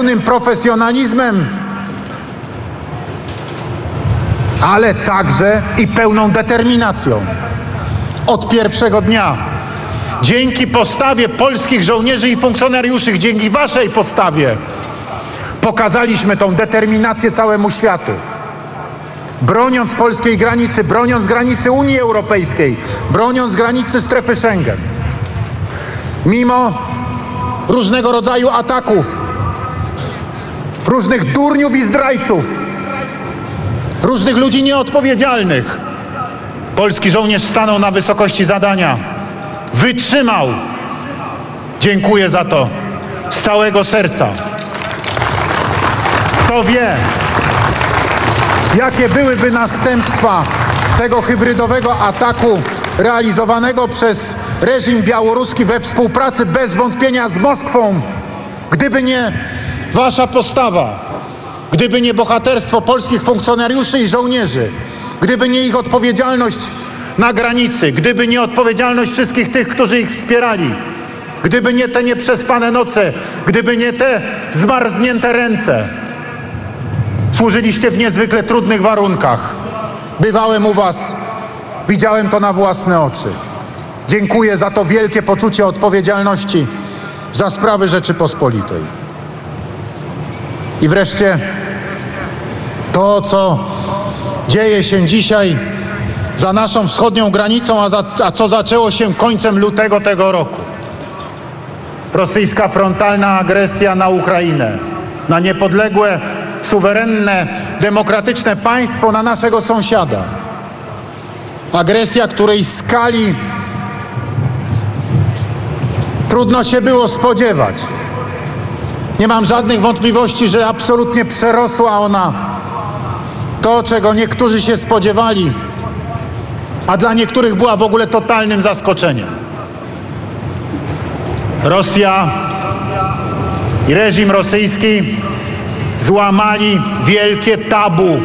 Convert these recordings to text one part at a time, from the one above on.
pełnym profesjonalizmem, ale także i pełną determinacją. Od pierwszego dnia. Dzięki postawie polskich żołnierzy i funkcjonariuszy, dzięki waszej postawie, pokazaliśmy tą determinację całemu światu. Broniąc polskiej granicy, broniąc granicy Unii Europejskiej, broniąc granicy strefy Schengen. Mimo różnego rodzaju ataków, różnych durniów i zdrajców, różnych ludzi nieodpowiedzialnych. Polski żołnierz stanął na wysokości zadania. Wytrzymał. Dziękuję za to z całego serca. Kto wie, jakie byłyby następstwa tego hybrydowego ataku realizowanego przez reżim białoruski we współpracy bez wątpienia z Moskwą, gdyby nie wasza postawa, gdyby nie bohaterstwo polskich funkcjonariuszy i żołnierzy, gdyby nie ich odpowiedzialność na granicy, gdyby nie odpowiedzialność wszystkich tych, którzy ich wspierali, gdyby nie te nieprzespane noce, gdyby nie te zmarznięte ręce. Służyliście w niezwykle trudnych warunkach. Bywałem u Was, widziałem to na własne oczy. Dziękuję za to wielkie poczucie odpowiedzialności za sprawy Rzeczypospolitej. I wreszcie to, co dzieje się dzisiaj za naszą wschodnią granicą, a, za, a co zaczęło się końcem lutego tego roku. Rosyjska frontalna agresja na Ukrainę, na niepodległe, suwerenne, demokratyczne państwo, na naszego sąsiada. Agresja, której skali trudno się było spodziewać. Nie mam żadnych wątpliwości, że absolutnie przerosła ona to, czego niektórzy się spodziewali, a dla niektórych była w ogóle totalnym zaskoczeniem. Rosja i reżim rosyjski złamali wielkie tabu,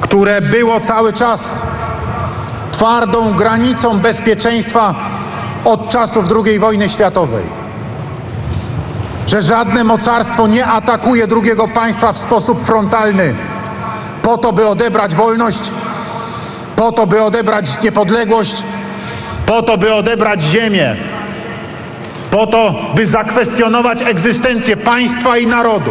które było cały czas twardą granicą bezpieczeństwa od czasów II wojny światowej. Że żadne mocarstwo nie atakuje drugiego państwa w sposób frontalny po to, by odebrać wolność, po to, by odebrać niepodległość, po to, by odebrać ziemię, po to, by zakwestionować egzystencję państwa i narodu.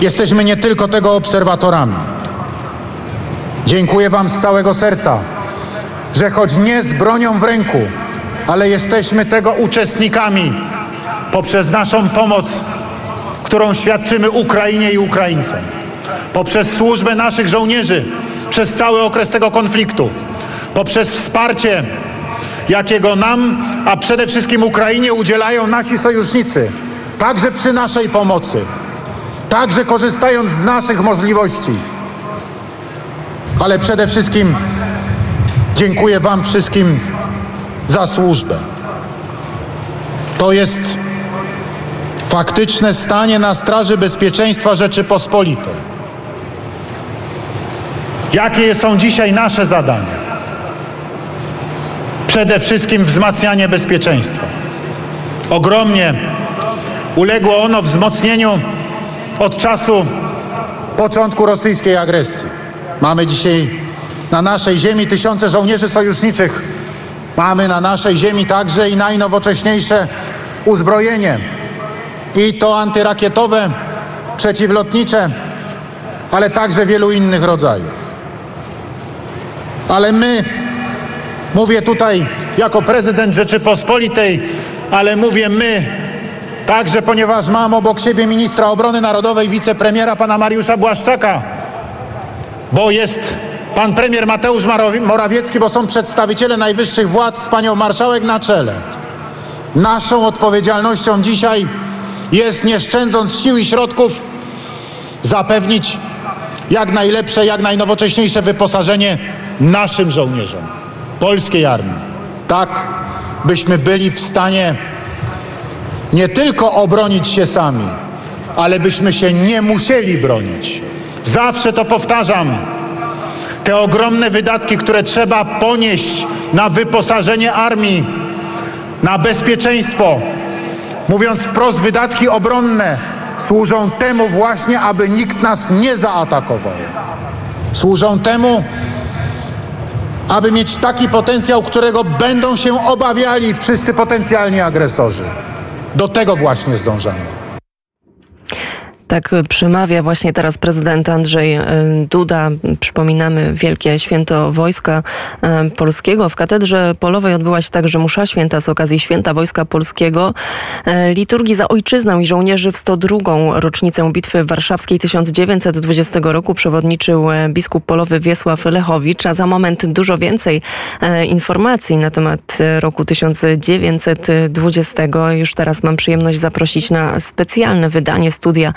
Jesteśmy nie tylko tego obserwatorami. Dziękuję Wam z całego serca, że choć nie z bronią w ręku, ale jesteśmy tego uczestnikami poprzez naszą pomoc, którą świadczymy Ukrainie i Ukraińcom, poprzez służbę naszych żołnierzy przez cały okres tego konfliktu, poprzez wsparcie, jakiego nam, a przede wszystkim Ukrainie udzielają nasi sojusznicy, także przy naszej pomocy, także korzystając z naszych możliwości. Ale przede wszystkim dziękuję Wam wszystkim za służbę. To jest faktyczne stanie na straży bezpieczeństwa Rzeczypospolitej. Jakie są dzisiaj nasze zadania? Przede wszystkim wzmacnianie bezpieczeństwa. Ogromnie uległo ono wzmocnieniu od czasu początku rosyjskiej agresji. Mamy dzisiaj na naszej ziemi tysiące żołnierzy sojuszniczych. Mamy na naszej ziemi także i najnowocześniejsze uzbrojenie. I to antyrakietowe, przeciwlotnicze, ale także wielu innych rodzajów. Ale my, mówię tutaj jako prezydent Rzeczypospolitej, ale mówię my, także ponieważ mam obok siebie ministra obrony narodowej, wicepremiera pana Mariusza Błaszczaka, bo jest pan premier Mateusz Morawiecki, bo są przedstawiciele najwyższych władz z panią marszałek na czele. Naszą odpowiedzialnością dzisiaj jest, nie szczędząc sił i środków, zapewnić jak najlepsze, jak najnowocześniejsze wyposażenie naszym żołnierzom, polskiej armii. Tak, byśmy byli w stanie nie tylko obronić się sami, ale byśmy się nie musieli bronić. Zawsze to powtarzam. Te ogromne wydatki, które trzeba ponieść na wyposażenie armii, na bezpieczeństwo, Mówiąc wprost, wydatki obronne służą temu właśnie, aby nikt nas nie zaatakował. Służą temu, aby mieć taki potencjał, którego będą się obawiali wszyscy potencjalni agresorzy. Do tego właśnie zdążamy. Tak przemawia właśnie teraz prezydent Andrzej e, Duda. Przypominamy Wielkie Święto Wojska e, Polskiego. W Katedrze Polowej odbyła się także msza święta z okazji Święta Wojska Polskiego. E, liturgii za ojczyznę i żołnierzy w 102. rocznicę Bitwy Warszawskiej 1920 roku przewodniczył biskup polowy Wiesław Lechowicz, a za moment dużo więcej informacji na temat roku 1920. Już teraz mam przyjemność zaprosić na specjalne wydanie studia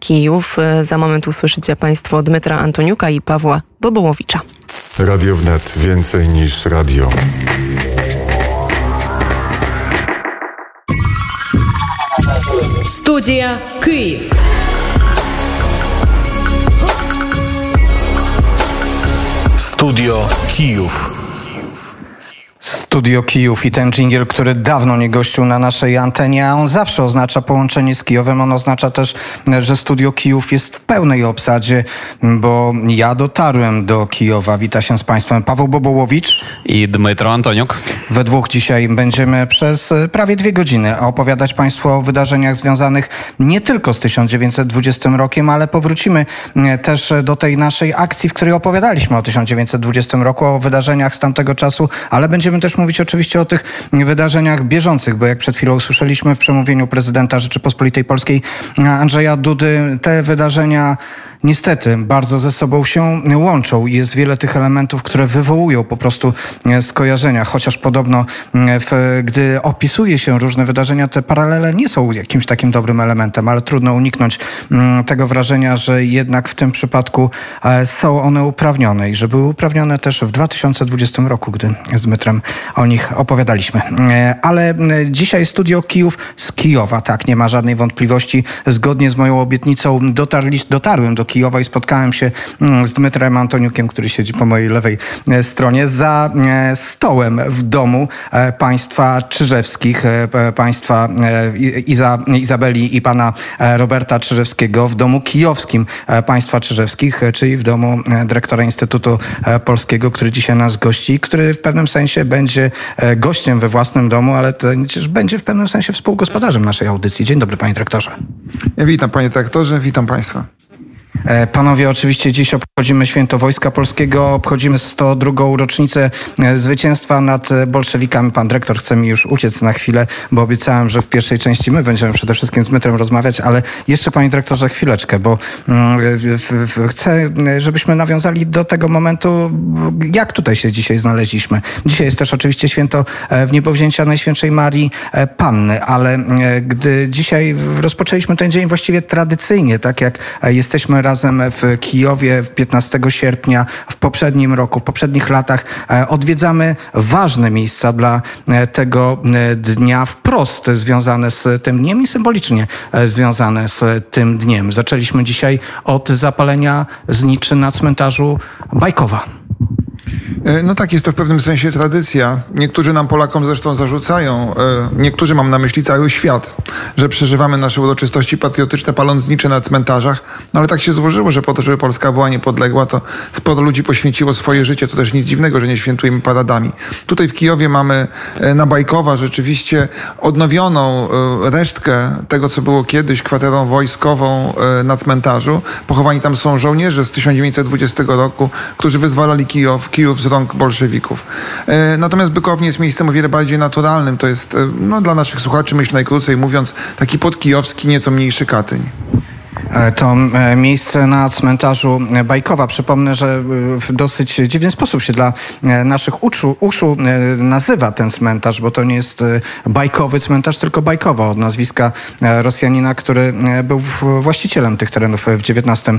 Kijów. Za moment usłyszycie Państwo Dmytra Antoniuka i Pawła Bobołowicza. Radio wnet więcej niż radio. Studia Kyiv. Studio Kijów. Studio Kijów i ten dżingiel, który dawno nie gościł na naszej antenie, a on zawsze oznacza połączenie z Kijowem. On oznacza też, że Studio Kijów jest w pełnej obsadzie, bo ja dotarłem do Kijowa. Wita się z Państwem Paweł Bobołowicz i Dmytro Antoniuk. We dwóch dzisiaj będziemy przez prawie dwie godziny opowiadać Państwu o wydarzeniach związanych nie tylko z 1920 rokiem, ale powrócimy też do tej naszej akcji, w której opowiadaliśmy o 1920 roku, o wydarzeniach z tamtego czasu, ale będziemy Będziemy też mówić oczywiście o tych wydarzeniach bieżących, bo jak przed chwilą usłyszeliśmy w przemówieniu prezydenta Rzeczypospolitej Polskiej Andrzeja Dudy, te wydarzenia niestety bardzo ze sobą się łączą i jest wiele tych elementów, które wywołują po prostu e, skojarzenia, chociaż podobno e, w, gdy opisuje się różne wydarzenia, te paralele nie są jakimś takim dobrym elementem, ale trudno uniknąć mm, tego wrażenia, że jednak w tym przypadku e, są one uprawnione i że były uprawnione też w 2020 roku, gdy z Mytrem o nich opowiadaliśmy. Ale dzisiaj studio Kijów z Kijowa, tak, nie ma żadnej wątpliwości. Zgodnie z moją obietnicą dotarli, dotarłem do Kijowa i spotkałem się mm, z Dmytrem Antoniukiem, który siedzi po mojej lewej e, stronie, za e, stołem w domu e, państwa Czyżewskich, państwa Iza, Izabeli i pana Roberta Czyżewskiego, w domu kijowskim państwa Czyżewskich, czyli w domu dyrektora Instytutu Polskiego, który dzisiaj nas gości, który w pewnym sensie będzie gościem we własnym domu, ale też będzie w pewnym sensie współgospodarzem naszej audycji. Dzień dobry, panie dyrektorze. Witam, panie dyrektorze, witam państwa. E, panowie, oczywiście dziś obchodzimy Święto Wojska Polskiego, obchodzimy 102. rocznicę e, zwycięstwa nad e, bolszewikami. Pan dyrektor chce mi już uciec na chwilę, bo obiecałem, że w pierwszej części my będziemy przede wszystkim z Mytrem rozmawiać, ale jeszcze panie dyrektorze chwileczkę, bo mm, chcę, żebyśmy nawiązali do tego momentu, jak tutaj się dzisiaj znaleźliśmy. Dzisiaj jest też oczywiście święto w niebowzięcia Najświętszej Marii Panny, ale gdy dzisiaj rozpoczęliśmy ten dzień właściwie tradycyjnie, tak jak jesteśmy razem w Kijowie 15 sierpnia w poprzednim roku, w poprzednich latach e, odwiedzamy ważne miejsca dla e, tego e, dnia wprost związane z tym dniem i symbolicznie związane z tym dniem. Zaczęliśmy dzisiaj od zapalenia zniczy na cmentarzu Bajkowa. E, no tak, jest to w pewnym sensie tradycja. Niektórzy nam Polakom zresztą zarzucają, e, niektórzy mam na myśli cały świat, że przeżywamy nasze uroczystości patriotyczne paląc znicze na cmentarzach, no ale tak się złożyło, że po to, żeby Polska była niepodległa, to sporo ludzi poświęciło swoje życie. To też nic dziwnego, że nie świętujemy paradami. Tutaj w Kijowie mamy e, na Bajkowa rzeczywiście odnowioną resztkę tego, co było kiedyś kwaterą wojskową na cmentarzu. Pochowani tam są żołnierze z 1920 roku, którzy wyzwalali Kijów, Kijów z rąk bolszewików. E, natomiast Bykownie jest miejscem o wiele bardziej naturalnym. To jest, e, no, dla naszych słuchaczy, myślę najkrócej mówiąc, taki podkijowski, nieco mniejszy Katyń. E, to e, miejsce na cmentarzu Bajkowa. Przypomnę, że e, w dosyć dziwny sposób się dla naszych uszu, uszu nazywa ten cmentarz, bo to nie jest bajkowy cmentarz, tylko bajkowa od nazwiska Rosjanina, który był właścicielem tych terenów w XIX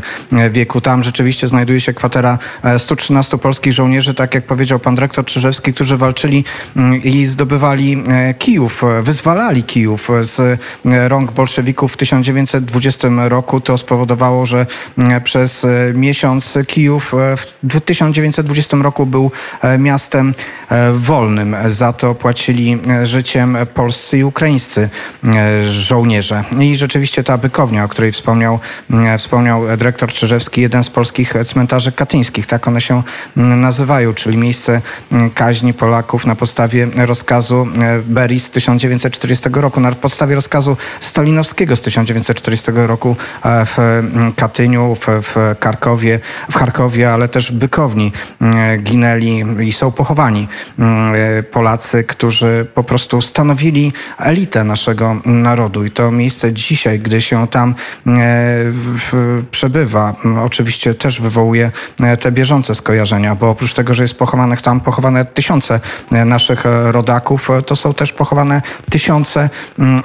wieku. Tam rzeczywiście znajduje się kwatera 113 polskich żołnierzy, tak jak powiedział pan dyrektor Czyżewski, którzy walczyli mm, i zdobywali Kijów, wyzwalali Kijów z rąk bolszewików w 1920 roku To spowodowało, że mm, przez e, miesiąc Kijów e, w 1920 roku był e, miastem wolnym. Za to płacili życiem polscy i ukraińscy żołnierze. I rzeczywiście ta bykownia, o której wspomniał, mm, wspomniał dyrektor Czyżewski, jeden z polskich cmentarzy katyńskich, tak one się mm, nazywają, czyli miejsce kaźni Polaków na podstawie rozkazu Berii z 1940 roku, na podstawie rozkazu stalinowskiego z 1940 roku w mm, Katyniu, w, w Karkowie, w Charkowie, ale też Bykowni mm, ginęli i są pochowani mm, e, Polacy, którzy po prostu stanowili elitę naszego narodu. I to miejsce dzisiaj, gdy się tam e, przebywa, oczywiście też wywołuje e, te bieżące skojarzenia, bo oprócz tego, że jest pochowanych tam pochowane tysiące e, naszych e, rodaków, e, to są też pochowane tysiące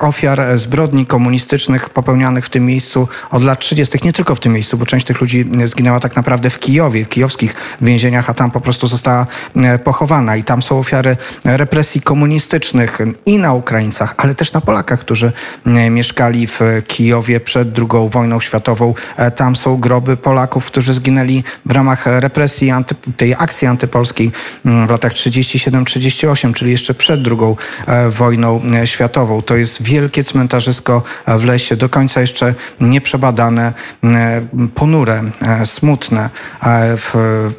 ofiar e, zbrodni komunistycznych popełnianych w tym miejscu od lat 30. Nie tylko w tym miejscu, bo część tych ludzi e, zginęła tak naprawdę w Kijowie, w kijowskich więzieniach, a tam po prostu została e, pochowana. I tam są ofiary represji komunistycznych i na Ukraińcach, ale też na Polakach, którzy e, mieszkali w Kijowie przed II wojną światową. E, Tam są groby Polaków, którzy zginęli w ramach represji anty, tej akcji antypolskiej w latach 37-38, czyli jeszcze przed II e, wojną e, światową. To jest wielkie cmentarzysko e, w lesie, do końca jeszcze nieprzebadane, e, ponure, e, smutne. E,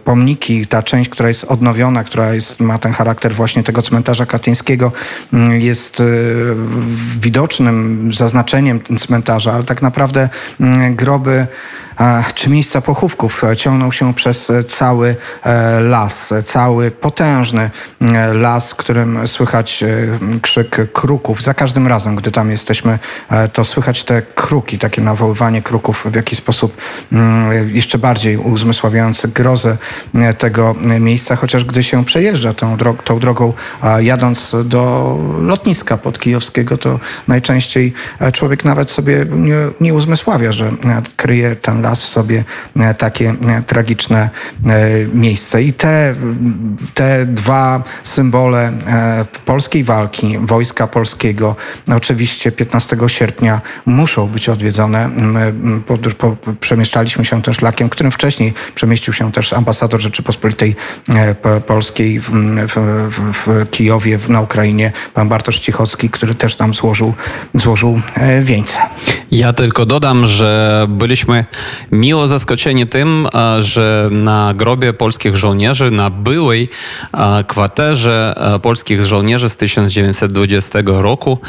Pomniki, ta część, która jest odnowiona, która jest, ma ten charakter właśnie tego cmentarza katyńskiego, mm, jest widocznym zaznaczeniem cmentarza, ale tak naprawdę mm, groby czy miejsca pochówków e, ciągną się przez e, cały e, las, cały potężny e, las, którym słychać krzyk kruków. Za każdym razem, gdy tam jesteśmy, to słychać te kruki, takie nawoływanie kruków w jakiś sposób mm, jeszcze bardziej uzmysławiający grozę tego miejsca, chociaż gdy się przejeżdża tą, dro- tą drogą, jadąc do lotniska podkijowskiego, to najczęściej człowiek nawet sobie nie, nie uzmysławia, że kryje ten las w sobie e, takie e, tragiczne e, miejsce. I te, te dwa symbole polskiej walki, wojska polskiego, oczywiście 15 sierpnia muszą być odwiedzone. Pod- po, przemieszczaliśmy się też szlakiem, którym wcześniej przemieścił się też ambasador Rzeczypospolitej po- Polskiej w, w, w, Kijowie, na Ukrainie, pan Bartosz Cichocki, który też tam złożył, złożył wieńce. Ja tylko dodam, że byliśmy miło zaskoczeni tym, że na grobie polskich żołnierzy, na byłej kwaterze polskich żołnierzy z 1920 roku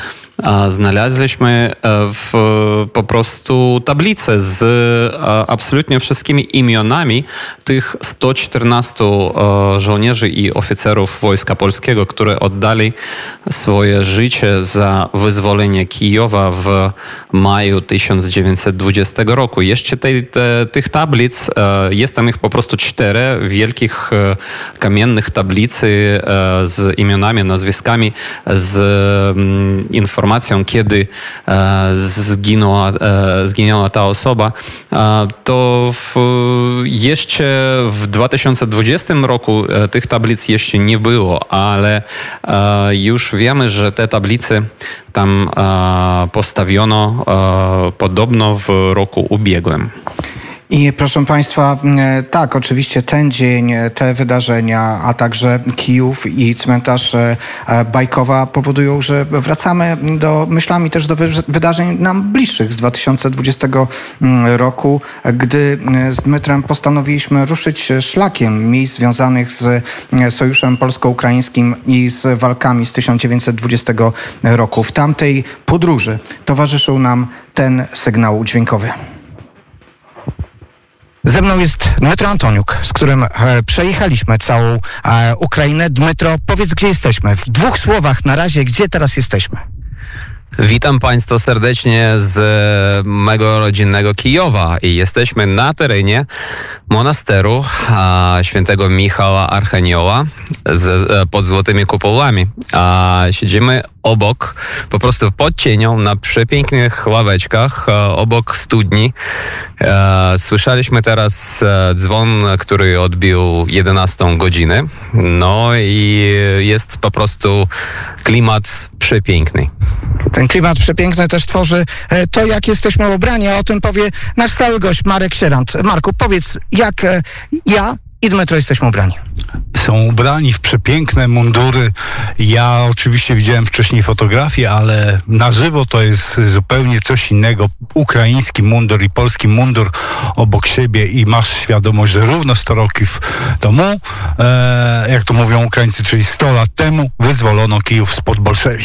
znaleźliśmy e, w, po prostu tablicę z e, absolutnie wszystkimi imionami tych 114 e, żołnierzy i oficerów Wojska Polskiego, które oddali swoje życie za wyzwolenie Kijowa w maju 1920 roku. Jeszcze tej, te, tych tablic, jest tam ich po prostu cztery wielkich kamiennych tablicy z imionami, nazwiskami, z mm, informacją, kiedy e, zginęła, e, zginęła ta osoba. E, To w, jeszcze w 2020 roku tych tablic jeszcze nie było, ale już wiemy, że te tablice tam postawiono podobno w roku ubiegłym. I proszę Państwa, e, tak, oczywiście ten dzień, e, te wydarzenia, a także Kijów i cmentarz e, Bajkowa powodują, że wracamy do myślami też do wy- wydarzeń nam bliższych z 2020 mm, roku, gdy z Dmytrem postanowiliśmy ruszyć szlakiem miejsc związanych z Sojuszem Polsko-Ukraińskim i z walkami z 1920 roku. W tamtej podróży towarzyszył nam ten sygnał dźwiękowy. Ze mną jest Dmytro Antoniuk, z którym e, przejechaliśmy całą e, Ukrainę. Dmytro, powiedz, gdzie jesteśmy? W dwóch słowach na razie, gdzie teraz jesteśmy? Witam Państwa serdecznie z e, mego rodzinnego Kijowa i jesteśmy na terenie monasteru a, świętego Michała Archanioła z, e, pod złotymi kupołami. A siedzimy obok, po prostu pod cienią, na przepięknych ławeczkach, e, obok studni. Słyszeliśmy teraz dzwon, który odbił 11 godzinę. No i jest po prostu klimat przepiękny. Klimat przepiękny też tworzy e, to, jak jesteśmy ubrani, a o tym powie nasz stały gość Marek Sierant. Marku, powiedz, jak e, ja i Dmytro jesteśmy ubrani. są ubrani w przepiękne mundury. Ja oczywiście widziałem wcześniej fotografie, ale na żywo to jest zupełnie coś innego. Ukraiński mundur i polski mundur obok siebie i masz świadomość, że równo 100 roków temu, e, jak to mówią Ukraińcy, czyli 100 lat temu, wyzwolono Kijów spod bolszewi.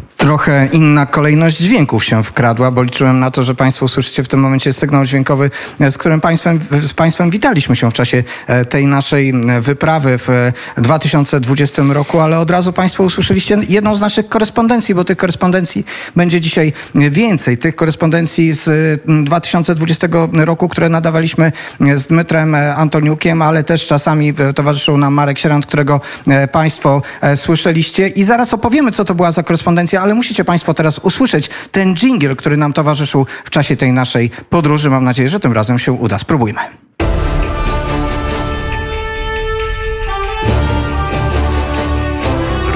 Trochę inna kolejność dźwięków się wkradła, bo liczyłem na to, że Państwo usłyszycie w tym momencie sygnał dźwiękowy, e, z którym Państwem, z Państwem witaliśmy się w czasie e, tej naszej e, wyprawy w e, 2020 roku, ale od razu Państwo usłyszeliście jedną z naszych korespondencji, bo tych korespondencji będzie dzisiaj więcej. Tych korespondencji z e, 2020 roku, które nadawaliśmy e, z Dmytrem e, Antoniukiem, ale też czasami e, towarzyszył nam Marek Sierant, którego e, Państwo e, słyszeliście i zaraz opowiemy, co to była za korespondencja, ale musicie Państwo teraz usłyszeć ten dżingiel, który nam towarzyszył w czasie tej naszej podróży. Mam nadzieję, że tym razem się uda. Spróbujmy.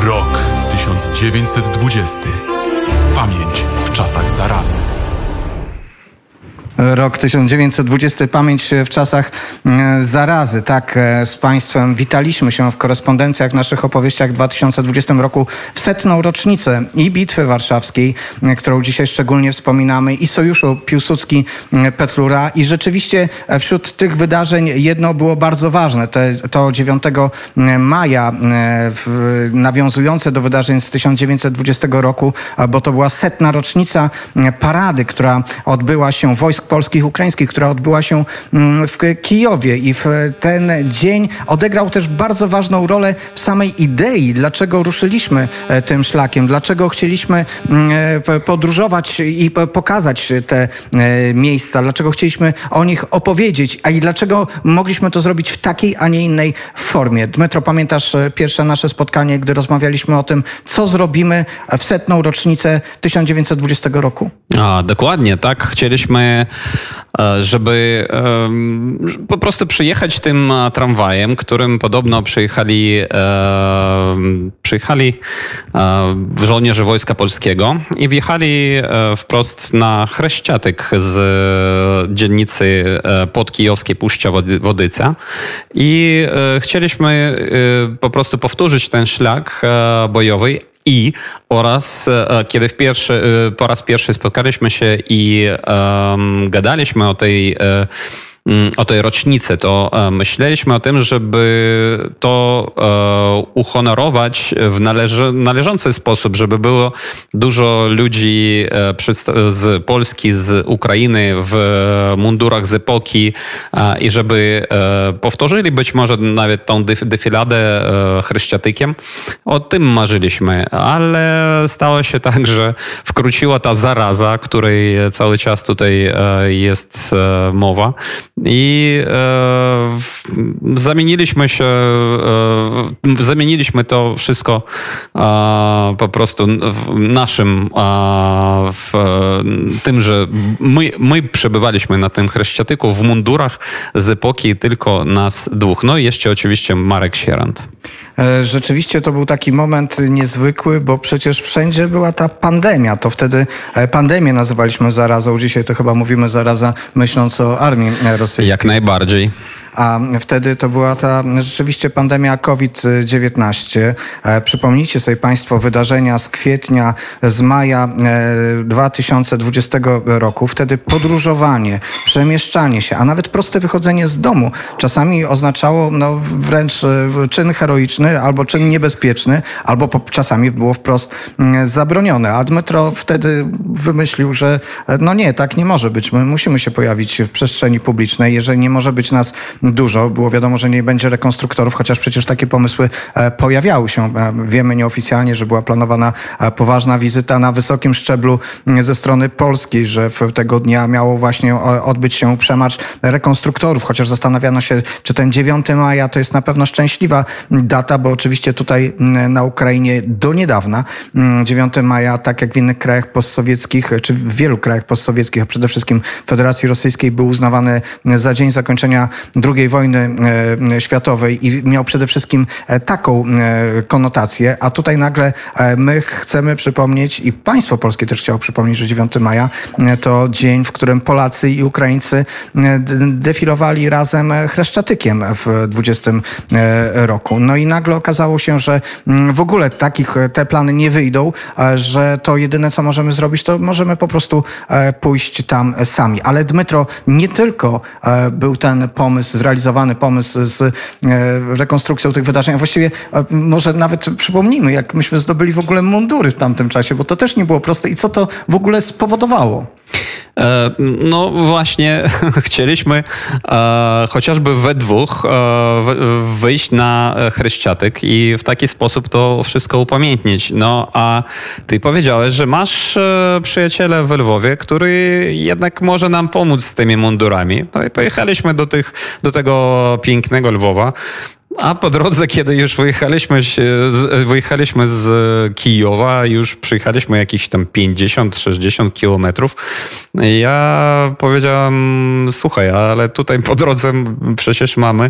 Rok 1920. Pamięć w czasach zarazy. Rok 1920, pamięć w czasach e, zarazy. Tak, e, z Państwem witaliśmy się w korespondencjach, naszych opowieściach w 2020 roku w setną rocznicę i Bitwy Warszawskiej, e, którą dzisiaj szczególnie wspominamy, i Sojuszu Piłsudski-Petlura. I rzeczywiście e, wśród tych wydarzeń jedno było bardzo ważne. To 9 maja, nawiązujące do wydarzeń z 1920 roku, bo to była setna rocznica parady, która odbyła się wojsk polskich ukraińskich, która odbyła się mm, w Kijowie i w ten dzień odegrał też bardzo ważną rolę w samej idei, dlaczego ruszyliśmy e, tym szlakiem, dlaczego chcieliśmy mm, e, podróżować i pokazać te e, miejsca, dlaczego chcieliśmy o nich opowiedzieć, a i dlaczego mogliśmy to zrobić w takiej, a nie innej formie. Dmytro, pamiętasz e, pierwsze nasze spotkanie, gdy rozmawialiśmy o tym, co zrobimy w setną rocznicę 1920 roku? A, dokładnie, tak. Chcieliśmy, e, żeby em, po prostu przyjechać tym e, tramwajem, którym podobno przyjechali, e, przyjechali e, żołnierze Wojska Polskiego i wjechali e, wprost na Chreściatyk z e, dzielnicy e, podkijowskiej Wody- Wodyca. I e, chcieliśmy e, po prostu powtórzyć ten szlak e, bojowy, i oraz e, kiedy w pierwszy, e, po raz pierwszy spotkaliśmy się i em, gadaliśmy o tej, e, o tej rocznicy, to e, myśleliśmy o tym, żeby to e, uhonorować w należący sposób, żeby było dużo ludzi e, z Polski, z Ukrainy w mundurach z epoki i żeby powtórzyli być może nawet tą defiladę chryściatykiem. O tym marzyliśmy, ale stało się tak, że wkróciła ta zaraza, której cały czas tutaj jest mowa i e, zamieniliśmy się, e, zamieniliśmy to wszystko e, po prostu w naszym, e, w tym, że my, my przebywaliśmy na tym Chreściatyku w mundurach z epoki tylko nas dwóch. No i jeszcze oczywiście Marek Sierant. E, Rzeczywiście to był taki moment niezwykły, bo przecież wszędzie była ta pandemia. To wtedy e, pandemię nazywaliśmy zarazą. Dzisiaj to chyba mówimy zaraza, myśląc o armii e, Jak najbardziej. A wtedy to była ta rzeczywiście pandemia COVID-19. E, Przypomnijcie sobie Państwo wydarzenia z kwietnia, z maja e, 2020 roku. Wtedy podróżowanie, przemieszczanie się, a nawet proste wychodzenie z domu czasami oznaczało no, wręcz e, czyn heroiczny albo czyn niebezpieczny, albo czasami było wprost mm, zabronione. A Dmytro wtedy wymyślił, że e, no nie, tak nie może być. My musimy się pojawić w przestrzeni publicznej. Jeżeli nie może być nas dużo, było wiadomo, że nie będzie rekonstruktorów, chociaż przecież takie pomysły e, pojawiały się. E, Wiemy nieoficjalnie, że była planowana e, poważna wizyta na wysokim szczeblu m, ze strony polskiej, że tego dnia miało właśnie odbyć się przemarsz rekonstruktorów, chociaż zastanawiano się, czy ten 9 maja to jest na pewno szczęśliwa data, bo oczywiście tutaj m, na Ukrainie do niedawna m, 9 maja, tak jak w innych krajach postsowieckich, czy w wielu krajach postsowieckich, a przede wszystkim Federacji Rosyjskiej był uznawany za dzień zakończenia II II wojny e, światowej i miał przede wszystkim e, taką e, konotację, a tutaj nagle my chcemy przypomnieć i państwo polskie też chciało przypomnieć, że 9 maja to dzień, w którym Polacy i Ukraińcy defilowali razem Chreszczatykiem w 20 e, roku. No i nagle okazało się, że w ogóle takich te plany nie wyjdą, że to jedyne co możemy zrobić, to możemy po prostu pójść tam sami. Ale Dmytro, nie tylko był ten pomysł, zrealizowany pomysł z e, rekonstrukcją tych wydarzeń, a właściwie może nawet przypomnijmy, jak myśmy zdobyli w ogóle mundury w tamtym czasie, bo to też nie było proste i co to w ogóle spowodowało. E, No właśnie, chcieliśmy e, chociażby we dwóch e, wyjść na Chryściatyk i w taki sposób to wszystko upamiętnić. No a ty powiedziałeś, że masz e, przyjaciela w Lwowie, który jednak może nam pomóc z tymi mundurami. No i pojechaliśmy do, tych, do tego pięknego Lwowa. A po drodze, kiedy już wyjechaliśmy, z- wyjechaliśmy z Kijowa, już przyjechaliśmy jakieś tam 50-60 kilometrów, ja powiedziałam, słuchaj, ale tutaj po drodze przecież mamy e,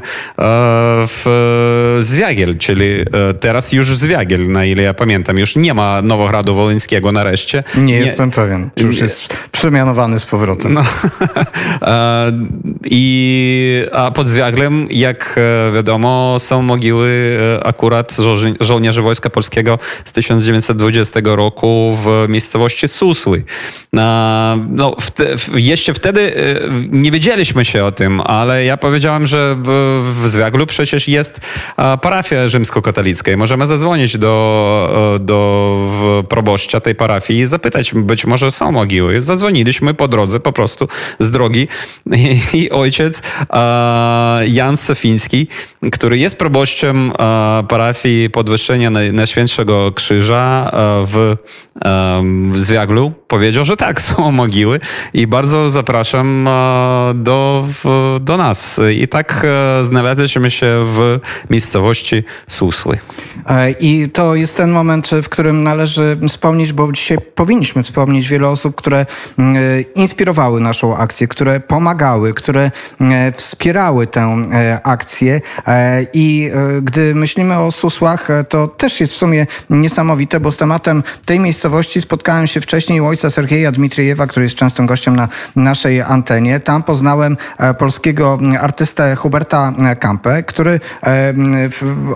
w Zwiagiel, czyli e, teraz już Zwiagiel, na ile ja pamiętam, już nie ma Nowohradu Wołyńskiego nareszcie. Nie, jestem pewien, czy już jest przemianowany z powrotem. No. I, a pod Zwiaglem, jak e, wiadomo, są mogiły e, akurat żołży- żołnierzy Wojska Polskiego z 1920 roku w miejscowości Susły. No, jeszcze wtedy e, nie wiedzieliśmy się o tym, ale ja powiedziałem, że w, w Zwiaglu przecież jest parafia rzymskokatolicka i możemy zadzwonić do, do proboszcza tej parafii i zapytać, być może są mogiły. Zadzwoniliśmy po drodze po prostu z drogi i, i ojciec Jan Sofiński, który jest proboszczem parafii Podwyższenia na- Najświętszego Krzyża w, w Zwiaglu, powiedział, że tak, są mogiły i bardzo zapraszam do, do nas. I tak e, znaleźliśmy się w miejscowości Susły. E, I to jest ten moment, w którym należy wspomnieć, bo dzisiaj powinniśmy wspomnieć wiele osób, które mm, e, inspirowały naszą akcję, które pomagały, które e, wspierały tę e, akcję. E, I gdy myślimy o susłach, to też jest w sumie niesamowite, bo z tematem tej miejscowości spotkałem się wcześniej u ojca Sergieja Dmitriejewa, który jest częstym gościem na naszej antenie. Tam poznałem polskiego artystę Huberta Kampę, który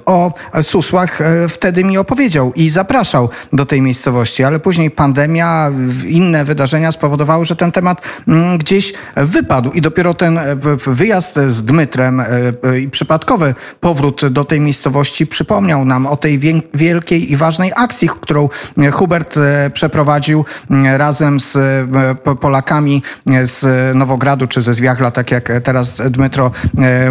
o susłach wtedy mi opowiedział i zapraszał do tej miejscowości, ale później pandemia, inne wydarzenia spowodowały, że ten temat gdzieś wypadł i dopiero ten e, wyjazd z Dmytrem e, i przypadkowy powrót do tej miejscowości przypomniał nam o tej wielkiej i ważnej akcji, którą e, Hubert przeprowadził razem z po- Polakami z Nowogradu czy ze Zwiagla, tak jak teraz Dmytro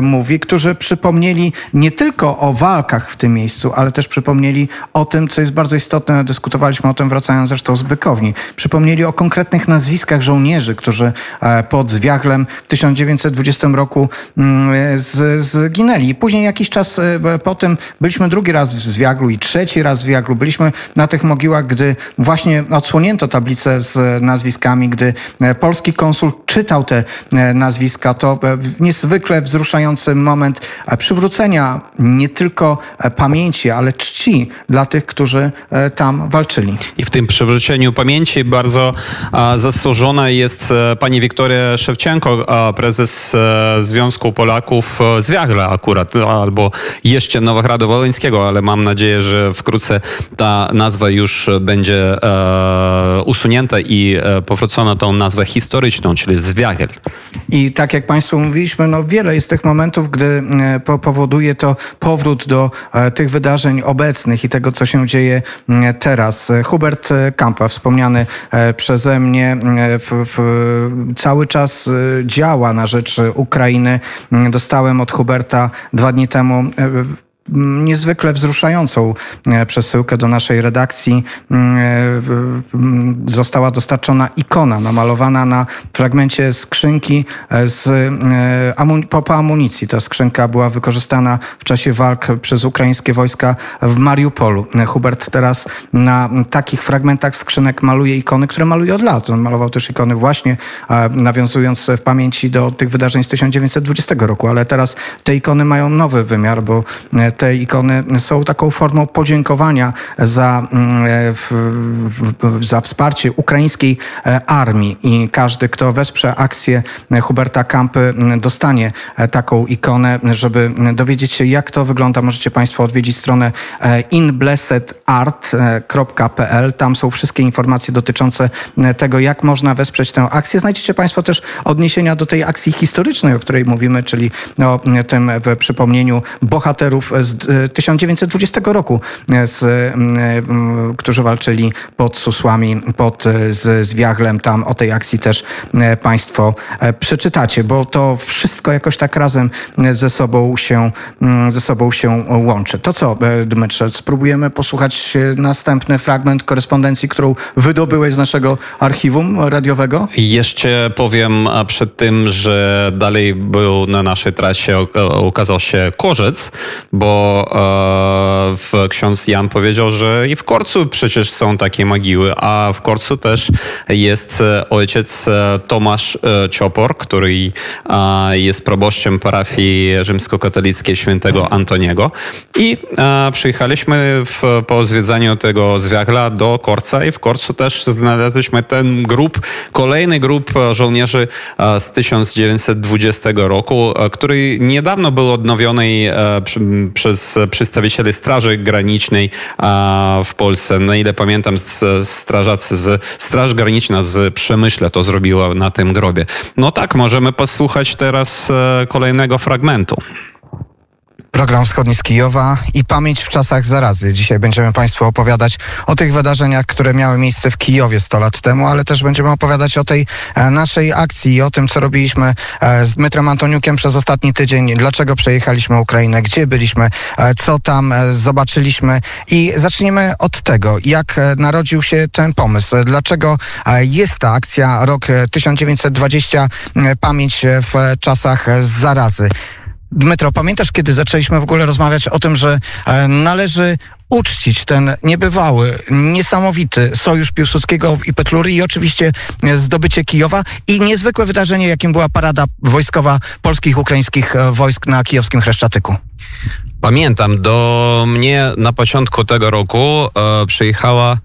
mówi, którzy przypomnieli nie tylko o walkach w tym miejscu, ale też przypomnieli o tym, co jest bardzo istotne, dyskutowaliśmy o tym wracając zresztą z Bykowni, przypomnieli o konkretnych nazwiskach żołnierzy, którzy pod Zwiaglem w 1920 roku mm, z- zginęli. Później jakiś czas e, po tym byliśmy drugi raz w Zwiaglu i trzeci raz w Zwiaglu. Byliśmy na tych mogiłach, gdy właśnie odsłonięto tablicę z nazwiskami, gdy e, polski konsul czytał te e, nazwiska. To e, niezwykle wzruszający moment e, przywrócenia nie tylko e, pamięci, ale czci dla tych, którzy e, tam walczyli. I w tym przywróceniu pamięci bardzo e, zasłużona jest e, pani Wiktoria Szewczenko, e, prezes e, Związku Polaków e, z akurat, albo jeszcze Nowohradu Wołyńskiego, ale mam nadzieję, że wkrótce ta nazwa już będzie e, usunięta i powrócono tą nazwę historyczną, czyli Zwiagel. I tak jak Państwu mówiliśmy, no wiele jest tych momentów, gdy po, powoduje to powrót do tych wydarzeń obecnych i tego, co się dzieje teraz. Hubert Kampa, wspomniany przeze mnie, w, w, cały czas działa na rzecz Ukrainy. Mm, Dostałem od Huberta dwa dni temu e, niezwykle wzruszającą e, przesyłkę do naszej redakcji mm, e, została dostarczona ikona namalowana na fragmencie skrzynki e, z amun- po, po amunicji. Ta skrzynka była wykorzystana w czasie walk przez ukraińskie wojska w Mariupolu. Hubert teraz na takich fragmentach skrzynek maluje ikony, które maluje od lat. On malował też ikony właśnie nawiązując w pamięci do tych wydarzeń z 1920 roku, ale teraz te ikony mają nowy wymiar, bo te ikony są taką formą podziękowania za, mm, e, za wsparcie ukraińskiej e, armii i każdy, kto wesprze akcję Huberta Kampy m, dostanie e, taką ikonę, żeby dowiedzieć się jak to wygląda. Możecie Państwo odwiedzić stronę inblessedart.pl. Tam są wszystkie informacje dotyczące m, tego, jak można wesprzeć tę akcję. Znajdziecie Państwo też odniesienia do tej akcji historycznej, o której mówimy, czyli o tym przypomnieniu bohaterów z e, 1920 roku, e, z, m, którzy walczyli pod Susłami, pod e, z, z. Tam o tej akcji też e, Państwo e, przeczytacie, bo to wszystko jakoś tak razem e, ze sobą się, ze sobą się łączy. To co, e, Dmytrze, spróbujemy posłuchać e, następny fragment korespondencji, którą wydobyłeś z naszego archiwum radiowego? Jeszcze powiem przed tym, że dalej był na naszej trasie, ukazał się korzec, bo e, w, ksiądz Jan powiedział, że i w Korcu przecież są takie mogiły, a w Korcu też jest e, ojciec e, Tomasz e, Ciopor, który e, jest proboszczem parafii rzymskokatolickiej świętego Antoniego. I e, przyjechaliśmy w, po zwiedzaniu tego zwiagla do Korca i w Korcu też znaleźliśmy ten grup, kolejny grup e, żołnierzy e, z 1920 roku, e, który niedawno był odnowiony e, przy- przez przedstawicieli Straży Granicznej w Polsce. Na ile pamiętam, strażacy z Straż Graniczna z Przemyśle to zrobiła na tym grobie. No tak, możemy posłuchać teraz e, kolejnego fragmentu. Program Wschodni z Kijowa i pamięć w czasach zarazy. Dzisiaj będziemy Państwu opowiadać o tych wydarzeniach, które miały miejsce w Kijowie 100 lat temu, ale też będziemy opowiadać o tej e, naszej akcji i o tym, co robiliśmy e, z Dmytrem Antoniukiem przez ostatni tydzień, dlaczego przejechaliśmy Ukrainę, gdzie byliśmy, e, co tam zobaczyliśmy i zacznijmy od tego, jak narodził się ten pomysł, dlaczego jest ta akcja rok e, 1920, e, pamięć w czasach zarazy. Dmytro, pamiętasz, kiedy zaczęliśmy w ogóle rozmawiać o tym, że e, należy uczcić ten niebywały, niesamowity sojusz Piłsudskiego i Petlury i oczywiście zdobycie Kijowa i niezwykłe wydarzenie, jakim była parada wojskowa polskich ukraińskich wojsk na kijowskim Chreszczatyku. Pamiętam, do mnie na początku tego roku e, przyjechała, e,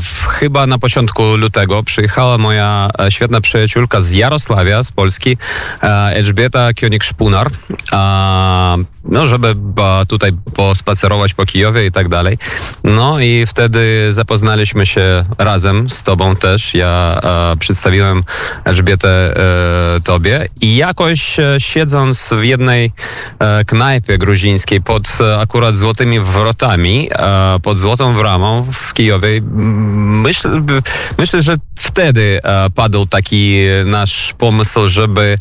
w, chyba na początku lutego, przyjechała moja e, świetna przyjaciółka z Jarosławia, z Polski, e, Elżbieta Kionik-Szpunar, e, no, żeby e, tutaj pospacerować po Kijowie i tak dalej. No i wtedy zapoznaliśmy się razem z tobą też. Ja e, przedstawiłem Elżbietę e, tobie i jakoś e, siedząc w jednej e, knajpie gruzińskiej pod e, akurat złotymi wrotami, e, pod złotą bramą w Kijowie, myślę, że wtedy padł taki nasz pomysł, żeby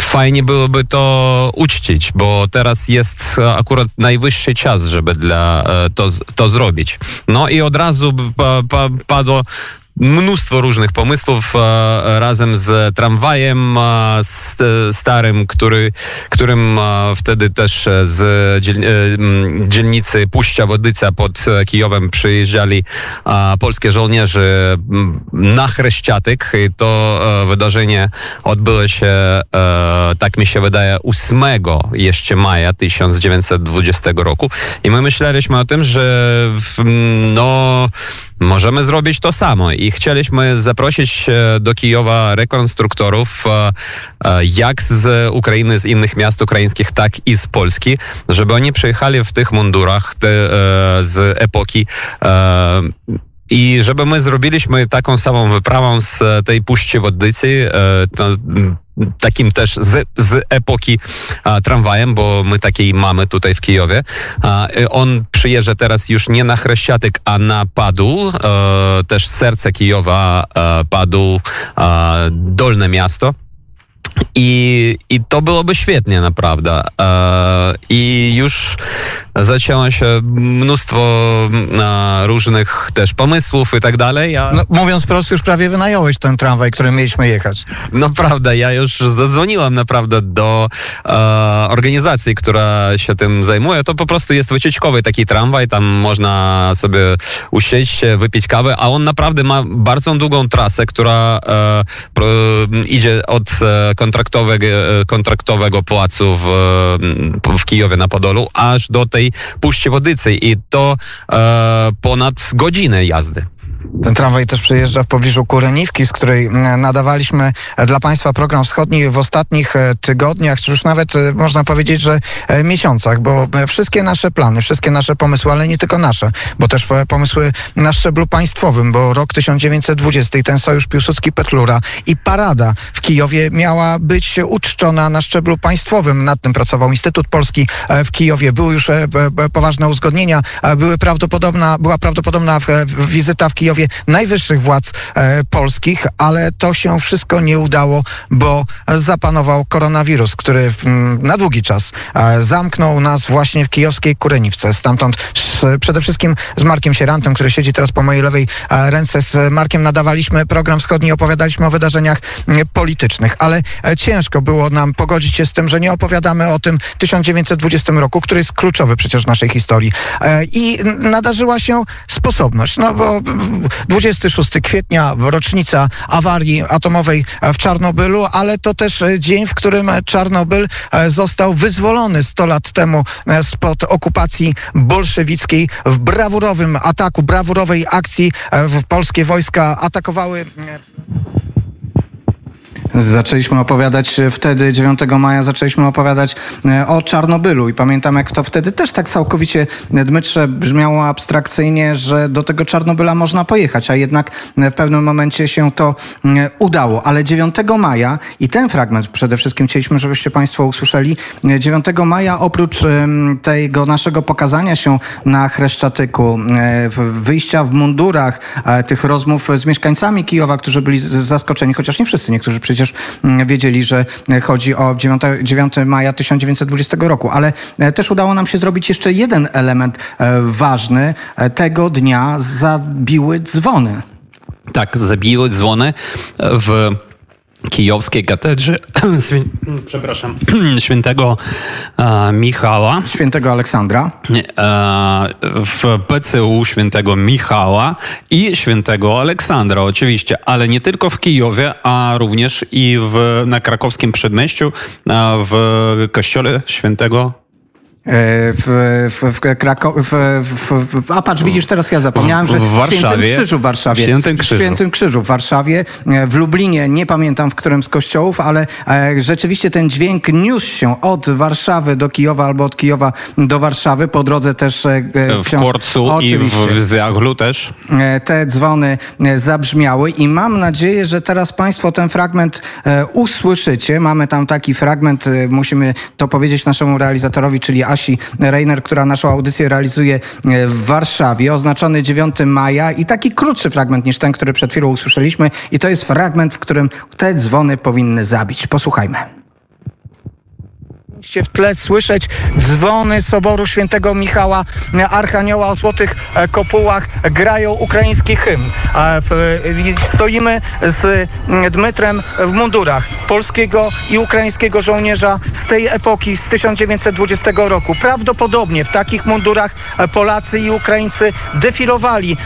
fajnie byłoby to uczcić, bo teraz jest akurat najwyższy czas, żeby dla, e, to, to zrobić. No i od razu padło mnóstwo różnych pomysłów e, razem z tramwajem starym, który, którym wtedy też e, z e, dzielnicy Puścia Wodyca pod Kijowem przyjeżdżali polskie żołnierze na Chreszciatyk. I to wydarzenie odbyło się, tak mi się wydaje, 8 jeszcze maja 1920 roku. I my myśleliśmy o tym, że no Możemy zrobić to samo i chcieliśmy zaprosić e, do Kijowa rekonstruktorów, e, e, jak z Ukrainy, z innych miast ukraińskich, tak i z Polski, żeby oni przyjechali w tych mundurach te, z epoki. I żeby my zrobiliśmy taką samą wyprawą z tej Puszczy m, takim też z, z epoki a, tramwajem, bo my takiej mamy tutaj w Kijowie. A, y, on przyjeżdża teraz już nie na Chreszciatyk, a na Padół, e, też serce Kijowa, e, Padół, e, Dolne Miasto. I, I to byłoby świetnie, naprawdę. E, I już zaczęło się mnóstwo e, różnych też pomysłów i tak dalej. A... No, mówiąc prosto, już prawie wynająłeś ten tramwaj, którym mieliśmy jechać. No prawda, ja już zadzwoniłam naprawdę do e, organizacji, która się tym zajmuje. To po prostu jest wycieczkowy taki tramwaj, tam można sobie usiąść, wypić kawę, a on naprawdę ma bardzo długą trasę, która e, pro, idzie od e, kontraktowego, e, kontraktowego placu w, w Kijowie na Podolu, aż do tej Puści Wodycej i to e, ponad godzinę jazdy. Ten tramwaj też przejeżdża w pobliżu Kureniwki, z której mm, nadawaliśmy e, dla Państwa program wschodni w ostatnich e, tygodniach, czy już nawet e, można powiedzieć, że miesiącach, bo wszystkie nasze plany, wszystkie nasze pomysły, ale nie tylko nasze, bo też pomysły na szczeblu państwowym, bo rok 1920 i ten Sojusz Piłsudski-Petlura i parada w Kijowie miała być uczczona na szczeblu państwowym. Nad tym pracował Instytut Polski w Kijowie. Były już poważne uzgodnienia, były prawdopodobna, była prawdopodobna wizyta w Kijowie najwyższych władz e, polskich, ale to się wszystko nie udało, bo zapanował koronawirus, który m, na długi czas e, zamknął nas właśnie w kijowskiej Kureniwce. Stamtąd sz, przede wszystkim z Markiem Sierantem, który siedzi teraz po mojej lewej e, ręce, z Markiem nadawaliśmy program wschodni, opowiadaliśmy o wydarzeniach m, politycznych, ale e, ciężko było nam pogodzić się z tym, że nie opowiadamy o tym 1920 roku, który jest kluczowy przecież w naszej historii. E, I nadarzyła się sposobność, no bo mm, 26 kwietnia, rocznica awarii atomowej w Czarnobylu, ale to też e, dzień, w którym Czarnobyl e, został wyzwolony 100 lat temu e, spod okupacji bolszewickiej. W brawurowym ataku, brawurowej akcji w polskie wojska atakowały Zaczęliśmy opowiadać e, wtedy, 9 maja, zaczęliśmy opowiadać e, o Czarnobylu i pamiętam, jak to wtedy też tak całkowicie, e, Dmytrze, brzmiało abstrakcyjnie, że do tego Czarnobyla można pojechać, a jednak w pewnym momencie się to udało. Ale 9 maja, i ten fragment przede wszystkim chcieliśmy, żebyście Państwo usłyszeli, e, 9 maja oprócz tego naszego pokazania się na Chreszczatyku, wyjścia w mundurach, tych rozmów z mieszkańcami Kijowa, którzy byli zaskoczeni, chociaż nie wszyscy, niektórzy przecież mm, wiedzieli, że chodzi o 9, 9 maja 1920 roku, ale e, też udało nam się zrobić jeszcze jeden element e, ważny. E, Tego dnia zabiły dzwony. Tak, zabiły dzwony w kijowskiej katedrze, świę, przepraszam, świętego e, Michała, Świętego Aleksandra. e, w PCU świętego Michała i świętego Aleksandra oczywiście, ale nie tylko w Kijowie, a również i w, na krakowskim przedmieściu e, w kościele świętego W, w, w, Krako- w, w, w, a patrz, widzisz, teraz ja zapomniałem, że W Warszawie. Świętym Krzyżu w Warszawie. Świętym Krzyżu. W Świętym Krzyżu w Warszawie. E, W Lublinie, nie pamiętam w którym z kościołów, ale e, rzeczywiście ten dźwięk niósł się od Warszawy do Kijowa albo od Kijowa do Warszawy. Po drodze też e, e, w Korcu i w Zjaglu też. E, te dzwony e, zabrzmiały i mam nadzieję, że teraz Państwo ten fragment e, usłyszycie. Mamy tam taki fragment, e, musimy to powiedzieć naszemu realizatorowi, czyli Asi Reiner, która naszą audycję realizuje e, w Warszawie, oznaczony 9 maja i taki krótszy fragment niż ten, który przed chwilą usłyszeliśmy i to jest fragment, w którym te dzwony powinny zabić. Posłuchajmy. Mogliście w tle słyszeć dzwony Soboru Świętego Michała e, Archanioła o złotych e, kopułach grają ukraiński hymn. Stoimy z Dmytrem w mundurach polskiego i ukraińskiego żołnierza z tej epoki, z 1920 roku. Prawdopodobnie w takich mundurach e, Polacy i Ukraińcy defilowali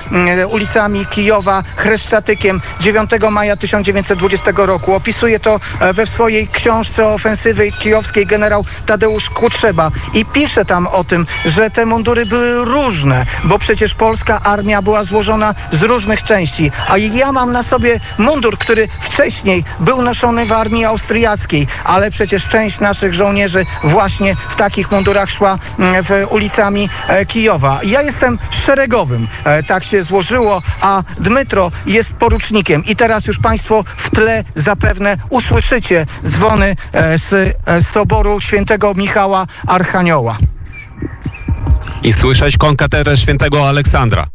ulicami Kijowa Chreszczatykiem 9 maja 1920 roku. Opisuje to we swojej książce o ofensywy kijowskiej generał Tadeusz Kłutrzeba i pisze tam o tym, że te mundury były różne, bo przecież polska armia była złożona z różnych części, a ja mam na sobie mundur, który wcześniej był noszony w armii austriackiej, ale przecież część naszych żołnierzy właśnie w takich mundurach szła mm, w ulicami e, Kijowa. Ja jestem szeregowym, e, tak się złożyło, a Dmytro jest porucznikiem i teraz już Państwo w tle zapewne usłyszycie dzwony e, z e, Soboru świętego Michała Archanioła. I słyszeć konkaterę świętego Aleksandra.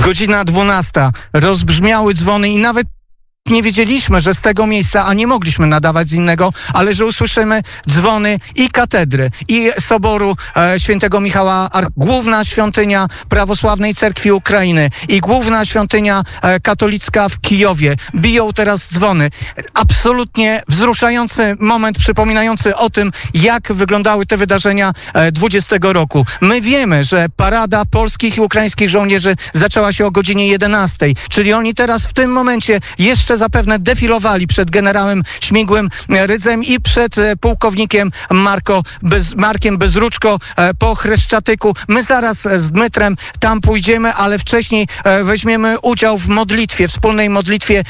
Godzina 12. Rozbrzmiały dzwony i nawet nie wiedzieliśmy, że z tego miejsca, a nie mogliśmy nadawać z innego, ale że usłyszymy dzwony i katedry, i soboru e, świętego Michała, Ar- główna świątynia prawosławnej cerkwi Ukrainy i główna świątynia e, katolicka w Kijowie. Biją teraz dzwony. Absolutnie wzruszający moment przypominający o tym, jak wyglądały te wydarzenia e, 20 roku. My wiemy, że parada polskich i ukraińskich żołnierzy zaczęła się o godzinie 11, czyli oni teraz w tym momencie jeszcze zapewne defilowali przed generałem Śmigłym e, Rydzem i przed e, pułkownikiem Marko Bez, Markiem Bezruczko e, po Chreszczatyku. My zaraz z Dmytrem tam pójdziemy, ale wcześniej weźmiemy udział w modlitwie, wspólnej modlitwie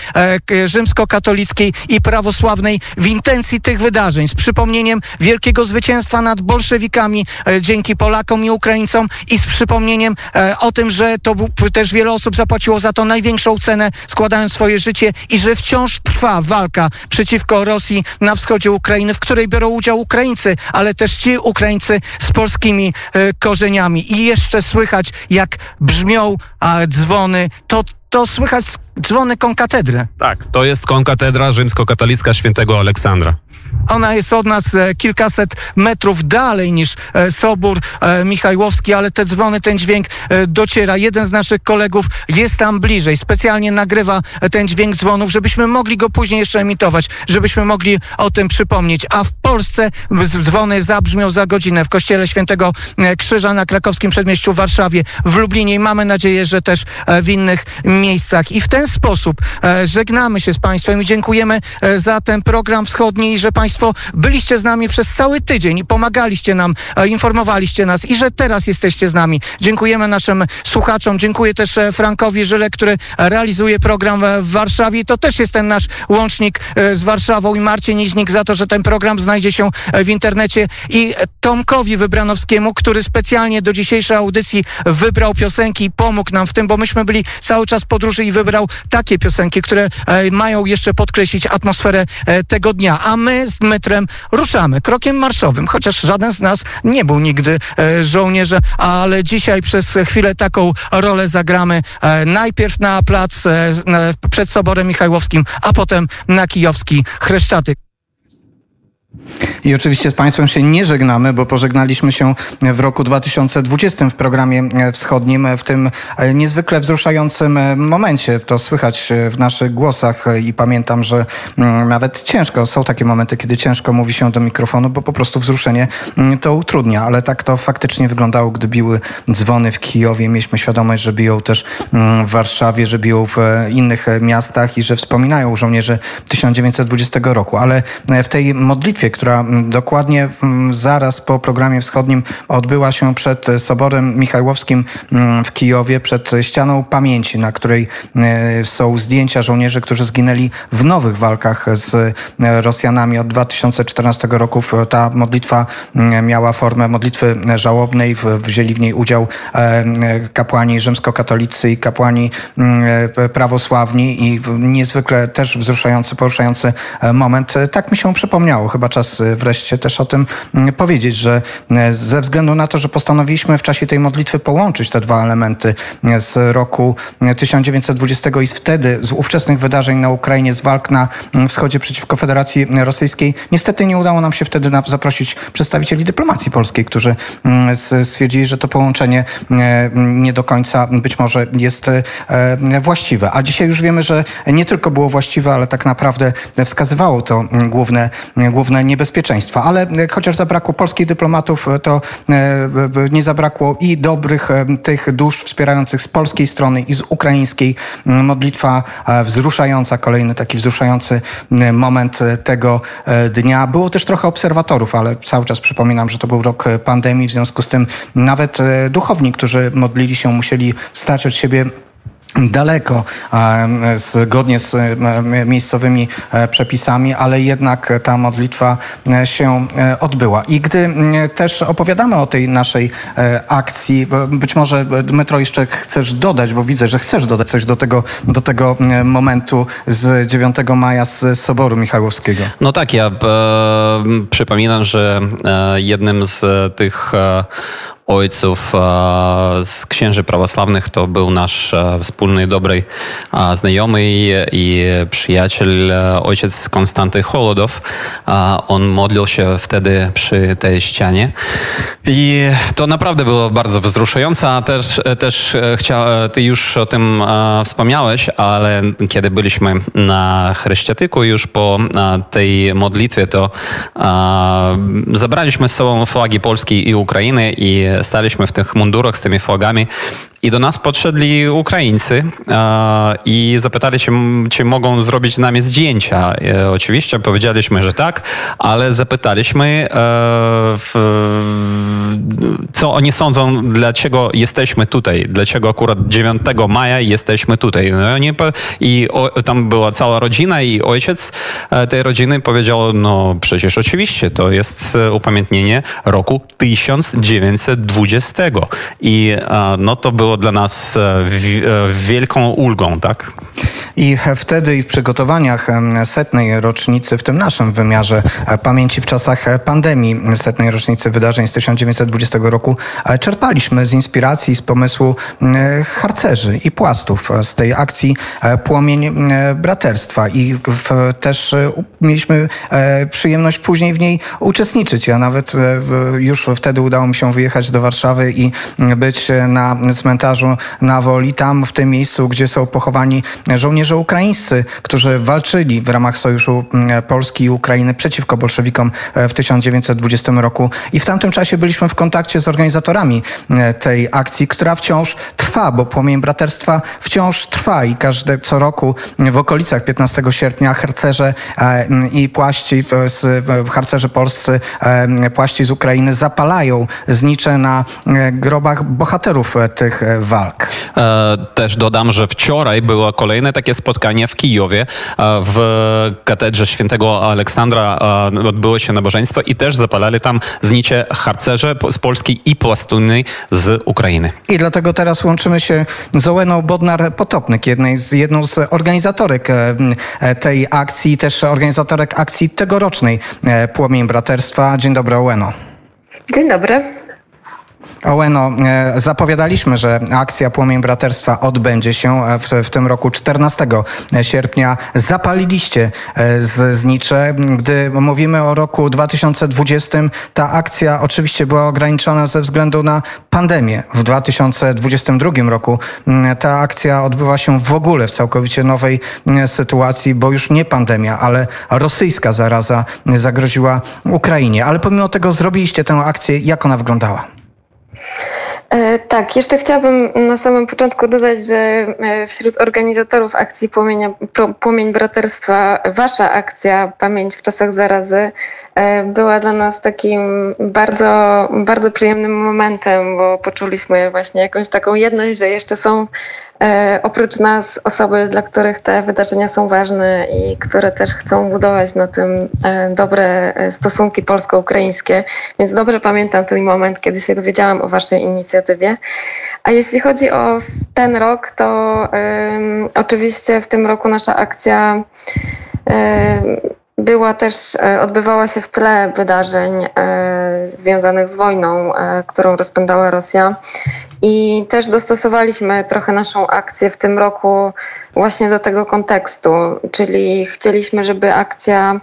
rzymskokatolickiej i prawosławnej w intencji tych wydarzeń, z przypomnieniem wielkiego zwycięstwa nad bolszewikami dzięki Polakom i Ukraińcom i z przypomnieniem o tym, że to też wiele osób zapłaciło za to największą cenę, składając swoje życie i że wciąż trwa walka przeciwko Rosji na wschodzie Ukrainy, w której biorą udział Ukraińcy, ale też ci Ukraińcy z polskimi e, korzeniami. I jeszcze słychać, jak brzmią a, dzwony, to, to słychać dzwony konkatedry. Tak, to jest konkatedra rzymskokatolicka świętego Aleksandra. Ona jest od nas e, kilkaset metrów dalej niż e, Sobór e, Michajłowski, ale te dzwony, ten dźwięk dociera. Jeden z naszych kolegów jest tam bliżej, specjalnie nagrywa ten dźwięk dzwonów, żebyśmy mogli go później jeszcze emitować, żebyśmy mogli o tym przypomnieć. A w Polsce dzwony zabrzmią za godzinę w kościele Świętego Krzyża na krakowskim przedmieściu w Warszawie, w Lublinie i mamy nadzieję, że też w innych miejscach. I w ten sposób e, żegnamy się z Państwem i dziękujemy e, za ten program wschodni i że Państwo byliście z nami przez cały tydzień i pomagaliście nam, e, informowaliście nas i że teraz jesteście z nami. Dziękujemy naszym słuchaczom, dziękuję też Frankowi Żyle, który realizuje program w Warszawie. To też jest ten nasz łącznik z Warszawą i Marcie Niźnik za to, że ten program znajdzie się w internecie i Tomkowi Wybranowskiemu, który specjalnie do dzisiejszej audycji wybrał piosenki i pomógł nam w tym, bo myśmy byli cały czas podróży i wybrał takie piosenki, które e, mają jeszcze podkreślić atmosferę e, tego dnia. A my z Dmytrem ruszamy krokiem marszowym, chociaż żaden z nas nie był nigdy e, żołnierzem, ale dzisiaj przez chwilę taką rolę zagramy najpierw na plac przed Soborem Michajłowskim, a potem na kijowski Chreszczatyk. I oczywiście z Państwem się nie żegnamy, bo pożegnaliśmy się w roku 2020 w programie wschodnim, w tym niezwykle wzruszającym momencie. To słychać w naszych głosach i pamiętam, że mm, nawet ciężko, są takie momenty, kiedy ciężko mówi się do mikrofonu, bo po prostu wzruszenie mm, to utrudnia, ale tak to faktycznie wyglądało, gdy biły dzwony w Kijowie. Mieliśmy świadomość, że biją też mm, w Warszawie, że biją w innych miastach i że wspominają żołnierzy 1920 roku, ale w tej modlitwie, która mm, dokładnie mm, zaraz po programie wschodnim odbyła się przed e, Soborem Michajłowskim mm, w Kijowie, przed ścianą pamięci, na której e, są zdjęcia żołnierzy, którzy zginęli w nowych walkach z e, Rosjanami od 2014 roku. Ta modlitwa miała formę modlitwy żałobnej, wzięli w niej udział kapłani rzymskokatolicy i kapłani prawosławni i niezwykle też wzruszający, poruszający moment. Tak mi się przypomniało, chyba e, wreszcie też o tym mm, powiedzieć, że e, ze względu na to, że postanowiliśmy w czasie tej modlitwy połączyć te dwa elementy e, z roku e, 1920 i wtedy, z ówczesnych wydarzeń na Ukrainie, z walk na mm, wschodzie przeciwko Federacji Rosyjskiej, niestety nie udało nam się wtedy zaprosić przedstawicieli dyplomacji polskiej, którzy mm, stwierdzili, że to połączenie nie do końca być może jest właściwe. A dzisiaj już wiemy, że nie tylko było właściwe, ale tak naprawdę wskazywało to główne, główne niebezpieczeństwa. Ale e, chociaż zabrakło polskich dyplomatów, e, to e, nie zabrakło i dobrych tych dusz wspierających z polskiej strony i z ukraińskiej. Mm, Modlitwa wzruszająca, kolejny taki wzruszający moment tego dnia. Było też trochę obserwatorów, ale cały czas przypominam, że to był rok pandemii, w związku z tym nawet duchowni, którzy modlili się, musieli stać od siebie daleko, zgodnie z miejscowymi e, przepisami, ale jednak ta modlitwa e, się e, odbyła. I gdy też opowiadamy o tej naszej akcji, być może Dmytro jeszcze chcesz dodać, bo widzę, że chcesz dodać coś do tego, do tego momentu z 9 maja z Soboru Michałowskiego. No tak, ja e, przypominam, że jednym z tych ojców z księży prawosławnych. To był nasz wspólny, dobry znajomy i przyjaciel, ojciec Konstanty Holodow. On modlił się wtedy przy tej ścianie. I to naprawdę było bardzo wzruszające, a też, też chcia, ty już o tym wspomniałeś, ale kiedy byliśmy na Chryściatyku już po tej modlitwie, to zabraliśmy z sobą flagi Polski i Ukrainy i staliśmy w tych mundurach z tymi flagami. I do nas podszedli Ukraińcy e, i zapytali się, czy mogą zrobić nami zdjęcia. E, oczywiście powiedzieliśmy, że tak, ale zapytaliśmy, e, w, co oni sądzą, dlaczego jesteśmy tutaj, dlaczego akurat 9 maja jesteśmy tutaj. No, oni, I o, tam była cała rodzina i ojciec e, tej rodziny powiedział, no przecież oczywiście, to jest e, upamiętnienie roku 1920. I e, no to było dla nas e, e, wielką ulgą, tak? I wtedy i w przygotowaniach setnej rocznicy, w tym naszym wymiarze e, pamięci w czasach pandemii setnej rocznicy wydarzeń z 1920 roku, czerpaliśmy z inspiracji, z pomysłu harcerzy i płastów z tej akcji Płomień Braterstwa i też mieliśmy przyjemność później w niej uczestniczyć. Ja nawet już wtedy udało mi się wyjechać do Warszawy i być na cmentarzu na Woli, tam w tym miejscu, gdzie są pochowani żołnierze ukraińscy, którzy walczyli w ramach Sojuszu m, Polski i Ukrainy przeciwko bolszewikom e, w 1920 roku. I w tamtym czasie byliśmy w kontakcie z organizatorami e, tej akcji, która wciąż trwa, bo Płomień Braterstwa wciąż trwa i każde co roku w okolicach 15 sierpnia harcerze e, m, i płaści z harcerze polscy, płaści z Ukrainy zapalają znicze na grobach bohaterów tych walk. E, Też dodam, że wczoraj było kolejne takie spotkanie w Kijowie. E, W katedrze świętego Aleksandra e, odbyło się nabożeństwo i też zapalali tam znicze harcerze z Polski i płastuny z Ukrainy. I dlatego teraz łączymy się z Ołeną Bodnar-Potopnyk, jednej z, jedną z organizatorek tej akcji, też organizatorek akcji tegorocznej Płomień Braterstwa. Dzień dobry, Ołeno. Dzień dobry. Ołeno, e, zapowiadaliśmy, że akcja Płomień Braterstwa odbędzie się e, w, w tym roku 14 sierpnia. Zapaliliście e, z znicze. Gdy mówimy o roku 2020, ta akcja oczywiście była ograniczona ze względu na pandemię. W 2022 roku ta akcja odbywa się w ogóle w całkowicie nowej sytuacji, bo już nie pandemia, ale rosyjska zaraza zagroziła Ukrainie. Ale pomimo tego zrobiliście tę akcję. Jak ona wyglądała? E, Tak, jeszcze chciałabym na samym początku dodać, że e, wśród organizatorów akcji Płomienia, Płomień Braterstwa, wasza akcja Pamięć w czasach zarazy e, była dla nas takim bardzo, bardzo przyjemnym momentem, bo poczuliśmy właśnie jakąś taką jedność, że jeszcze są oprócz nas osoby, dla których te wydarzenia są ważne i które też chcą budować na tym e, dobre e, stosunki polsko-ukraińskie. Więc dobrze pamiętam ten moment, kiedy się dowiedziałam o Waszej inicjatywie. A jeśli chodzi o ten rok, to em, oczywiście w tym roku nasza akcja em, była też, e, odbywała się w tle wydarzeń e, związanych z wojną, e, którą rozpętała Rosja. I też dostosowaliśmy trochę naszą akcję w tym roku właśnie do tego kontekstu, czyli chcieliśmy, żeby akcja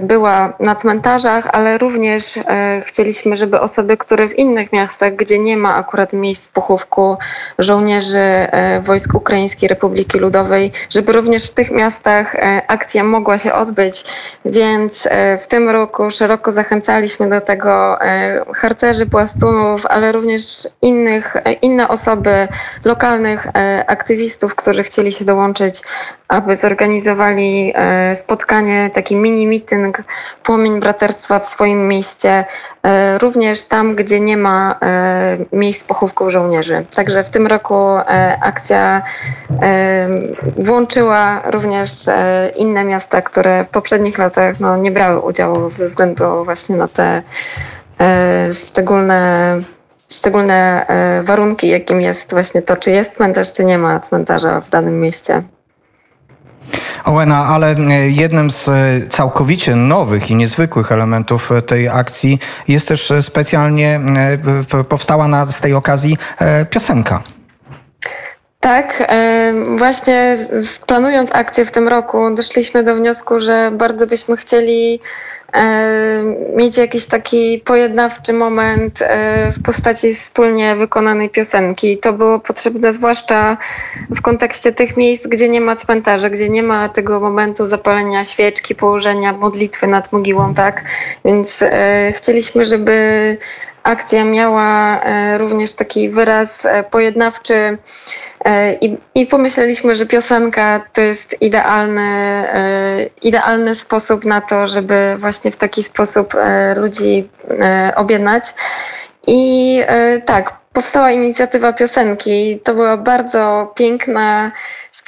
była na cmentarzach, ale również e, chcieliśmy, żeby osoby, które w innych miastach, gdzie nie ma akurat miejsc pochówku żołnierzy e, wojsk Ukraińskiej Republiki Ludowej, żeby również w tych miastach e, akcja mogła się odbyć. Więc e, w tym roku szeroko zachęcaliśmy do tego e, harcerzy, płastunów, ale również innych, e, inne osoby, lokalnych e, aktywistów, którzy chcieli się dołączyć, aby zorganizowali e, spotkanie, taki mini meeting Płomień Braterstwa w swoim mieście, e, również tam, gdzie nie ma e, miejsc pochówków żołnierzy. Także w tym roku e, akcja włączyła również inne miasta, które w poprzednich latach no, nie brały udziału ze względu właśnie na te szczególne szczególne warunki, jakim jest właśnie to, czy jest cmentarz, czy nie ma cmentarza w danym mieście. Ołena, ale e, jednym z e, całkowicie nowych i niezwykłych elementów e, tej akcji jest też specjalnie powstała na, z tej okazji piosenka. Tak, właśnie planując akcję w tym roku, doszliśmy do wniosku, że bardzo byśmy chcieli mieć jakiś taki pojednawczy moment e, w postaci wspólnie wykonanej piosenki. To było potrzebne zwłaszcza w kontekście tych miejsc, gdzie nie ma cmentarza, gdzie nie ma tego momentu zapalenia świeczki, położenia modlitwy nad mogiłą, tak? Więc e, chcieliśmy, żeby akcja miała e, również taki wyraz e, pojednawczy e, i, i pomyśleliśmy, że piosenka to jest idealny, idealny sposób na to, żeby właśnie w taki sposób ludzi objednać. I tak, powstała inicjatywa piosenki. To była bardzo piękna,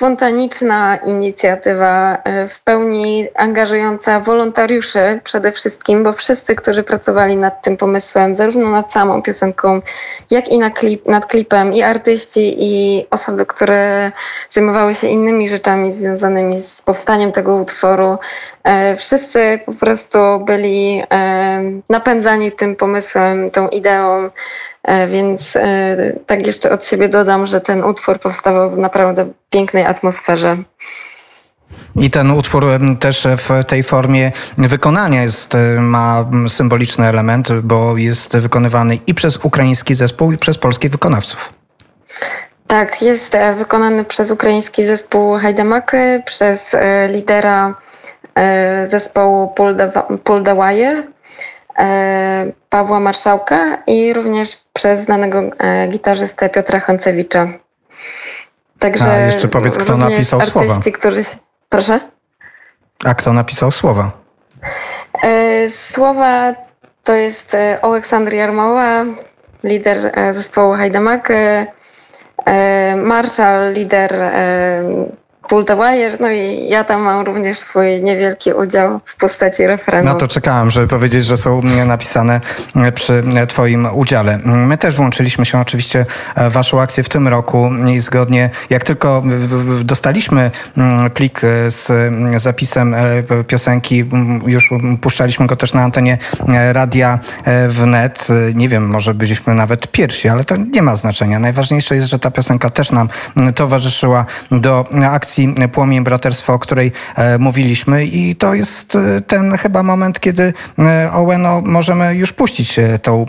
spontaniczna inicjatywa, e, w pełni angażująca wolontariuszy przede wszystkim, bo wszyscy, którzy pracowali nad tym pomysłem, zarówno nad samą piosenką, jak i na klip, nad klipem, i artyści, i osoby, które zajmowały się innymi rzeczami związanymi z powstaniem tego utworu, e, wszyscy po prostu byli e, napędzani tym pomysłem, tą ideą. E, Więc e, tak jeszcze od siebie dodam, że ten utwór powstawał w naprawdę pięknej atmosferze. I ten utwór też w tej formie wykonania jest, e, ma symboliczny element, bo jest wykonywany i przez ukraiński zespół, i przez polskich wykonawców. Tak, jest wykonany przez ukraiński zespół Hajdamaky, przez lidera zespołu Pull the, Pull the Wire, Pawła Marszałka i również przez znanego e, gitarzystę Piotra Hancewicza. Także A, jeszcze powiedz, kto napisał artyści, słowa. Którzy... Proszę? A kto napisał słowa? E, Słowa to jest e, Aleksander Jarmoła, lider e, zespołu Hajdamak, e, e, Marszal, lider e, Pull the Wire, no i ja tam mam również swój niewielki udział w postaci refrenu. No to czekałem, żeby powiedzieć, że są mm, napisane mm, przy mm, Twoim udziale. Mm, My też włączyliśmy się oczywiście w Waszą akcję w tym roku i zgodnie, jak tylko dostaliśmy mm, plik e, z mm, zapisem e, piosenki, mm, już mm, puszczaliśmy go też na antenie e, radia e, wnet. Nie wiem, może byliśmy nawet pierwsi, ale to nie ma znaczenia. Najważniejsze jest, że ta piosenka też nam mm, towarzyszyła do akcji Płomień Braterstwa, o której e, mówiliśmy i to jest e, ten chyba moment, kiedy e, Oweno możemy już puścić tą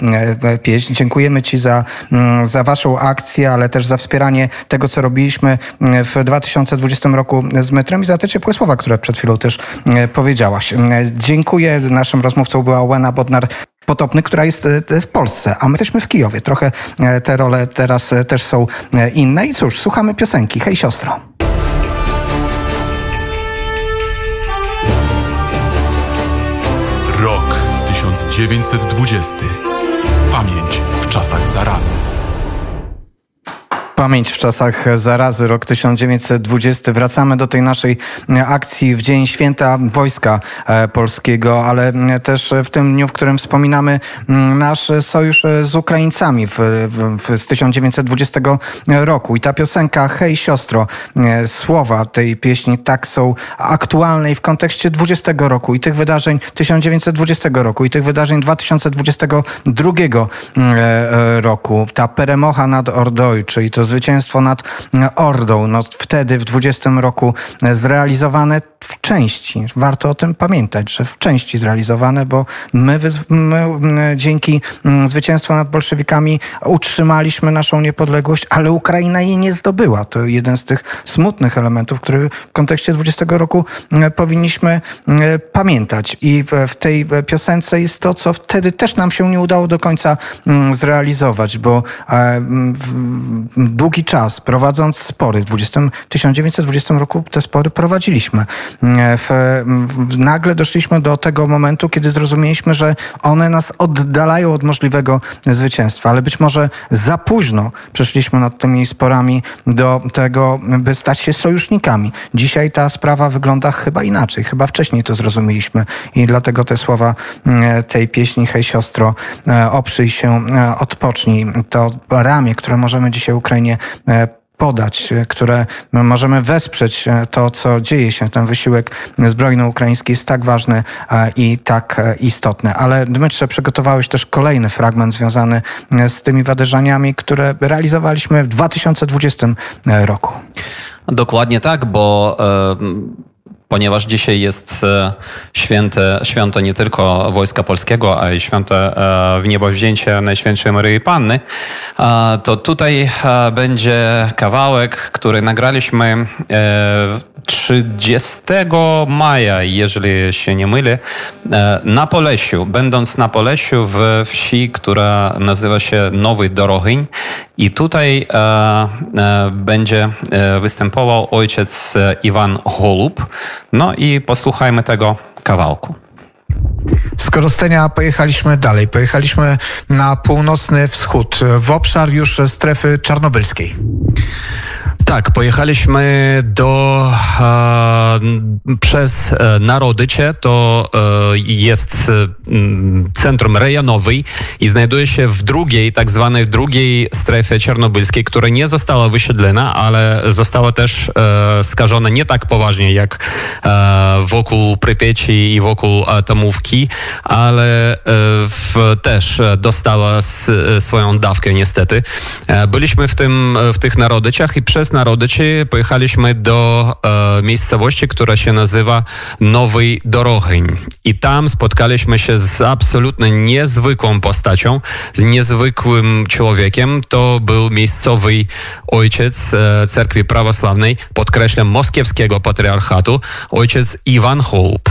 pieśń. Dziękujemy Ci za, mm, za Waszą akcję, ale też za wspieranie tego, co robiliśmy mm, w 2020 roku z metrem i za te ciepłe słowa, które przed chwilą też powiedziałaś. Dziękuję. Naszym rozmówcą była Owena Bodnar. Potopny, która jest w Polsce, a my jesteśmy w Kijowie. Trochę te role teraz też są inne. I cóż, słuchamy piosenki. Hej siostro. 1920. Pamięć w czasach zarazy. Pamięć w czasach zarazy, rok 1920. Wracamy do tej naszej e, akcji w Dzień Święta Wojska e, Polskiego, ale m, też w tym dniu, w którym wspominamy m, nasz sojusz e, z Ukraińcami w, w, z 1920 roku. I ta piosenka Hej siostro, e, słowa tej pieśni tak są aktualne i w kontekście 20 roku i tych wydarzeń 1920 roku i tych wydarzeń 2022 mm, e, e, roku. Ta peremocha nad Ordoj, czyli to zwycięstwo nad Ordą, no wtedy w 20 roku zrealizowane w części. Warto o tym pamiętać, że w części zrealizowane, bo my, my dzięki zwycięstwu nad bolszewikami utrzymaliśmy naszą niepodległość, ale Ukraina jej nie zdobyła. To jeden z tych smutnych elementów, który w kontekście 20 roku powinniśmy pamiętać. I w- tej piosence jest to, co wtedy też nam się nie udało do końca zrealizować, bo e, długi czas prowadząc spory, w 20, 1920 roku te spory prowadziliśmy. Mm, W, w, nagle doszliśmy do tego momentu, kiedy zrozumieliśmy, że one nas oddalają od możliwego zwycięstwa, ale być może za późno przeszliśmy nad tymi sporami do tego, by stać się sojusznikami. Dzisiaj ta sprawa wygląda chyba inaczej, chyba wcześniej to zrozumieliśmy. I dlatego te słowa mm, tej pieśni Hej siostro, e, oprzyj się, e, odpocznij, to ramię, które możemy dzisiaj Ukrainie e, podać, e, które możemy wesprzeć e, to, co dzieje się, ten wysiłek zbrojny ukraiński jest tak ważny i tak e, istotny. Ale Dmytrze, przygotowałeś też kolejny fragment związany z tymi wydarzeniami, które realizowaliśmy w 2020 roku. Dokładnie tak, bo e, ponieważ dzisiaj jest e, święte, święto nie tylko Wojska Polskiego, a i święto e, w niebowzięcie Najświętszej Maryi Panny, to tutaj e, będzie kawałek, który nagraliśmy 30 maja, jeżeli się nie mylę, e, na Polesiu. Będąc na Polesiu w wsi, która nazywa się Nowy Dorohyń i tutaj e, e, będzie występował ojciec Iwan Holub. No i posłuchajmy tego kawałku. Z Korostenia pojechaliśmy dalej. Pojechaliśmy na północny wschód, w obszar już strefy czarnobylskiej. Tak, pojechaliśmy do e, przez e, Narodycie, to e, jest e, m, centrum rejonowy i znajduje się w drugiej, tak zwanej drugiej strefie czarnobylskiej, która nie została wysiedlona, ale została też e, skażona nie tak poważnie jak e, wokół Prypieci i wokół Atomówki, ale w, też dostała s, swoją dawkę niestety. Byliśmy w, tym, w tych Narodyciach i przez Narodycie pojechaliśmy do e, miejscowości, która się nazywa Nowy Dorohyń. I tam spotkaliśmy się z absolutnie niezwykłą postacią, z niezwykłym człowiekiem. To był miejscowy ojciec e, cerkwi prawosławnej, podkreślam, moskiewskiego patriarchatu, ojciec Iwan Hołb.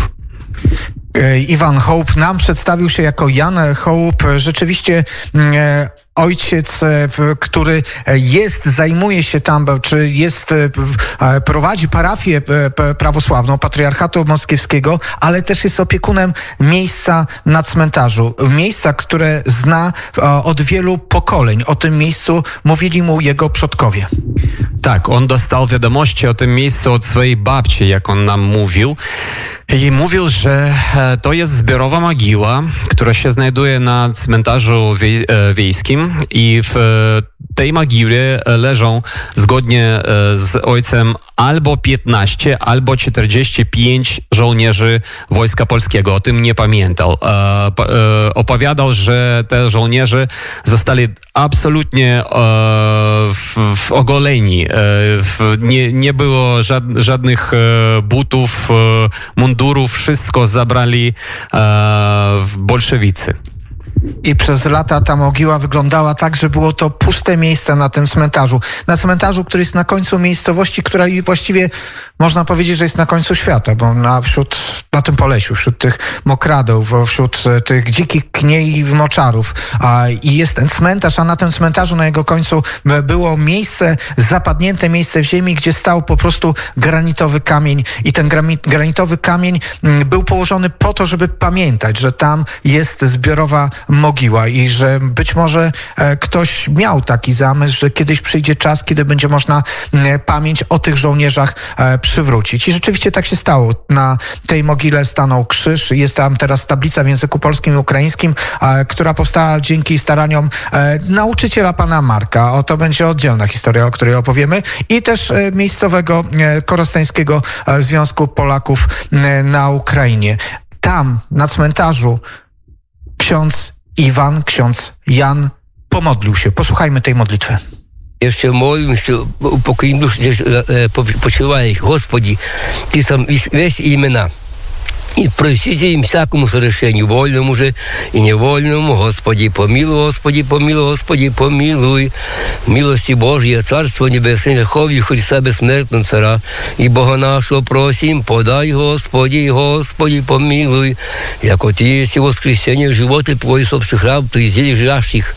E, Iwan Hołb nam przedstawił się jako Jan Hołb. Rzeczywiście mm, e, ojciec, e, który jest, zajmuje się tam, czy jest, e, e, prowadzi parafię e, prawosławną Patriarchatu Moskiewskiego, ale też jest opiekunem miejsca na cmentarzu. Miejsca, które zna e, od wielu pokoleń. O tym miejscu mówili mu jego przodkowie. Tak, on dostał wiadomości o tym miejscu od swojej babci, jak on nam mówił. I mówił, że e, to jest zbiorowa mogiła, która się znajduje na cmentarzu e, wiejskim i w e, tej mogile leżą zgodnie z ojcem albo 15, albo 45 żołnierzy Wojska Polskiego. O tym nie pamiętał. E, e, Opowiadał, że te żołnierze zostali absolutnie e, w, ogoleni. Nie, nie było żad, żadnych butów, mundurów, wszystko zabrali bolszewicy. I przez lata ta mogiła wyglądała tak, że było to puste miejsce na tym cmentarzu. Na cmentarzu, który jest na końcu miejscowości, która właściwie można powiedzieć, że jest na końcu świata, bo na, wśród, na tym Polesiu, wśród tych mokradów, wśród e, tych dzikich kniei i moczarów. A, I jest ten cmentarz, a na tym cmentarzu, na jego końcu e, było miejsce, zapadnięte miejsce w ziemi, gdzie stał po prostu granitowy kamień. I ten granitowy kamień był położony po to, żeby pamiętać, że tam jest zbiorowa mogiła i że być może e, ktoś miał taki zamysł, że kiedyś przyjdzie czas, kiedy będzie można mm, pamięć o tych żołnierzach e, przywrócić. I rzeczywiście tak się stało. Na tej mogile stanął krzyż. Jest tam teraz tablica w języku polskim i ukraińskim, e, która powstała dzięki staraniom e, nauczyciela pana Marka. O to będzie oddzielna historia, o której opowiemy. I też e, miejscowego e, Korostańskiego e, Związku Polaków e, na Ukrainie. Tam, na cmentarzu, ksiądz Iwan, ksiądz Jan pomodlił się. Posłuchajmy tej modlitwy. Jeszcze молимся, упокоим душ, здесь э, по- почивай их, Господи, Ты сам весь, весь имена. И простите им всякому совершению, вольному же и невольному, Господи, помилуй, Господи, помилуй, Господи, помилуй. Милости Божья, Царство Небесное, Верховье Христа Бессмертного Цара, и Бога нашего просим, подай, Господи, Господи, помилуй. Яко Ты есть и воскресение, живот и пояс общих раб, Ты здесь живущих.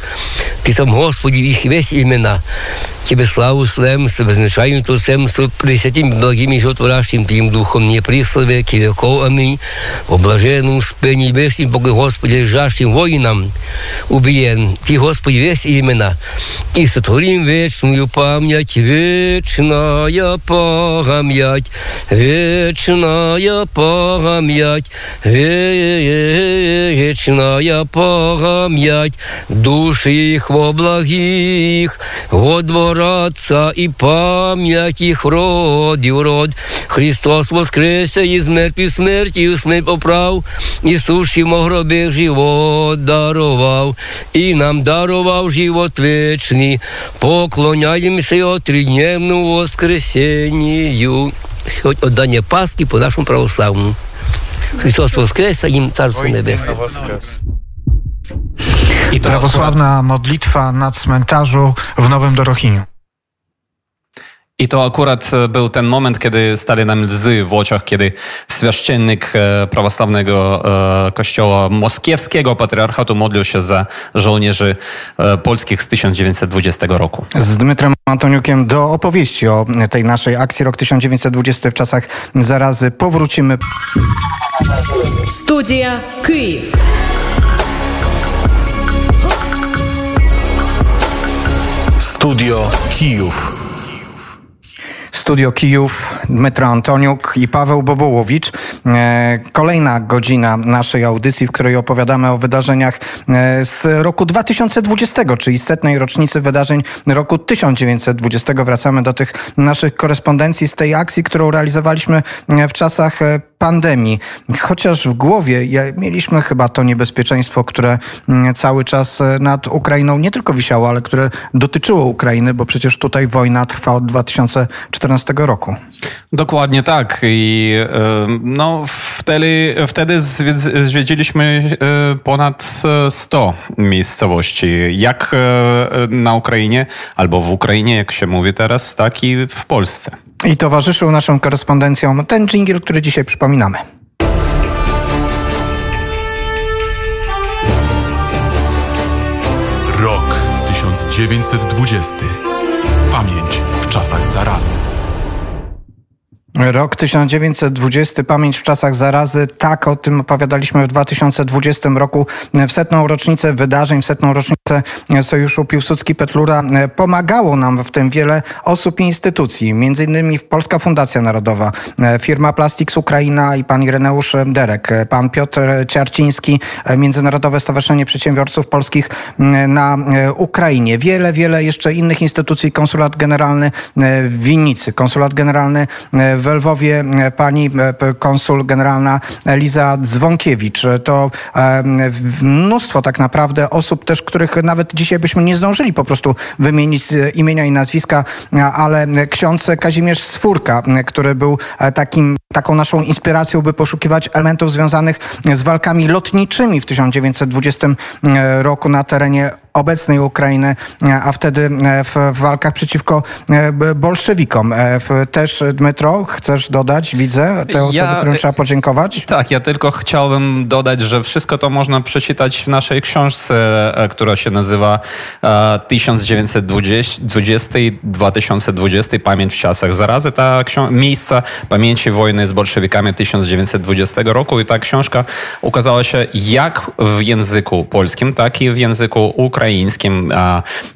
Ты сам, Господи, их весь имена. Тебе славу слем, с возношанием Твоим, с пресвятым благим и животворящим Твоим Духом, не приславе, ки веков, аминь. В блаженном спении вечным Бога, Господи, лежащим воинам, убиен, Ты, Господи, весь имена, и сотворим вечную память, вечная память, вечная память, вечная память, души их во благих, во дворах Богородца и память их род и род. Христос воскресе из мертвых смертью усмить поправ, Ісусі мог гробих живот дарував, і нам дарував живот вечний, поклоняємося його тридневну воскресенню. Сьогодні віддання Пасхи по нашому православному. Христос Воскрес, їм Царство Небесне. I prawosławna modlitwa na cmentarzu w Nowym Dorochiniu. I to akurat e, był ten moment, kiedy stali nam łzy w oczach, kiedy święcennik e, prawosławnego e, kościoła moskiewskiego patriarchatu modlił się za żołnierzy polskich z 1920 roku. Z Dmytrem Antoniukiem do opowieści o tej naszej akcji rok 1920 w czasach zarazy powrócimy. Studia Kijów. Studio Kijów. Studio Kijów, Dmytro Antoniuk i Paweł Bobołowicz. E, Kolejna godzina naszej audycji, w której opowiadamy o wydarzeniach e, z roku 2020, czyli setnej rocznicy wydarzeń roku 1920. Wracamy do tych naszych korespondencji z tej akcji, którą realizowaliśmy e, w czasach pandemii. Chociaż w głowie mieliśmy chyba to niebezpieczeństwo, które mm, cały czas e, nad Ukrainą nie tylko wisiało, ale które dotyczyło Ukrainy, bo przecież tutaj wojna trwa od 2014 roku. Dokładnie tak. I e, no, wtedy, wtedy zwiedz- zwiedziliśmy e, ponad e, 100 miejscowości. Jak na Ukrainie, albo w Ukrainie, jak się mówi teraz, tak i w Polsce. I towarzyszył naszym korespondencjom ten dżingiel, który dzisiaj przypominamy. Rok 1920. Pamięć w czasach zarazy. Rok 1920, pamięć w czasach zarazy. Tak o tym opowiadaliśmy w 2020 roku w setną rocznicę wydarzeń, w setną rocznicę Sojuszu Piłsudski-Petlura. Pomagało nam w tym wiele osób i instytucji, między innymi Polska Fundacja Narodowa, firma Plastics Ukraina i pan Ireneusz Derek, pan Piotr Ciarciński, Międzynarodowe Stowarzyszenie Przedsiębiorców Polskich na Ukrainie. Wiele, wiele jeszcze innych instytucji, konsulat generalny w Winnicy, konsulat generalny Lwowie, pani e, konsul generalna Liza Dzwonkiewicz. To e, mnóstwo tak naprawdę osób też, których nawet dzisiaj byśmy nie zdążyli po prostu wymienić imienia i nazwiska, ale ksiądz Kazimierz Swórka, który był e, takim, taką naszą inspiracją, by poszukiwać elementów związanych z walkami lotniczymi w 1920 roku na terenie obecnej Ukrainy, a wtedy e, w, w walkach przeciwko e, bolszewikom. E, w- Też Dmytro, chcesz dodać, widzę, te osoby, Ja- którym trzeba podziękować? Tak, ja tylko chciałbym dodać, że wszystko to można przeczytać w naszej książce, e, która się nazywa e, 1920-2020 Pamięć w czasach zarazy. Ta miejsca pamięci wojny z bolszewikami 1920 roku i ta książka ukazała się jak w języku polskim, tak i w języku ukraińskim.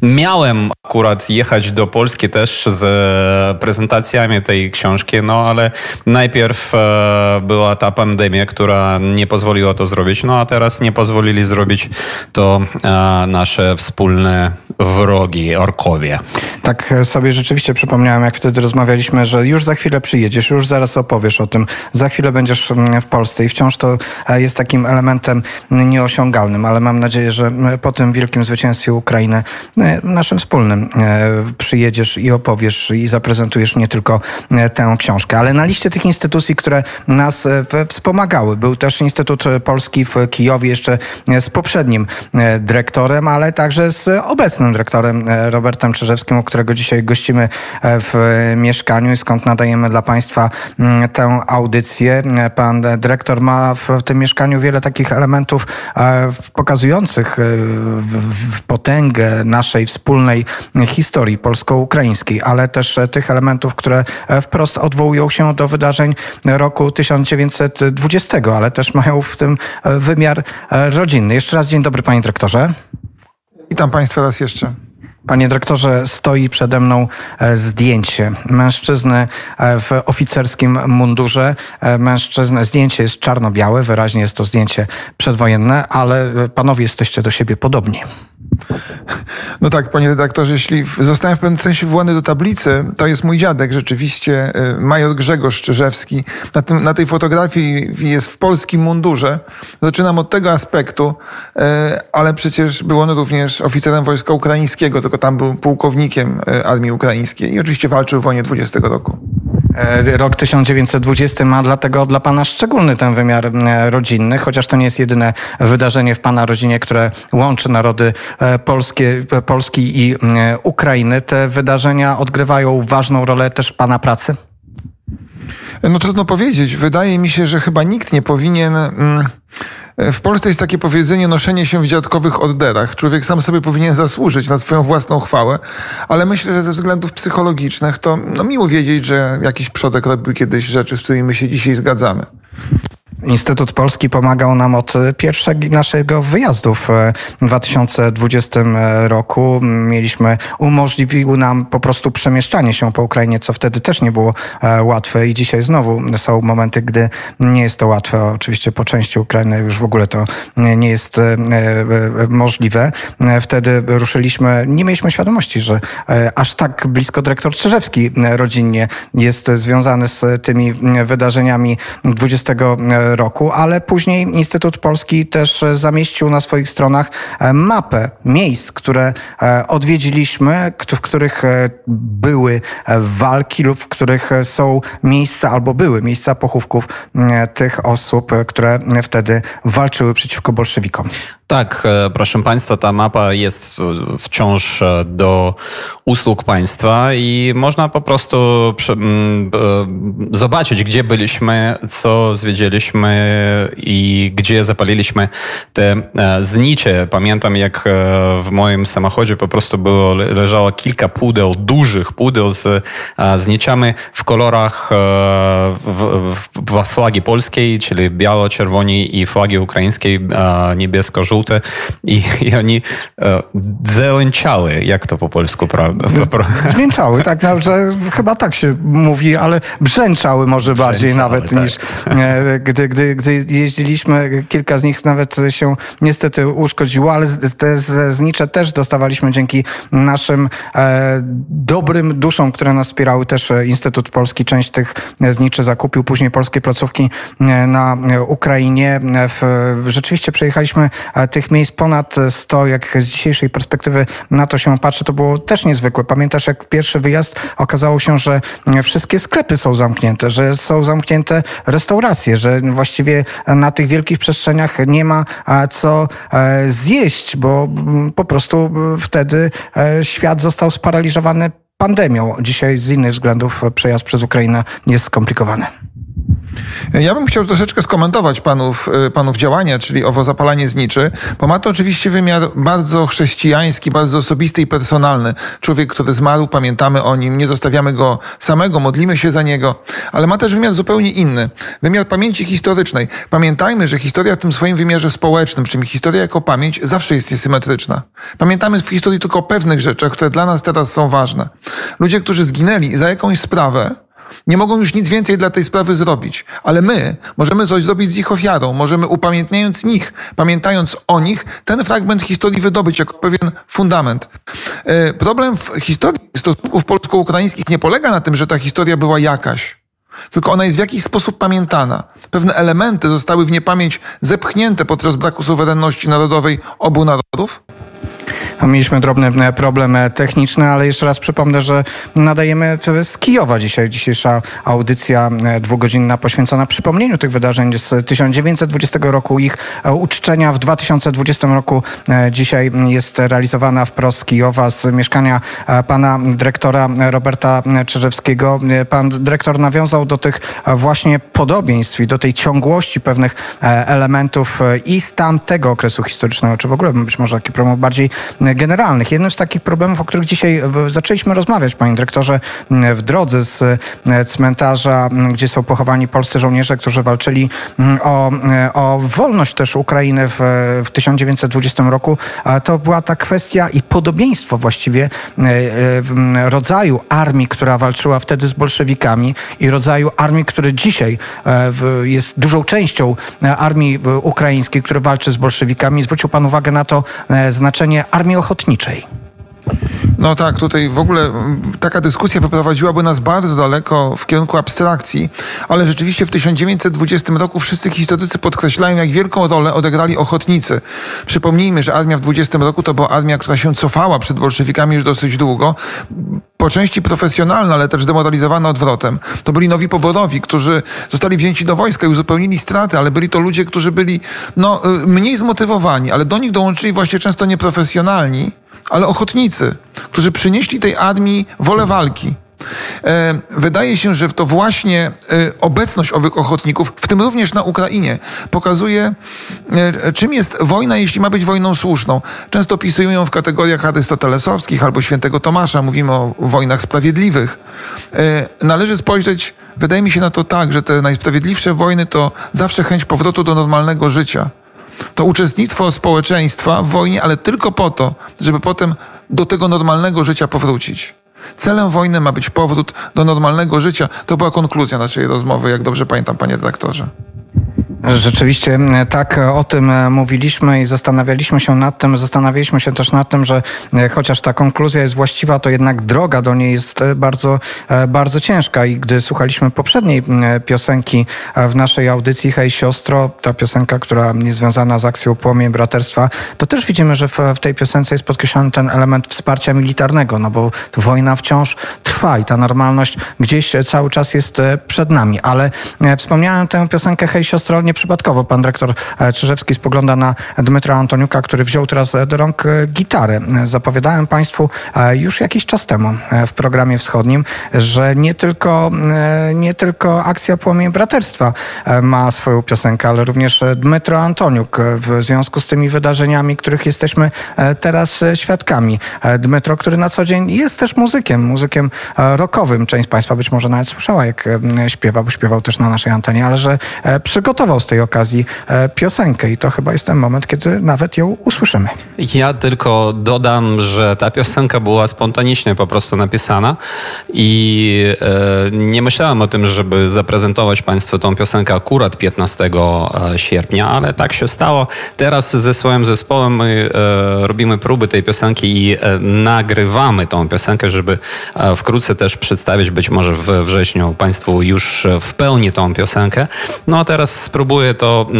Miałem akurat jechać do Polski też z prezentacjami tej książki, no ale najpierw e, była ta pandemia, która nie pozwoliła to zrobić, no a teraz nie pozwolili zrobić to e, nasze wspólne wrogi, orkowie. Tak e, sobie rzeczywiście przypomniałem, jak wtedy rozmawialiśmy, że już za chwilę przyjedziesz, już zaraz opowiesz o tym, za chwilę będziesz mm, w Polsce i wciąż to jest takim elementem nieosiągalnym, ale mam nadzieję, że po tym wielkim zwycięstwie Ukrainy, naszym wspólnym, przyjedziesz i opowiesz i zaprezentujesz nie tylko tę książkę, ale na liście tych instytucji, które nas e, wspomagały, był też Instytut Polski w Kijowie jeszcze e, z poprzednim e, dyrektorem, ale także z obecnym dyrektorem e, Robertem Czerzewskim, u którego dzisiaj gościmy e, w e, mieszkaniu i skąd nadajemy dla Państwa mm, tę audycję. E, Pan e, dyrektor ma w tym mieszkaniu wiele takich elementów e, pokazujących e, potęgę naszej wspólnej historii polsko-ukraińskiej, ale też e, tych elementów, które e, wprost odwołują się do wydarzeń roku 1920, ale też mają w tym e, wymiar e, rodzinny. Jeszcze raz dzień dobry, panie dyrektorze. Witam Państwa raz jeszcze. Panie dyrektorze, stoi przede mną e, zdjęcie mężczyzny w oficerskim mundurze. Mężczyzna, zdjęcie jest czarno-białe, wyraźnie jest to zdjęcie przedwojenne, ale panowie jesteście do siebie podobni. No tak, panie redaktorze, jeśli zostałem w pewnym sensie wywołany do tablicy, to jest mój dziadek rzeczywiście, y, major Grzegorz Czyżewski. Na, tym, na tej fotografii jest w polskim mundurze. Zaczynam od tego aspektu, y, ale przecież był on również oficerem wojska ukraińskiego, tylko tam był pułkownikiem y, armii ukraińskiej i oczywiście walczył w wojnie 20 roku. E, Rok 1920 ma dlatego dla Pana szczególny ten wymiar e, rodzinny, chociaż to nie jest jedyne wydarzenie w Pana rodzinie, które łączy narody polskie, e, Polski i e, Ukrainy. Te wydarzenia odgrywają ważną rolę też w Pana pracy. No trudno powiedzieć. Wydaje mi się, że chyba nikt nie powinien. Mm, w Polsce jest takie powiedzenie noszenie się w dziadkowych odderach. Człowiek sam sobie powinien zasłużyć na swoją własną chwałę, ale myślę, że ze względów psychologicznych to no, miło wiedzieć, że jakiś przodek robił kiedyś rzeczy, z którymi my się dzisiaj zgadzamy. Instytut Polski pomagał nam od pierwszego naszego wyjazdu w e, 2020 roku. Mieliśmy, umożliwił nam po prostu przemieszczanie się po Ukrainie, co wtedy też nie było e, łatwe i dzisiaj znowu są momenty, gdy nie jest to łatwe. Oczywiście po części Ukrainy już w ogóle to nie jest e, e, możliwe. E, Wtedy ruszyliśmy, nie mieliśmy świadomości, że e, aż tak blisko dyrektor Czyżewski e, rodzinnie jest związany z tymi e, wydarzeniami 20 roku, ale później Instytut Polski też e, zamieścił na swoich stronach e, mapę miejsc, które e, odwiedziliśmy, w których były walki lub w których są miejsca albo były miejsca pochówków tych osób, które wtedy walczyły przeciwko bolszewikom. Tak, e, proszę Państwa, ta mapa jest e, wciąż e, do usług państwa i można po prostu prze- m, e, zobaczyć, gdzie byliśmy, co zwiedziliśmy i gdzie zapaliliśmy te znicze. Pamiętam, jak w moim samochodzie po prostu było, le- leżało kilka pudeł, dużych pudeł z zniczami w kolorach w, w, w flagi polskiej, czyli biało-czerwoni i flagi ukraińskiej e, niebiesko-żółte i, i oni e, jak to po polsku, prawda? Dźwięczały, tak, no, że chyba tak się mówi, ale brzęczały może bardziej Brzęczały, nawet tak. niż e, gdy, gdy, gdy jeździliśmy. Kilka z nich nawet się niestety uszkodziło, ale te znicze też dostawaliśmy dzięki naszym e, dobrym duszom, które nas wspierały. Też e, Instytut Polski część tych zniczy zakupił, później polskie placówki e, na Ukrainie. E, W, rzeczywiście przejechaliśmy tych miejsc ponad 100, jak z dzisiejszej perspektywy na to się patrzy, to było też niezwykłe. Pamiętasz, jak pierwszy wyjazd okazało się, że wszystkie sklepy są zamknięte, że są zamknięte restauracje, że właściwie na tych wielkich przestrzeniach nie ma co e, zjeść, bo mm, po prostu e, wtedy e, świat został sparaliżowany pandemią. Dzisiaj z innych względów przejazd przez Ukrainę jest skomplikowany. Ja bym chciał troszeczkę skomentować panów, y, panów działania, czyli owo zapalanie zniczy, bo ma to oczywiście wymiar bardzo chrześcijański, bardzo osobisty i personalny. Człowiek, który zmarł, pamiętamy o nim, nie zostawiamy go samego, modlimy się za niego, ale ma też wymiar zupełnie inny. Wymiar pamięci historycznej. Pamiętajmy, że historia w tym swoim wymiarze społecznym, czym historia jako pamięć, zawsze jest niesymetryczna. Pamiętamy w historii tylko o pewnych rzeczach, które dla nas teraz są ważne. Ludzie, którzy zginęli za jakąś sprawę, nie mogą już nic więcej dla tej sprawy zrobić, ale my możemy coś zrobić z ich ofiarą, możemy upamiętniając nich, pamiętając o nich, ten fragment historii wydobyć jako pewien fundament. E, Problem w historii stosunków polsko-ukraińskich nie polega na tym, że ta historia była jakaś, tylko ona jest w jakiś sposób pamiętana. Pewne elementy zostały w niepamięć zepchnięte podczas braku suwerenności narodowej obu narodów. Mieliśmy drobny e, problem e, techniczny, ale jeszcze raz przypomnę, że nadajemy z Kijowa dzisiaj. Dzisiejsza audycja e, dwugodzinna poświęcona przypomnieniu tych wydarzeń z 1920 roku, ich uczczenia w 2020 roku. Dzisiaj jest realizowana wprost z Kijowa, z mieszkania pana dyrektora Roberta Czerzewskiego. Pan dyrektor nawiązał do tych właśnie podobieństw i do tej ciągłości pewnych elementów i z tamtego okresu historycznego, czy w ogóle być może problemów bardziej generalnych. Jednym z takich problemów, o których dzisiaj e, zaczęliśmy rozmawiać, panie dyrektorze, w drodze z e, cmentarza, gdzie są pochowani polscy żołnierze, którzy walczyli o, e, o wolność też Ukrainy w, w 1920 roku, to była ta kwestia i podobieństwo właściwie rodzaju armii, która walczyła wtedy z bolszewikami i rodzaju armii, który dzisiaj jest dużą częścią armii ukraińskiej, która walczy z bolszewikami. Zwrócił pan uwagę na to znaczenie armii ochotniczej. No tak, tutaj w ogóle taka dyskusja wyprowadziłaby nas bardzo daleko w kierunku abstrakcji, ale rzeczywiście w 1920 roku wszyscy historycy podkreślają, jak wielką rolę odegrali ochotnicy. Przypomnijmy, że armia w 20 roku to była armia, która się cofała przed bolszewikami już dosyć długo. Po części profesjonalna, ale też demoralizowana odwrotem. To byli nowi poborowi, którzy zostali wzięci do wojska i uzupełnili straty, ale byli to ludzie, którzy byli no, y, mniej zmotywowani, ale do nich dołączyli właśnie często nieprofesjonalni, ale ochotnicy, którzy przynieśli tej armii wolę walki. E, Wydaje się, że to właśnie e, obecność owych ochotników, w tym również na Ukrainie, pokazuje, e, czym jest wojna, jeśli ma być wojną słuszną. Często opisują ją w kategoriach arystotelesowskich albo świętego Tomasza, mówimy o wojnach sprawiedliwych. Należy spojrzeć, wydaje mi się na to tak, że te najsprawiedliwsze wojny to zawsze chęć powrotu do normalnego życia to uczestnictwo społeczeństwa w wojnie, ale tylko po to, żeby potem do tego normalnego życia powrócić. Celem wojny ma być powrót do normalnego życia. To była konkluzja naszej rozmowy, jak dobrze pamiętam, panie redaktorze. Rzeczywiście e, tak e, o tym e, mówiliśmy i zastanawialiśmy się nad tym, zastanawialiśmy się też nad tym, że e, chociaż ta konkluzja jest właściwa, to jednak droga do niej jest bardzo, bardzo ciężka. I gdy słuchaliśmy poprzedniej m, piosenki w naszej audycji Hej siostro, ta piosenka, która jest związana z akcją Płomień Braterstwa, to też widzimy, że w, tej piosence jest podkreślony ten element wsparcia militarnego, no bo wojna wciąż trwa i ta normalność gdzieś cały czas jest przed nami, ale wspomniałem tę piosenkę Hej siostro nieprzypadkowo. Pan dyrektor e, Czyżewski spogląda na Dmytra Antoniuka, który wziął teraz e, do rąk e, gitarę. Zapowiadałem Państwu już jakiś czas temu w programie wschodnim, że nie tylko, nie tylko akcja Płomień Braterstwa ma swoją piosenkę, ale również Dmytro Antoniuk w związku z tymi wydarzeniami, których jesteśmy teraz świadkami. Dmytro, który na co dzień jest też muzykiem, muzykiem rockowym. Część Państwa być może nawet słyszała, jak śpiewa, bo śpiewał też na naszej antenie, ale że e, z tej okazji e, piosenkę i to chyba jest ten moment, kiedy nawet ją usłyszymy. Ja tylko dodam, że ta piosenka była spontanicznie po prostu napisana i e, nie myślałem o tym, żeby zaprezentować Państwu tą piosenkę akurat 15 sierpnia, ale tak się stało. Teraz ze swoim zespołem my e, robimy próby tej piosenki i e, nagrywamy tą piosenkę, żeby e, wkrótce też przedstawić być może we wrześniu Państwu już w pełni tą piosenkę. No a teraz spróbuję to e,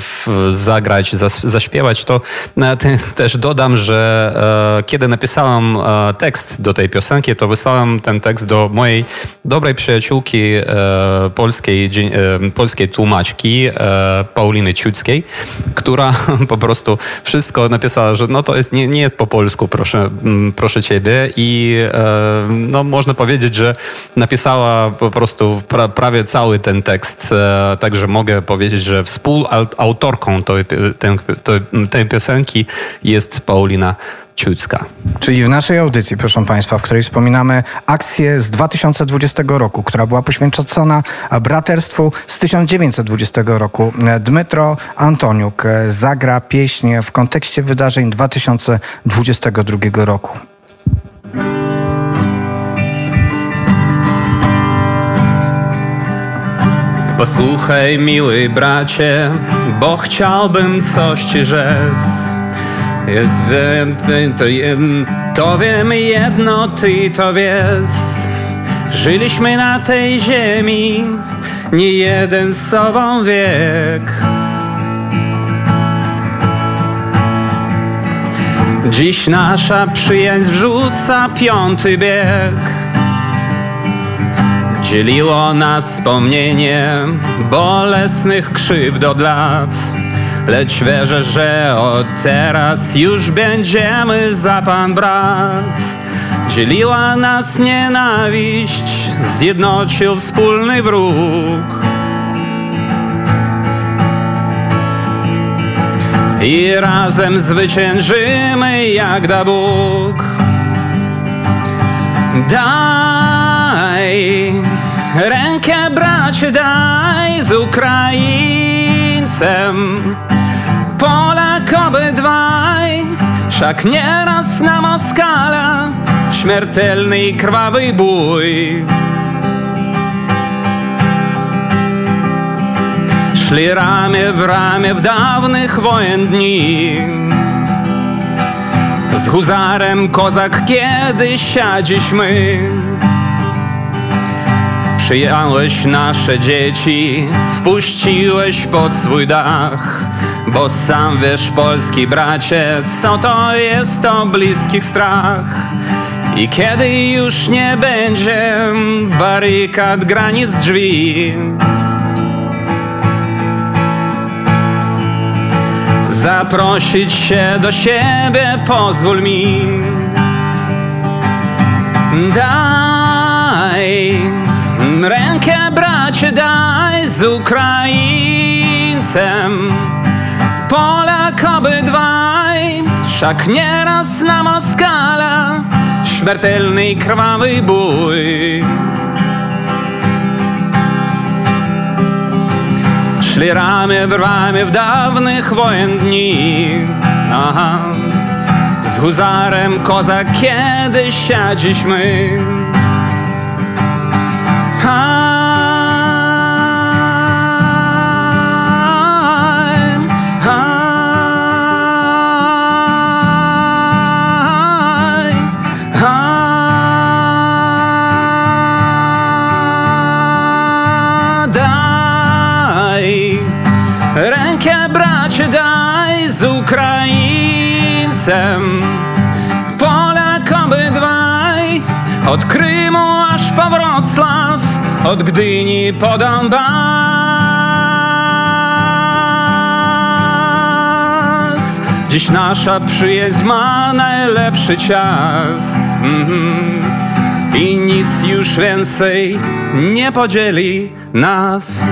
w, zagrać, zaśpiewać. To e, te, też dodam, że e, kiedy napisałem e, tekst do tej piosenki, to wysłałem ten tekst do mojej dobrej przyjaciółki e, polskiej, e, polskiej tłumaczki e, Pauliny Ciuckiej, która po prostu wszystko napisała, że no to jest, nie, nie jest po polsku, proszę, proszę ciebie i e, no można powiedzieć, że napisała po prostu pra, prawie cały ten tekst, e, także mogę powiedzieć, że współautorką tej, tej, tej piosenki jest Paulina Ciucka. Czyli w naszej audycji, proszę Państwa, w której wspominamy akcję z 2020 roku, która była poświęcona braterstwu z 1920 roku. Dmytro Antoniuk zagra pieśń w kontekście wydarzeń 2022 roku. Posłuchaj, miły bracie, bo chciałbym coś ci rzec. To, to wiem jedno, ty to wiedz. Żyliśmy na tej ziemi nie jeden z sobą wiek. Dziś nasza przyjaźń wrzuca piąty bieg. Dzieliło nas wspomnienie bolesnych krzywd od lat. Lecz wierzę, że od teraz już będziemy za pan brat. Dzieliła nas nienawiść, zjednocił wspólny wróg. I razem zwyciężymy, jak da Bóg. Daj rękę, bracie, daj z Ukraińcem. Polak obydwaj, wszak nieraz na Moskala śmiertelny i krwawy bój. Szli ramię w ramię w dawnych wojen dni. Z huzarem kozak kiedyś, a dziś my Przyjąłeś nasze dzieci, wpuściłeś pod swój dach Bo sam wiesz, polski bracie, co to jest to bliskich strach. I kiedy już nie będzie barykad, granic drzwi Zaprosić się do siebie pozwól mi. Daj bracie daj z Ukraińcem. Polak obydwaj Wszak nieraz na Moskala Śmiertelny i krwawy bój. Szli ramię w ramię w dawnych wojen dni. Aha. Z huzarem kozak kiedyś, a od Krymu aż po Wrocław od Gdyni po Donbas. Dziś nasza przyjaźń ma najlepszy czas Mhm. I nic już więcej nie podzieli nas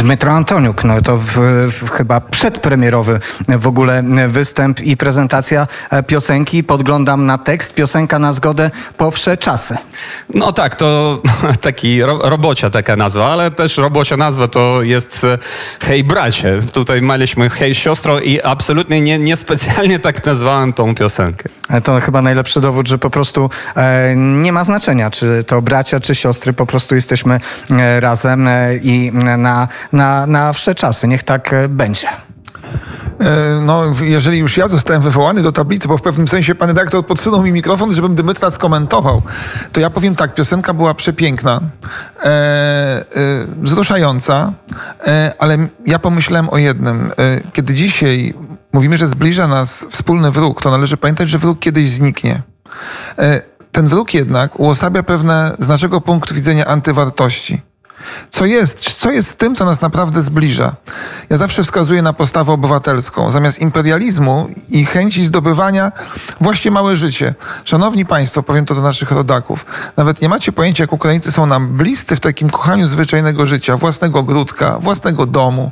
Dmytro Antoniuk, no to w, w, chyba przedpremierowy w ogóle występ i prezentacja piosenki. Podglądam na tekst. Piosenka na zgodę po wsze czasy. No tak, to taki ro, robocia taka nazwa, ale też robocia nazwa to jest e, hej bracie. Tutaj mieliśmy hej siostro i absolutnie nie, niespecjalnie tak nazwałem tą piosenkę. To chyba najlepszy dowód, że po prostu e, nie ma znaczenia, czy to bracia, czy siostry, po prostu jesteśmy e, razem e, i na, na, na wsze czasy. Niech tak będzie. E, No, jeżeli już ja zostałem wywołany do tablicy, bo w pewnym sensie pan redaktor podsunął mi mikrofon, żebym Dymytra skomentował, to ja powiem tak, piosenka była przepiękna, e, e, wzruszająca, e, ale ja pomyślałem o jednym. E, kiedy dzisiaj mówimy, że zbliża nas wspólny wróg, to należy pamiętać, że wróg kiedyś zniknie. E, ten wróg jednak uosabia pewne z naszego punktu widzenia antywartości. Co jest, co jest tym, co nas naprawdę zbliża? Ja zawsze wskazuję na postawę obywatelską. Zamiast imperializmu i chęci zdobywania, właśnie małe życie. Szanowni Państwo, powiem to do naszych rodaków, nawet nie macie pojęcia, jak Ukraińcy są nam bliscy w takim kochaniu zwyczajnego życia, własnego ogródka, własnego domu,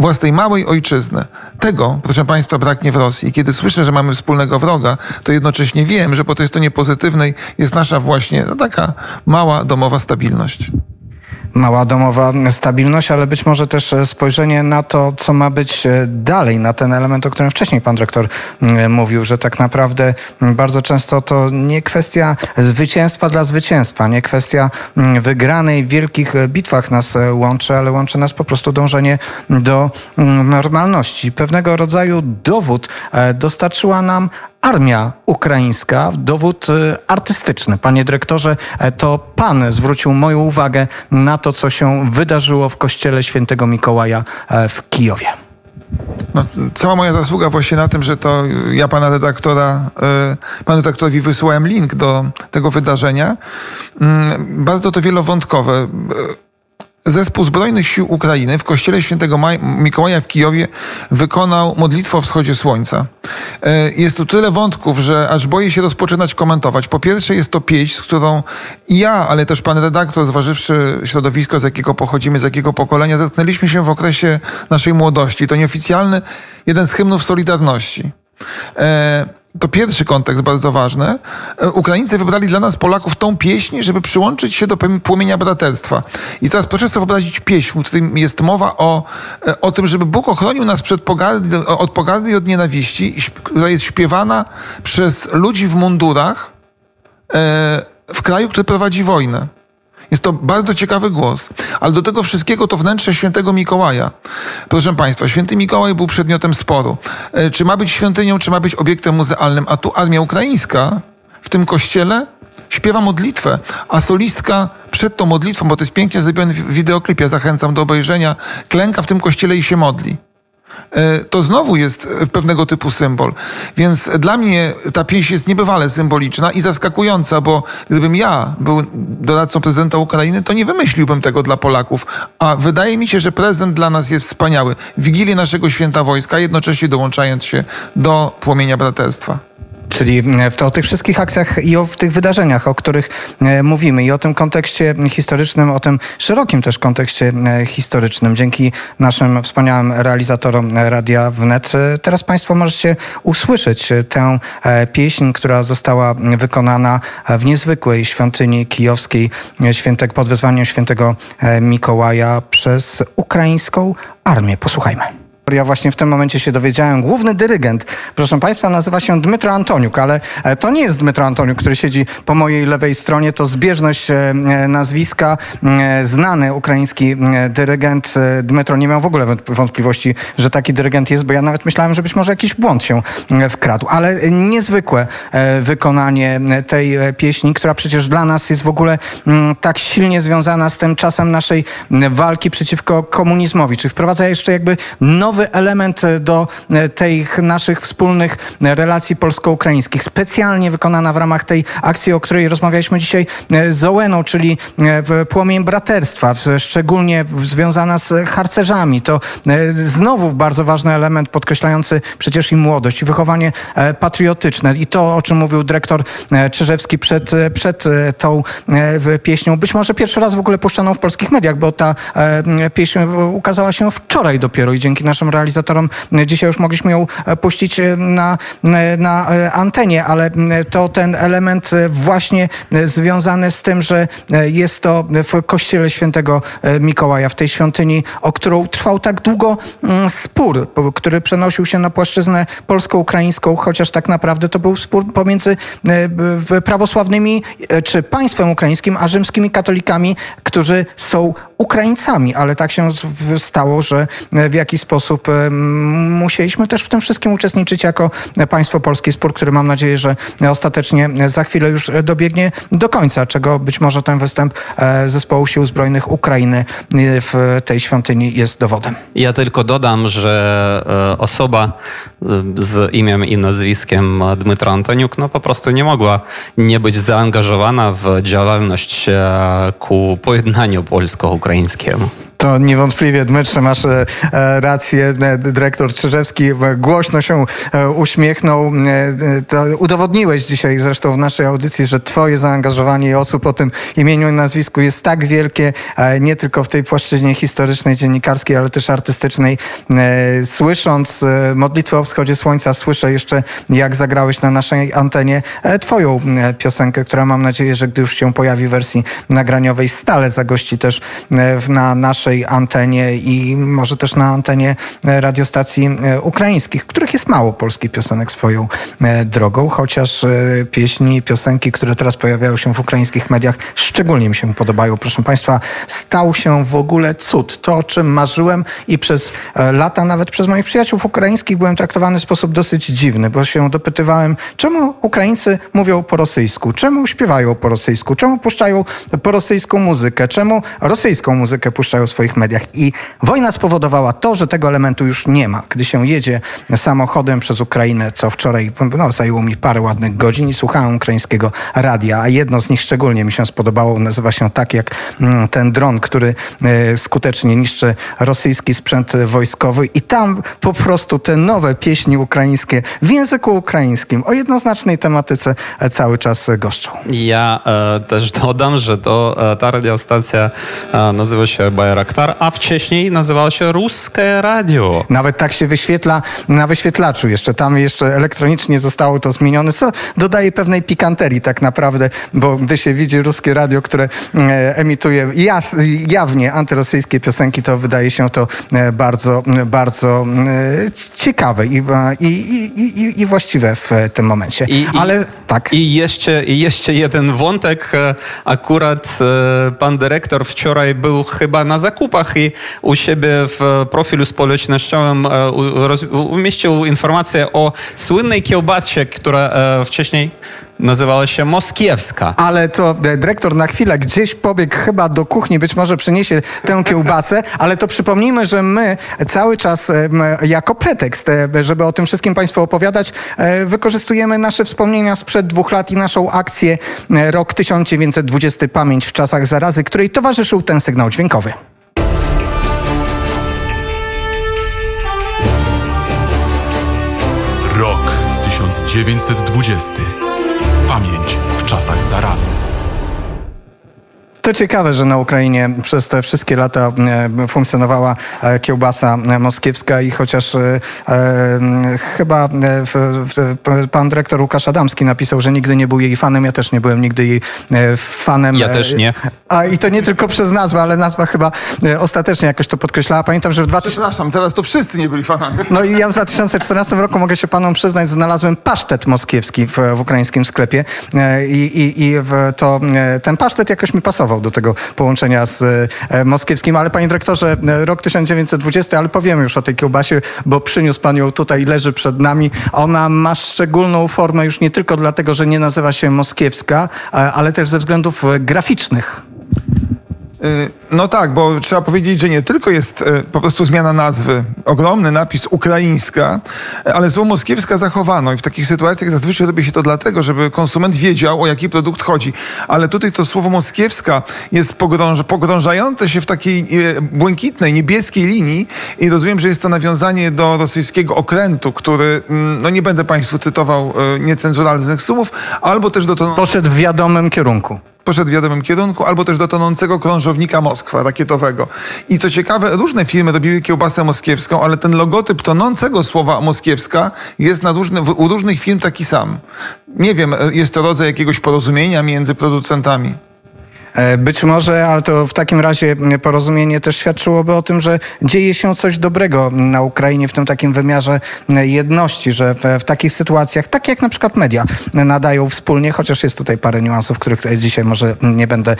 własnej małej ojczyzny. Tego, proszę Państwa, braknie w Rosji. Kiedy słyszę, że mamy wspólnego wroga, to jednocześnie wiem, że po tej stronie pozytywnej jest nasza właśnie no, taka mała domowa stabilność mała domowa stabilność, ale być może też e, spojrzenie na to, co ma być e, dalej, na ten element, o którym wcześniej pan dyrektor mm, mówił, że tak naprawdę bardzo często to nie kwestia zwycięstwa dla zwycięstwa, nie kwestia wygranej w wielkich e, bitwach nas e, łączy, ale łączy nas po prostu dążenie do normalności. Pewnego rodzaju dowód e, dostarczyła nam Armia ukraińska, dowód e, artystyczny. Panie dyrektorze, e, to pan zwrócił moją uwagę na to, co się wydarzyło w kościele świętego Mikołaja e, w Kijowie. No, cała moja zasługa właśnie na tym, że to ja pana redaktora, y, panu redaktorowi wysyłałem link do tego wydarzenia. Mm, Bardzo to wielowątkowe. Zespół Zbrojnych Sił Ukrainy w kościele świętego Mikołaja w Kijowie wykonał modlitwę o wschodzie słońca. E, Jest tu tyle wątków, że aż boję się rozpoczynać komentować. Po pierwsze jest to pieśń, z którą ja, ale też pan redaktor, zważywszy środowisko, z jakiego pochodzimy, z jakiego pokolenia, zetknęliśmy się w okresie naszej młodości. To nieoficjalny jeden z hymnów Solidarności. E, to pierwszy kontekst bardzo ważny. E, Ukraińcy wybrali dla nas, Polaków, tą pieśń, żeby przyłączyć się do płomienia braterstwa. I teraz proszę sobie wyobrazić pieśń, w którym jest mowa o, e, o tym, żeby Bóg ochronił nas przed pogardy, od pogardy i od nienawiści, która jest śpiewana przez ludzi w mundurach e, w kraju, który prowadzi wojnę. Jest to bardzo ciekawy głos. Ale do tego wszystkiego to wnętrze świętego Mikołaja. Proszę Państwa, święty Mikołaj był przedmiotem sporu. E, Czy ma być świątynią, czy ma być obiektem muzealnym? A tu armia ukraińska w tym kościele śpiewa modlitwę, a solistka przed tą modlitwą, bo to jest pięknie zrobiony w wideoklipie, zachęcam do obejrzenia, klęka w tym kościele i się modli. E, To znowu jest e, pewnego typu symbol. Więc dla mnie ta pieśń jest niebywale symboliczna i zaskakująca, bo gdybym ja był doradcą prezydenta Ukrainy, to nie wymyśliłbym tego dla Polaków. A wydaje mi się, że prezent dla nas jest wspaniały. Wigilię naszego święta wojska, jednocześnie dołączając się do płomienia braterstwa. Czyli w, o tych wszystkich akcjach i o tych wydarzeniach, o których mówimy i o tym kontekście historycznym, o tym szerokim też kontekście historycznym. Dzięki naszym wspaniałym realizatorom Radia Wnet e, teraz Państwo możecie usłyszeć e, tę e, pieśń, która została wykonana w niezwykłej świątyni kijowskiej świętek, pod wezwaniem świętego Mikołaja przez ukraińską armię. Posłuchajmy. Ja właśnie w tym momencie się dowiedziałem. Główny dyrygent, proszę Państwa, nazywa się Dmytro Antoniuk, ale e, to nie jest Dmytro Antoniuk, który siedzi po mojej lewej stronie. To zbieżność e, e, nazwiska. Znany ukraiński dyrygent. Dmytro nie miał w ogóle wątp- wątpliwości, że taki dyrygent jest, bo ja nawet myślałem, że być może jakiś błąd się wkradł. Ale niezwykłe wykonanie tej pieśni, która przecież dla nas jest w ogóle mm, tak silnie związana z tym czasem naszej walki przeciwko komunizmowi. Czy wprowadza jeszcze jakby nowy element e, do e, tych naszych wspólnych e, relacji polsko-ukraińskich. Specjalnie wykonana w ramach tej akcji, o której rozmawialiśmy dzisiaj z Ołeną, czyli Płomień Braterstwa, szczególnie związana z harcerzami. To znowu bardzo ważny element podkreślający przecież i młodość, i wychowanie patriotyczne. I to, o czym mówił dyrektor Czyżewski przed, przed tą pieśnią. Być może pierwszy raz w ogóle puszczoną w polskich mediach, bo ta pieśń ukazała się wczoraj dopiero i dzięki naszym realizatorom. Dzisiaj już mogliśmy ją e, puścić e, na, e, na antenie, ale to ten element właśnie związany z tym, że jest to w kościele świętego Mikołaja, w tej świątyni, o którą trwał tak długo mm, spór, który przenosił się na płaszczyznę polsko-ukraińską, chociaż tak naprawdę to był spór pomiędzy prawosławnymi czy państwem ukraińskim, a rzymskimi katolikami, którzy są Ukraińcami, ale tak się stało, że w jakiś sposób e, m, musieliśmy też w tym wszystkim uczestniczyć jako e, państwo polskie. Spór, który mam nadzieję, że ostatecznie e, za chwilę już e, dobiegnie do końca, czego być może ten występ e, zespołu sił zbrojnych Ukrainy e, w tej świątyni jest dowodem. Ja tylko dodam, że e, osoba e, z imieniem i nazwiskiem e, Dmytro Antoniuk no, po prostu nie mogła nie być zaangażowana w działalność e, ku pojednaniu polsko-ukraińskiemu. To niewątpliwie, Dmytrze, masz e, e, rację. E, Dyrektor Czyżewski głośno się uśmiechnął. To udowodniłeś dzisiaj zresztą w naszej audycji, że twoje zaangażowanie osób o tym imieniu i nazwisku jest tak wielkie, nie tylko w tej płaszczyźnie historycznej, dziennikarskiej, ale też artystycznej. Słysząc modlitwę o wschodzie słońca, słyszę jeszcze, jak zagrałeś na naszej antenie twoją piosenkę, która mam nadzieję, że gdy już się pojawi w wersji nagraniowej, stale zagości też na naszej antenie i może też na antenie e, radiostacji e, ukraińskich, których jest mało polskich piosenek swoją e, drogą, chociaż pieśni, piosenki, które teraz pojawiają się w ukraińskich mediach, szczególnie mi się podobają. Proszę Państwa, stał się w ogóle cud. To, o czym marzyłem i przez lata, nawet przez moich przyjaciół ukraińskich, byłem traktowany w sposób dosyć dziwny, bo się dopytywałem, czemu Ukraińcy mówią po rosyjsku, czemu śpiewają po rosyjsku, czemu puszczają po rosyjską muzykę, czemu rosyjską muzykę puszczają w swoich mediach. I wojna spowodowała to, że tego elementu już nie ma. Gdy się jedzie samochodem przez Ukrainę, co wczoraj no, zajęło mi parę ładnych godzin i słuchałem ukraińskiego radia, a jedno z nich szczególnie mi się spodobało, nazywa się tak jak mm, ten dron, który e, skutecznie niszczy rosyjski sprzęt wojskowy i tam po prostu te nowe pieśni ukraińskie w języku ukraińskim o jednoznacznej tematyce e, cały czas goszczą. Ja e, też dodam, że to, e, ta radiostacja e, nazywa się Bajrak Nektar, a wcześniej nazywało się Ruskie Radio. Nawet tak się wyświetla na wyświetlaczu jeszcze. Tam jeszcze elektronicznie zostało to zmienione, co dodaje pewnej pikanterii tak naprawdę, bo gdy się widzi ruskie radio, które e, emituje jas, jawnie antyrosyjskie piosenki, to wydaje się to e, bardzo, bardzo e, ciekawe i, i, i, i, właściwe w tym momencie. I, Ale tak. I jeszcze, I jeszcze jeden wątek. Akurat pan dyrektor wczoraj był chyba na zakupach i u siebie w profilu społecznościowym e, umieścił informację o słynnej kiełbasie, która e, wcześniej nazywała się Moskiewska. Ale to e, dyrektor na chwilę gdzieś pobiegł chyba do kuchni, być może przyniesie tę kiełbasę, ale to przypomnijmy, że my cały czas jako pretekst, żeby o tym wszystkim Państwu opowiadać, wykorzystujemy nasze wspomnienia sprzed dwóch lat i naszą akcję Rok 1920 Pamięć w czasach zarazy, której towarzyszył ten sygnał dźwiękowy. 1920. Pamięć w czasach zarazy. To ciekawe, że na Ukrainie przez te wszystkie lata e, funkcjonowała e, kiełbasa e, moskiewska i chociaż e, chyba w, w, pan dyrektor Łukasz Adamski napisał, że nigdy nie był jej fanem, ja też nie byłem nigdy jej fanem. Ja też nie. A i to nie tylko przez nazwę, ale nazwa chyba ostatecznie jakoś to podkreślała. Pamiętam, że w 2000... Przepraszam, teraz to wszyscy nie byli fanami. No i ja w 2014 roku, mogę się panom przyznać, znalazłem pasztet moskiewski w, w ukraińskim sklepie i, i, i w to, ten pasztet jakoś mi pasował do tego połączenia z e, moskiewskim. Ale panie dyrektorze, e, rok 1920, ale powiemy już o tej kiełbasie, bo przyniósł pan ją tutaj, leży przed nami. Ona ma szczególną formę już nie tylko dlatego, że nie nazywa się moskiewska, e, ale też ze względów e, graficznych. No tak, bo trzeba powiedzieć, że nie tylko jest e, po prostu zmiana nazwy, ogromny napis ukraińska, e, ale słowo moskiewska zachowano i w takich sytuacjach zazwyczaj robi się to dlatego, żeby konsument wiedział, o jaki produkt chodzi. Ale tutaj to słowo moskiewska jest pogrąż, pogrążające się w takiej e, błękitnej, niebieskiej linii i rozumiem, że jest to nawiązanie do rosyjskiego okrętu, który, mm, no nie będę Państwu cytował niecenzuralnych słów, albo też do to Poszedł w wiadomym kierunku. poszedł w wiadomym kierunku, albo też do tonącego krążownika Moskwa rakietowego. I co ciekawe, różne firmy robiły kiełbasę moskiewską, ale ten logotyp tonącego słowa moskiewska jest na różne, w- u różnych firm taki sam. Nie wiem, jest to rodzaj jakiegoś porozumienia między producentami. E, Być może, ale to w takim razie porozumienie też świadczyłoby o tym, że dzieje się coś dobrego na Ukrainie w tym takim wymiarze jedności, że w, w takich sytuacjach, tak jak na przykład media nadają wspólnie, chociaż jest tutaj parę niuansów, których dzisiaj może nie będę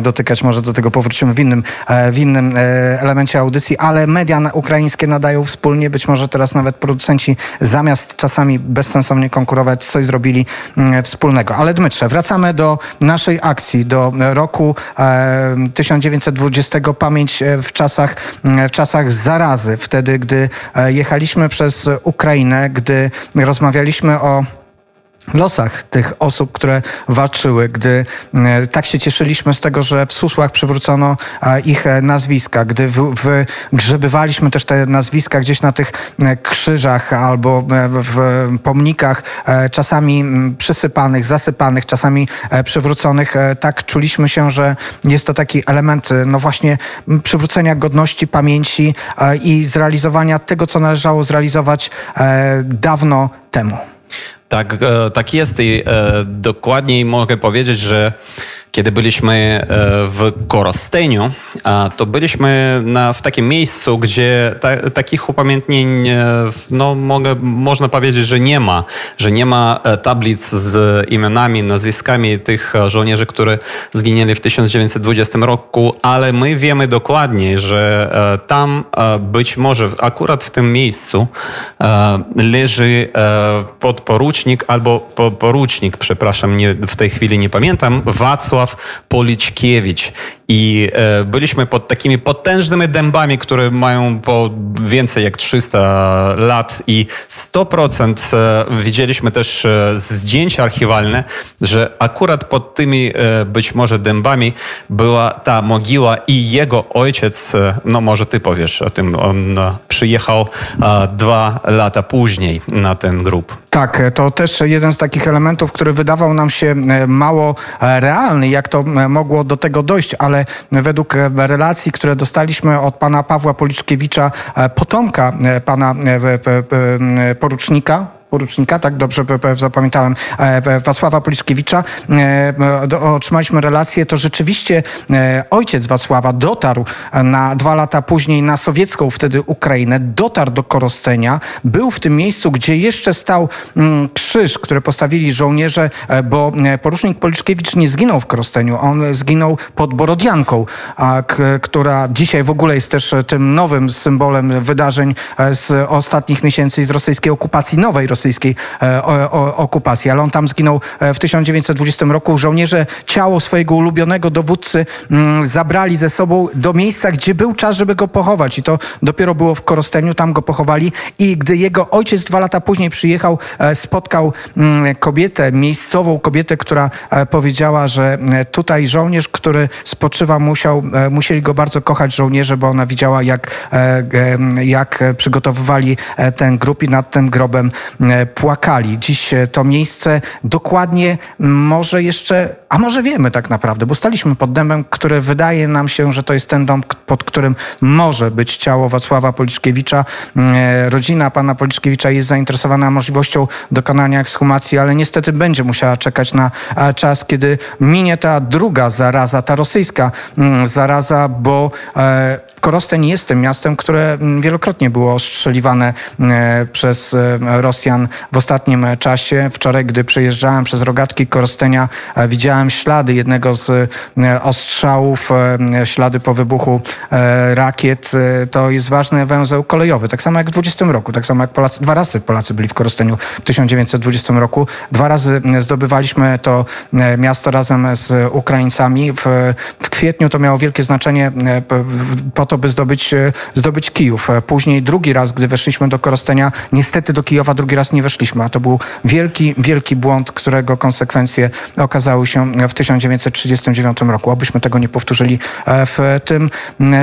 dotykać, może do tego powrócimy w innym, e, w innym e, elemencie audycji, ale media ukraińskie nadają wspólnie, być może teraz nawet producenci zamiast czasami bezsensownie konkurować, coś zrobili mm, wspólnego. Ale Dmytrze, wracamy do naszej akcji, do roku e, 1920, pamięć e, w czasach, w czasach zarazy, wtedy, gdy e, jechaliśmy przez Ukrainę, gdy rozmawialiśmy o losach tych osób, które walczyły, gdy e, tak się cieszyliśmy z tego, że w susłach przywrócono e, ich e, nazwiska, gdy wygrzebywaliśmy też te nazwiska gdzieś na tych krzyżach albo w pomnikach, czasami przysypanych, zasypanych, czasami przywróconych, tak czuliśmy się, że jest to taki element, no właśnie, przywrócenia godności, pamięci i zrealizowania tego, co należało zrealizować dawno temu. Tak, e, tak jest i e, dokładniej mogę powiedzieć, że kiedy byliśmy e, w Korosteniu, to byliśmy na, w takim miejscu, gdzie ta, takich upamiętnień, e, no mogę, można powiedzieć, że nie ma, że nie ma e, tablic z imionami, nazwiskami tych żołnierzy, którzy zginęli w 1920 roku, ale my wiemy dokładnie, że tam być może akurat w tym miejscu leży podporucznik albo po, porucznik, przepraszam, nie, w tej chwili nie pamiętam, Wacław Станислав Полічкевич. I e, byliśmy pod takimi potężnymi dębami, które mają po więcej jak 300 lat i 100% e, widzieliśmy też e, zdjęcia archiwalne, że akurat pod tymi być może dębami była ta mogiła i jego ojciec, no może ty powiesz o tym, on przyjechał dwa lata później na ten grób. Tak, to też jeden z takich elementów, który wydawał nam się mało realny, jak to mogło do tego dojść, ale ale według e, relacji, które dostaliśmy od pana Pawła Policzkiewicza, e, potomka e, pana porucznika, porucznika, tak dobrze zapamiętałem, e, Wa- Wacława Poliszkiewicza, e, otrzymaliśmy relację, to rzeczywiście e, ojciec Wacława dotarł na dwa lata później na sowiecką wtedy Ukrainę, dotarł do Korostenia, był w tym miejscu, gdzie jeszcze stał mm, krzyż, który postawili żołnierze, bo porucznik Poliszkiewicz nie zginął w Korosteniu, on zginął pod Borodianką, która dzisiaj w ogóle jest też tym nowym symbolem wydarzeń z ostatnich miesięcy i z rosyjskiej okupacji, nowej rosyjskiej e, okupacji, ale on tam zginął e, w 1920 roku. Żołnierze ciało swojego ulubionego dowódcy mm, zabrali ze sobą do miejsca, gdzie był czas, żeby go pochować i to dopiero było w Korosteniu, tam go pochowali i gdy jego ojciec dwa lata później przyjechał, e, spotkał mm, kobietę, miejscową kobietę, która powiedziała, że tutaj żołnierz, który spoczywa, musiał, musieli go bardzo kochać żołnierze, bo ona widziała, jak, jak przygotowywali ten grób i nad tym grobem płakali. Dziś e, to miejsce dokładnie może jeszcze, a może wiemy tak naprawdę, bo staliśmy pod dębem, który wydaje nam się, że to jest ten dom, pod którym może być ciało Wacława Policzkiewicza. E, Rodzina pana Policzkiewicza jest zainteresowana możliwością dokonania ekshumacji, ale niestety będzie musiała czekać na e, czas, kiedy minie ta druga zaraza, ta rosyjska mm, zaraza, bo Korosteń jest tym miastem, które mm, wielokrotnie było ostrzeliwane e, przez e, Rosjan w ostatnim czasie. Wczoraj, gdy przejeżdżałem przez rogatki Korostenia, e, widziałem ślady jednego z ostrzałów, ślady po wybuchu rakiet. To jest ważny węzeł kolejowy, tak samo jak w 20 roku, tak samo jak Polacy, dwa razy Polacy byli w Korosteniu w 1920 roku. Dwa razy zdobywaliśmy to miasto razem z Ukraińcami. W, w kwietniu to miało wielkie znaczenie po to, by zdobyć, e, zdobyć Kijów. E, Później drugi raz, gdy weszliśmy do Korostenia, niestety do Kijowa drugi raz nie weszliśmy, a to był wielki, wielki błąd, którego konsekwencje okazały się w 1939 roku. Obyśmy tego nie powtórzyli e, w tym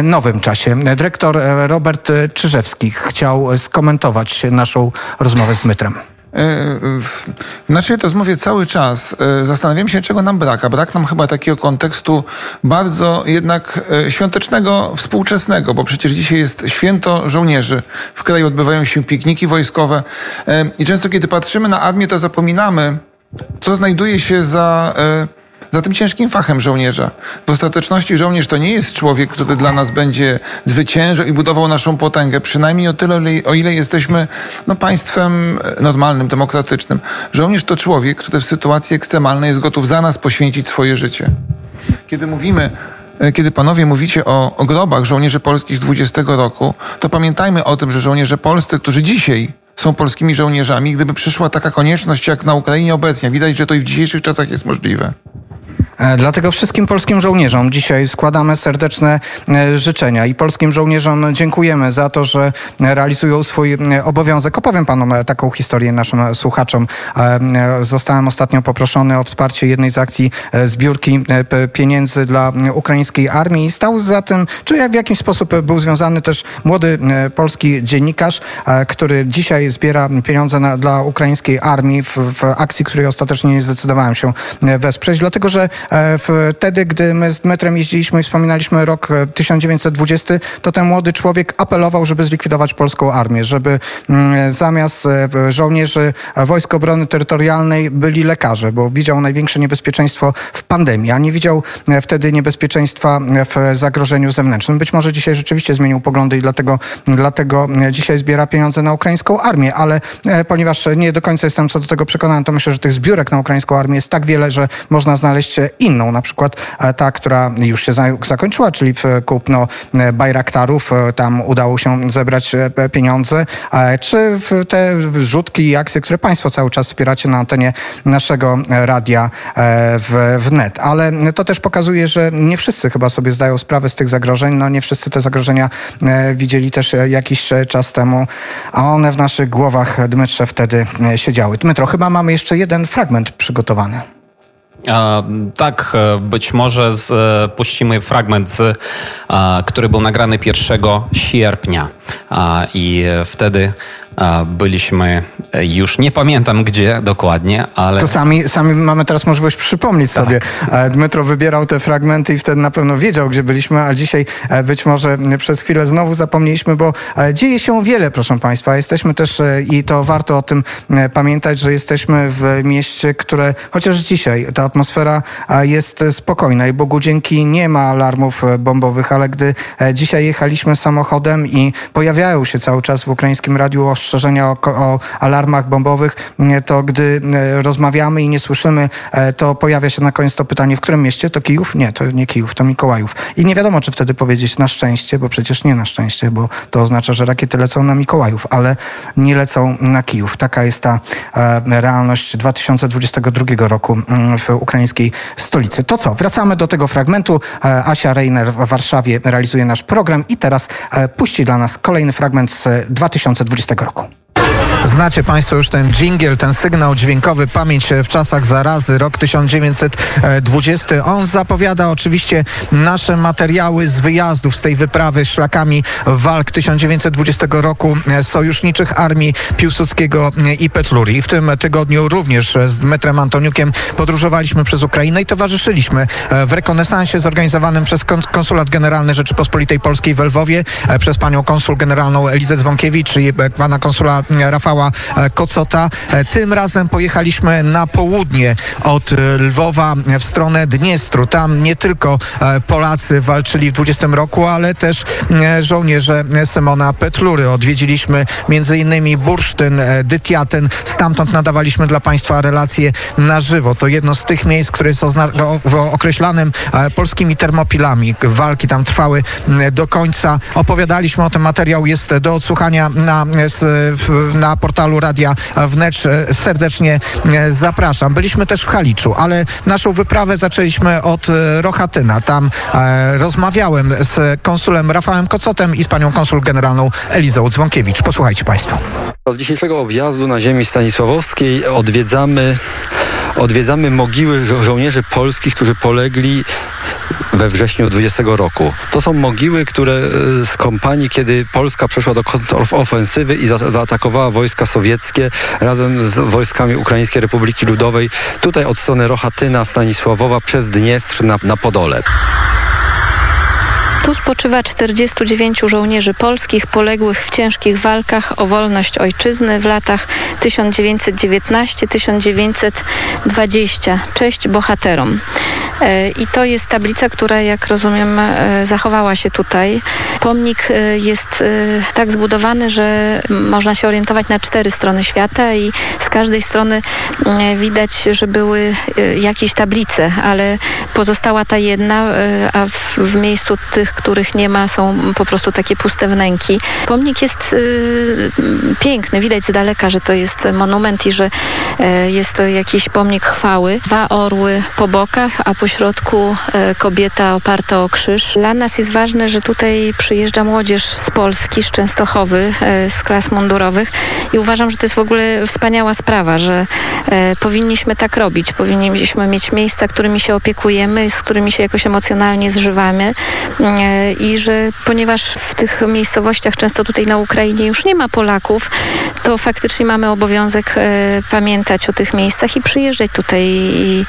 nowym czasie. Dyrektor Robert Czyżewski chciał skomentować naszą rozmowę z Mytrem. W w naszej rozmowie cały czas e, zastanawiam się, czego nam brak. A brak nam chyba takiego kontekstu bardzo jednak e, świątecznego, współczesnego, bo przecież dzisiaj jest święto żołnierzy. W kraju odbywają się pikniki wojskowe e, i często kiedy patrzymy na armię, to zapominamy, co znajduje się za e, za tym ciężkim fachem żołnierza. W ostateczności żołnierz to nie jest człowiek, który dla nas będzie zwyciężał i budował naszą potęgę, przynajmniej o tyle, o ile- jesteśmy no, państwem e, normalnym, demokratycznym. Żołnierz to człowiek, który w sytuacji ekstremalnej jest gotów za nas poświęcić swoje życie. Kiedy mówimy, e, kiedy panowie mówicie o, o grobach żołnierzy polskich z 20 roku, to pamiętajmy o tym, że żołnierze polscy, którzy dzisiaj są polskimi żołnierzami, gdyby przyszła taka konieczność jak na Ukrainie obecnie, widać, że to i w dzisiejszych czasach jest możliwe. E, Dlatego wszystkim polskim żołnierzom dzisiaj składamy serdeczne e, życzenia i polskim żołnierzom dziękujemy za to, że realizują swój obowiązek. Opowiem panom e, taką historię naszym słuchaczom. Zostałem ostatnio poproszony o wsparcie jednej z akcji zbiórki pieniędzy dla ukraińskiej armii i stał za tym, czy jak w jakiś sposób był związany też młody polski dziennikarz, który dzisiaj zbiera pieniądze na, dla ukraińskiej armii w, w akcji, której ostatecznie nie zdecydowałem się wesprzeć, dlatego że e, wtedy, gdy my z metrem jeździliśmy i wspominaliśmy rok e, 1920, to ten młody człowiek apelował, żeby zlikwidować polską armię, żeby mm, zamiast e, żołnierzy e, Wojsk Obrony Terytorialnej byli lekarze, bo widział największe niebezpieczeństwo w pandemii, a nie widział e, wtedy niebezpieczeństwa e, w zagrożeniu zewnętrznym. Być może dzisiaj rzeczywiście zmienił poglądy i dlatego, dlatego e, dzisiaj zbiera pieniądze na ukraińską armię, ale e, ponieważ nie do końca jestem co do tego przekonany, to myślę, że tych zbiórek na ukraińską armię jest tak wiele, że można znaleźć inną, na przykład e, ta, która już się za- zakończyła, czyli w kupno e, Bajraktarów. E, Tam udało się zebrać pieniądze, czy te rzutki i akcje, które Państwo cały czas wspieracie na antenie naszego radia w, w net. Ale to też pokazuje, że nie wszyscy chyba sobie zdają sprawę z tych zagrożeń. No nie wszyscy te zagrożenia widzieli też jakiś czas temu, a one w naszych głowach, Dmytrze, wtedy siedziały. Dmytro, chyba mamy jeszcze jeden fragment przygotowany. Tak, e, być może z, e, puścimy fragment, z, który był nagrany 1 sierpnia. I e, wtedy byliśmy, e, już nie pamiętam gdzie dokładnie, ale... To sami, sami mamy teraz możliwość przypomnieć sobie. E, Dmytro wybierał te fragmenty i wtedy na pewno wiedział, gdzie byliśmy, a dzisiaj e, być może przez chwilę znowu zapomnieliśmy, bo dzieje się wiele, proszę Państwa. Jesteśmy też, i to warto o tym pamiętać, że jesteśmy w mieście, które chociaż dzisiaj ta atmosfera jest spokojna i Bogu dzięki nie ma alarmów bombowych, ale gdy dzisiaj jechaliśmy samochodem i pojawiają się cały czas w ukraińskim radiu ostrzeżenia o, o alarmach bombowych, to gdy e, rozmawiamy i nie słyszymy, e, to pojawia się na koniec to pytanie, w którym mieście? To Kijów? Nie, to nie Kijów, to Mikołajów. I nie wiadomo, czy wtedy powiedzieć na szczęście, bo przecież nie na szczęście, bo to oznacza, że rakiety lecą na Mikołajów, ale nie lecą na Kijów. Taka jest ta e, realność 2022 roku mm, w ukraińskiej stolicy. To co? Wracamy do tego fragmentu. Asia Reiner w Warszawie realizuje nasz program i teraz puści dla nas kolejny fragment z 2020 roku. року. Znacie Państwo już ten dżingiel, ten sygnał dźwiękowy, pamięć w czasach zarazy, rok 1920. On zapowiada oczywiście nasze materiały z wyjazdów, z tej wyprawy szlakami walk 1920 roku e, sojuszniczych armii Piłsudskiego i Petluri. W tym tygodniu również z Dmytrem Antoniukiem podróżowaliśmy przez Ukrainę i towarzyszyliśmy e, w rekonesansie zorganizowanym przez Kon- Konsulat Generalny Rzeczypospolitej Polskiej w Lwowie, e, przez panią konsul generalną Elizę Dzwonkiewicz i e, pana konsula e, Rafała e, Kocota. E, Tym razem pojechaliśmy na południe od e, Lwowa w stronę Dniestru. Tam nie tylko Polacy walczyli w 20 roku, ale też żołnierze Symona Petlury. Odwiedziliśmy innymi Bursztyn, Dytiatyn. Stamtąd nadawaliśmy dla Państwa relacje na żywo. To jedno z tych miejsc, które jest określanym polskimi termopilami. Walki tam trwały do końca. Opowiadaliśmy o tym. Materiał jest do odsłuchania na, na portalu Radia Wnet. Serdecznie e, zapraszam. Byliśmy też w Haliczu, ale naszą wyprawę zaczęliśmy od e, Rochatyna. Tam e, rozmawiałem z konsulem Rafałem Kocotem i z panią konsul generalną Elizą Dzwonkiewicz. Posłuchajcie Państwo. Od dzisiejszego objazdu na ziemi stanisławowskiej odwiedzamy, odwiedzamy mogiły żo- żołnierzy polskich, którzy polegli we wrześniu 20 roku. To są mogiły, które e, z kompanii, kiedy Polska przeszła do kontrofensywy i za- zaatakowała wojska sowieckie razem z wojskami Ukraińskiej Republiki Ludowej, tutaj od strony Rochatyna, Stanisławowa przez Dniestr na, na Podole. Tu spoczywa 49 żołnierzy polskich poległych w ciężkich walkach o wolność ojczyzny w latach 1919-1920. Cześć bohaterom. E, I to jest tablica, która, jak rozumiem, e, zachowała się tutaj. Pomnik e, jest tak zbudowany, że można się orientować na cztery strony świata i z każdej strony e, widać, że były jakieś tablice, ale pozostała ta jedna, a w, miejscu tych, których nie ma, są po prostu takie puste wnęki. Pomnik jest piękny, widać z daleka, że to jest monument i że jest to jakiś pomnik chwały. Dwa orły po bokach, a po środku e, kobieta oparta o krzyż. Dla nas jest ważne, że tutaj przyjeżdża młodzież z Polski, z Częstochowy, e, z klas mundurowych i uważam, że to jest w ogóle wspaniała sprawa, że e, powinniśmy tak robić. Powinniśmy mieć miejsca, którymi się opiekujemy, z którymi się jakoś emocjonalnie zżywamy e, i że ponieważ w tych miejscowościach często tutaj na Ukrainie już nie ma Polaków, to faktycznie mamy obowiązek pamiętać o tych miejscach i przyjeżdżać tutaj i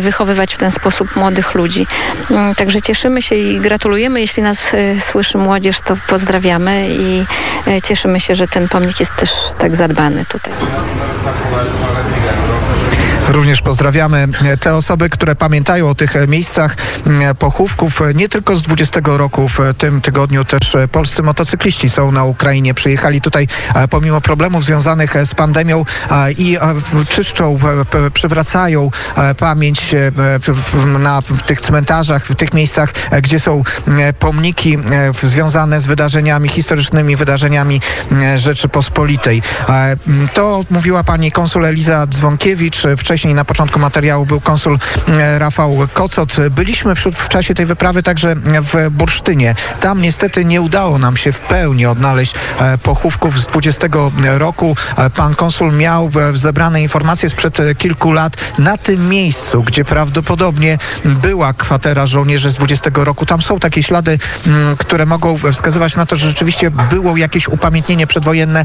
wychowywać w ten sposób młodych ludzi. Mm, Także cieszymy się i gratulujemy. Jeśli nas e, słyszy młodzież, to pozdrawiamy i e, cieszymy się, że ten pomnik jest też tak zadbany tutaj. Również pozdrawiamy e, te osoby, które pamiętają o tych e, miejscach m, pochówków. E, Nie tylko z 20 roku, w e, tym tygodniu też e, polscy motocykliści są na Ukrainie. Przyjechali tutaj e, pomimo problemów związanych e, z pandemią e, i e, czyszczą, e, przywracają e, pamięć e, na tych cmentarzach, w tych miejscach, e, gdzie są e, pomniki e, związane z wydarzeniami historycznymi, wydarzeniami e, Rzeczypospolitej. E, To mówiła pani konsul Eliza Dzwonkiewicz. E, Wcześniej wcześniej na początku materiału był konsul e, Rafał Kocot. Byliśmy wśród, w czasie tej wyprawy także w Bursztynie. Tam niestety nie udało nam się w pełni odnaleźć e, pochówków z 20 roku. E, Pan konsul miał zebrane informacje sprzed kilku lat na tym miejscu, gdzie prawdopodobnie była kwatera żołnierzy z 20 roku. Tam są takie ślady, m, które mogą wskazywać na to, że rzeczywiście było jakieś upamiętnienie przedwojenne.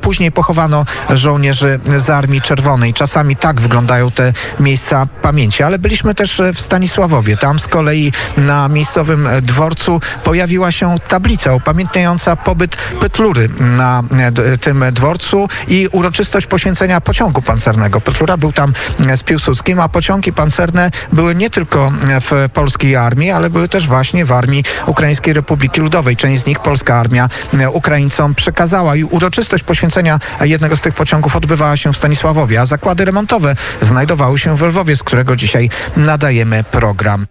Później pochowano żołnierzy z Armii Czerwonej. Czasami tak wyglądają te miejsca pamięci, ale byliśmy też e, w Stanisławowie. Tam z kolei na miejscowym e, dworcu pojawiła się tablica upamiętniająca pobyt Petlury na e, tym dworcu i uroczystość poświęcenia pociągu pancernego. Petlura był tam z Piłsudskim, a pociągi pancerne były nie tylko w polskiej armii, ale były też właśnie w armii Ukraińskiej Republiki Ludowej. Część z nich polska armia Ukraińcom przekazała i uroczystość poświęcenia jednego z tych pociągów odbywała się w Stanisławowie, a zakłady remontowe znajdowały się w Lwowie, z którego dzisiaj nadajemy program.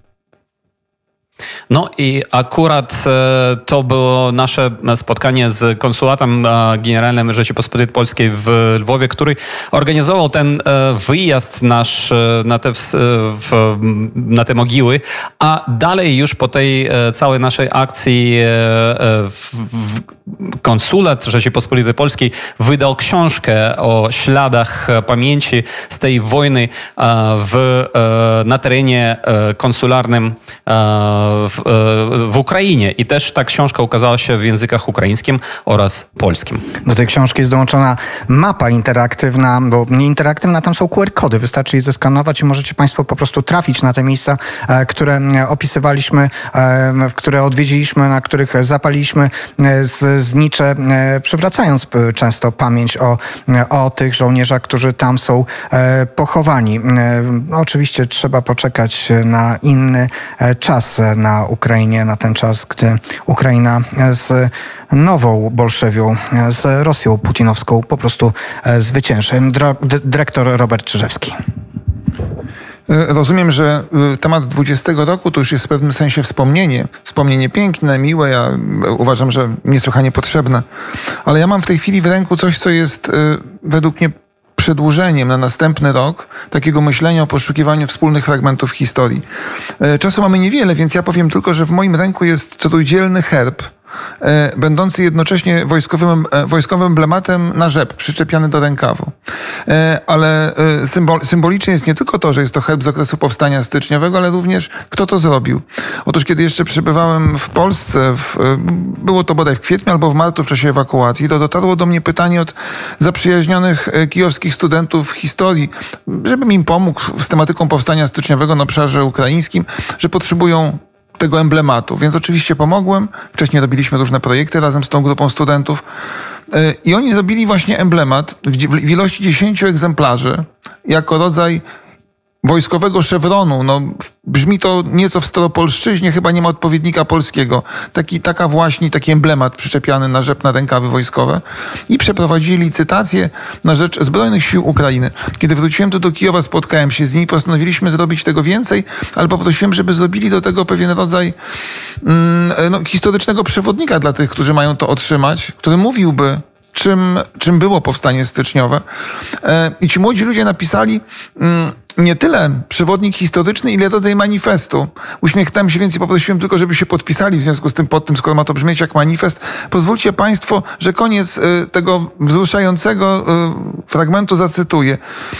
No i akurat e, to było nasze spotkanie z konsulatem e, generalnym Rzeczypospolitej Polskiej w Lwowie, który organizował ten e, wyjazd nasz na te, na te mogiły, a dalej już po tej całej naszej akcji w, w, konsulat Rzeczypospolitej Polskiej wydał książkę o śladach pamięci z tej wojny e, w, e, na terenie e, konsularnym w, w Ukrainie. I też ta książka ukazała się w językach ukraińskim oraz polskim. Do tej książki jest dołączona mapa interaktywna, bo nie interaktywna, tam są QR-kody. Wystarczy je zeskanować i możecie Państwo po prostu trafić na te miejsca, które opisywaliśmy, które odwiedziliśmy, na których zapaliliśmy e, z- znicze, e, przywracając p- często pamięć o, e, o tych żołnierzach, którzy tam są e, pochowani. E, Oczywiście trzeba poczekać na inny e, czas e, na Ukrainie, na ten czas, gdy Ukraina e, z nową Bolszewią, e, z Rosją putinowską po prostu e, zwycięży. Dyrektor Robert Czyżewski. E, Rozumiem, że y, temat 20 roku to już jest w pewnym sensie wspomnienie. Wspomnienie piękne, miłe, ja y, uważam, że niesłychanie potrzebne. Ale ja mam w tej chwili w ręku coś, co jest według mnie przedłużeniem na następny rok takiego myślenia o poszukiwaniu wspólnych fragmentów historii. E, Czasu mamy niewiele, więc ja powiem tylko, że w moim ręku jest trójdzielny herb, e, będący jednocześnie wojskowym, e, wojskowym emblematem na rzep, przyczepiany do rękawu. E, Ale e, symbol, symbolicznie jest nie tylko to, że jest to herb z okresu powstania styczniowego, ale również kto to zrobił. Otóż kiedy jeszcze przebywałem w Polsce, w, e, było to bodaj w kwietniu albo w marcu w czasie ewakuacji, to dotarło do mnie pytanie od zaprzyjaźnionych e, kijowskich studentów historii, żebym im pomógł z tematyką powstania styczniowego na obszarze ukraińskim, że potrzebują tego emblematu. Więc oczywiście pomogłem. Wcześniej robiliśmy różne projekty razem z tą grupą studentów. E, I oni zrobili właśnie emblemat w ilości 10 egzemplarzy jako rodzaj wojskowego szewronu. No, brzmi to nieco w staropolszczyźnie, chyba nie ma odpowiednika polskiego. Taki, taka właśnie, taki emblemat przyczepiany na rzep na rękawy wojskowe. I przeprowadzili licytację na rzecz Zbrojnych Sił Ukrainy. Kiedy wróciłem tu do Kijowa, spotkałem się z nimi, postanowiliśmy zrobić tego więcej, ale poprosiłem, żeby zrobili do tego pewien rodzaj mm, no, historycznego przewodnika dla tych, którzy mają to otrzymać, który mówiłby, czym, czym było powstanie styczniowe. E, I ci młodzi ludzie napisali mm, nie tyle przewodnik historyczny, ile rodzaj manifestu. Uśmiechnąłem się, więc i poprosiłem tylko, żeby się podpisali w związku z tym pod tym, skoro ma to brzmieć jak manifest. Pozwólcie Państwo, że koniec y, tego wzruszającego y, fragmentu zacytuję.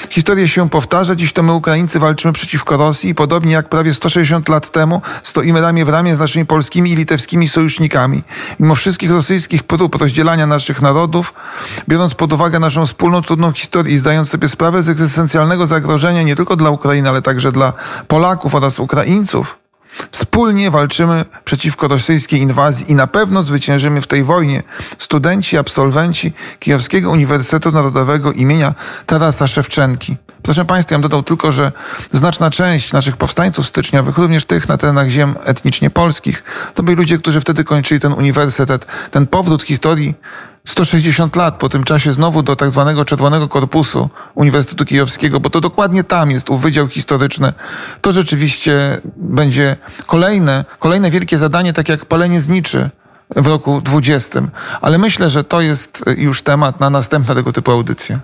Historia się powtarza. Dziś to my, Ukraińcy, walczymy przeciwko Rosji i podobnie jak prawie 160 lat temu stoimy ramię w ramię z naszymi polskimi i litewskimi sojusznikami. Mimo wszystkich rosyjskich prób rozdzielania naszych narodów, biorąc pod uwagę naszą wspólną, trudną historię i zdając sobie sprawę z egzystencjalnego zagrożenia nie tylko dla Ukrainy, ale także dla Polaków oraz Ukraińców, Wspólnie walczymy przeciwko rosyjskiej inwazji i na pewno zwyciężymy w tej wojnie. Studenci, absolwenci Kijowskiego Uniwersytetu Narodowego imienia Tarasa Szewczenki. Proszę Państwa, ja dodał tylko, że znaczna część naszych powstańców styczniowych, również tych na terenach ziem etnicznie polskich, to byli ludzie, którzy wtedy kończyli ten uniwersytet. Ten powrót historii 160 lat po tym czasie znowu do tak zwanego Czerwonego Korpusu Uniwersytetu Kijowskiego, bo to dokładnie tam jest ów Wydział Historyczny. To rzeczywiście będzie kolejne, kolejne wielkie zadanie, tak jak palenie zniczy w roku 20. Ale myślę, że to jest już temat na następne tego typu audycje.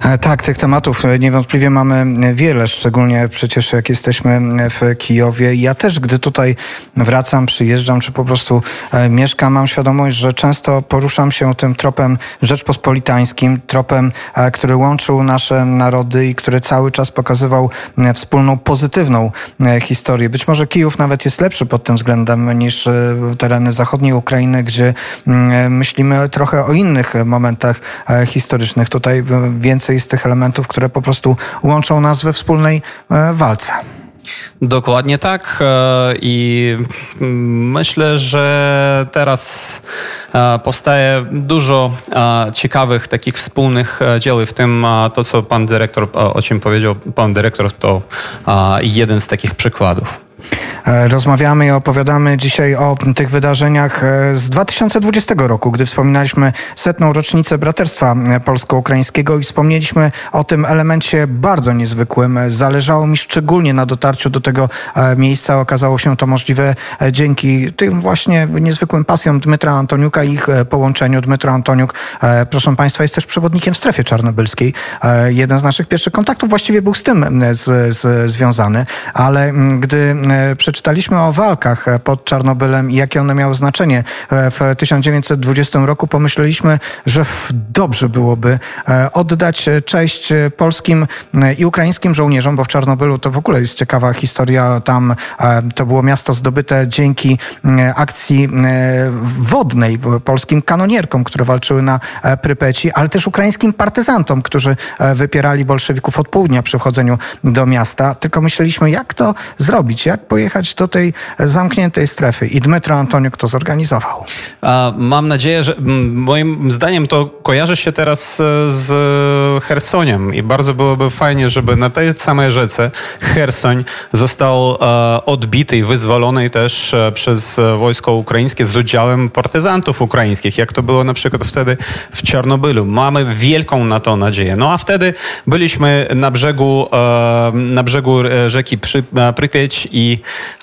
E, Tak, tych tematów e, niewątpliwie mamy wiele, szczególnie przecież jak jesteśmy w Kijowie. Ja też, gdy tutaj wracam, przyjeżdżam, czy po prostu e, mieszkam, mam świadomość, że często poruszam się tym tropem rzeczpospolitańskim, tropem, e, który łączył nasze narody i który cały czas pokazywał e, wspólną, pozytywną e, historię. Być może Kijów nawet jest lepszy pod tym względem niż e, tereny zachodniej Ukrainy, gdzie mm, myślimy trochę o innych momentach e, historycznych. Tutaj e, więcej jest tych elementów, które po prostu łączą nas we wspólnej e, walce. Dokładnie tak i myślę, że teraz powstaje dużo ciekawych takich wspólnych dzieł, w tym to, co pan dyrektor, o czym powiedział pan dyrektor, to jeden z takich przykładów. E, Rozmawiamy i opowiadamy dzisiaj o tych wydarzeniach e, z 2020 roku, gdy wspominaliśmy setną rocznicę braterstwa polsko-ukraińskiego i wspomnieliśmy o tym elemencie bardzo niezwykłym. Zależało mi szczególnie na dotarciu do tego e, miejsca. Okazało się to możliwe dzięki tym właśnie niezwykłym pasjom Dmytra Antoniuka i ich połączeniu. Dmytro Antoniuk, proszę Państwa, jest też przewodnikiem w strefie czarnobylskiej. Jeden z naszych pierwszych kontaktów właściwie był z tym z, z, związany, ale gdy przeczytaliśmy o walkach e, pod Czarnobylem i jakie one miały znaczenie e, w 1920 roku, pomyśleliśmy, że dobrze byłoby e, oddać e, cześć e, polskim e, i ukraińskim żołnierzom, bo w Czarnobylu to w ogóle jest ciekawa historia. Tam e, to było miasto zdobyte dzięki e, akcji e, wodnej, polskim kanonierkom, które walczyły na e, Prypeci, ale też ukraińskim partyzantom, którzy e, wypierali bolszewików od południa przy wchodzeniu do miasta. Tylko myśleliśmy, jak to zrobić, jak pojechać do tej zamkniętej strefy. I Dmytro Antoniuk to zorganizował. A, Mam nadzieję, że moim zdaniem to kojarzy się teraz e, z Chersoniem i bardzo byłoby fajnie, żeby na tej samej rzece Chersoń został e, odbity i wyzwolony też e, przez wojsko ukraińskie z udziałem partyzantów ukraińskich, jak to było na przykład wtedy w Czarnobylu. Mamy wielką na to nadzieję. No a wtedy byliśmy na brzegu, na brzegu rzeki Prypieć i,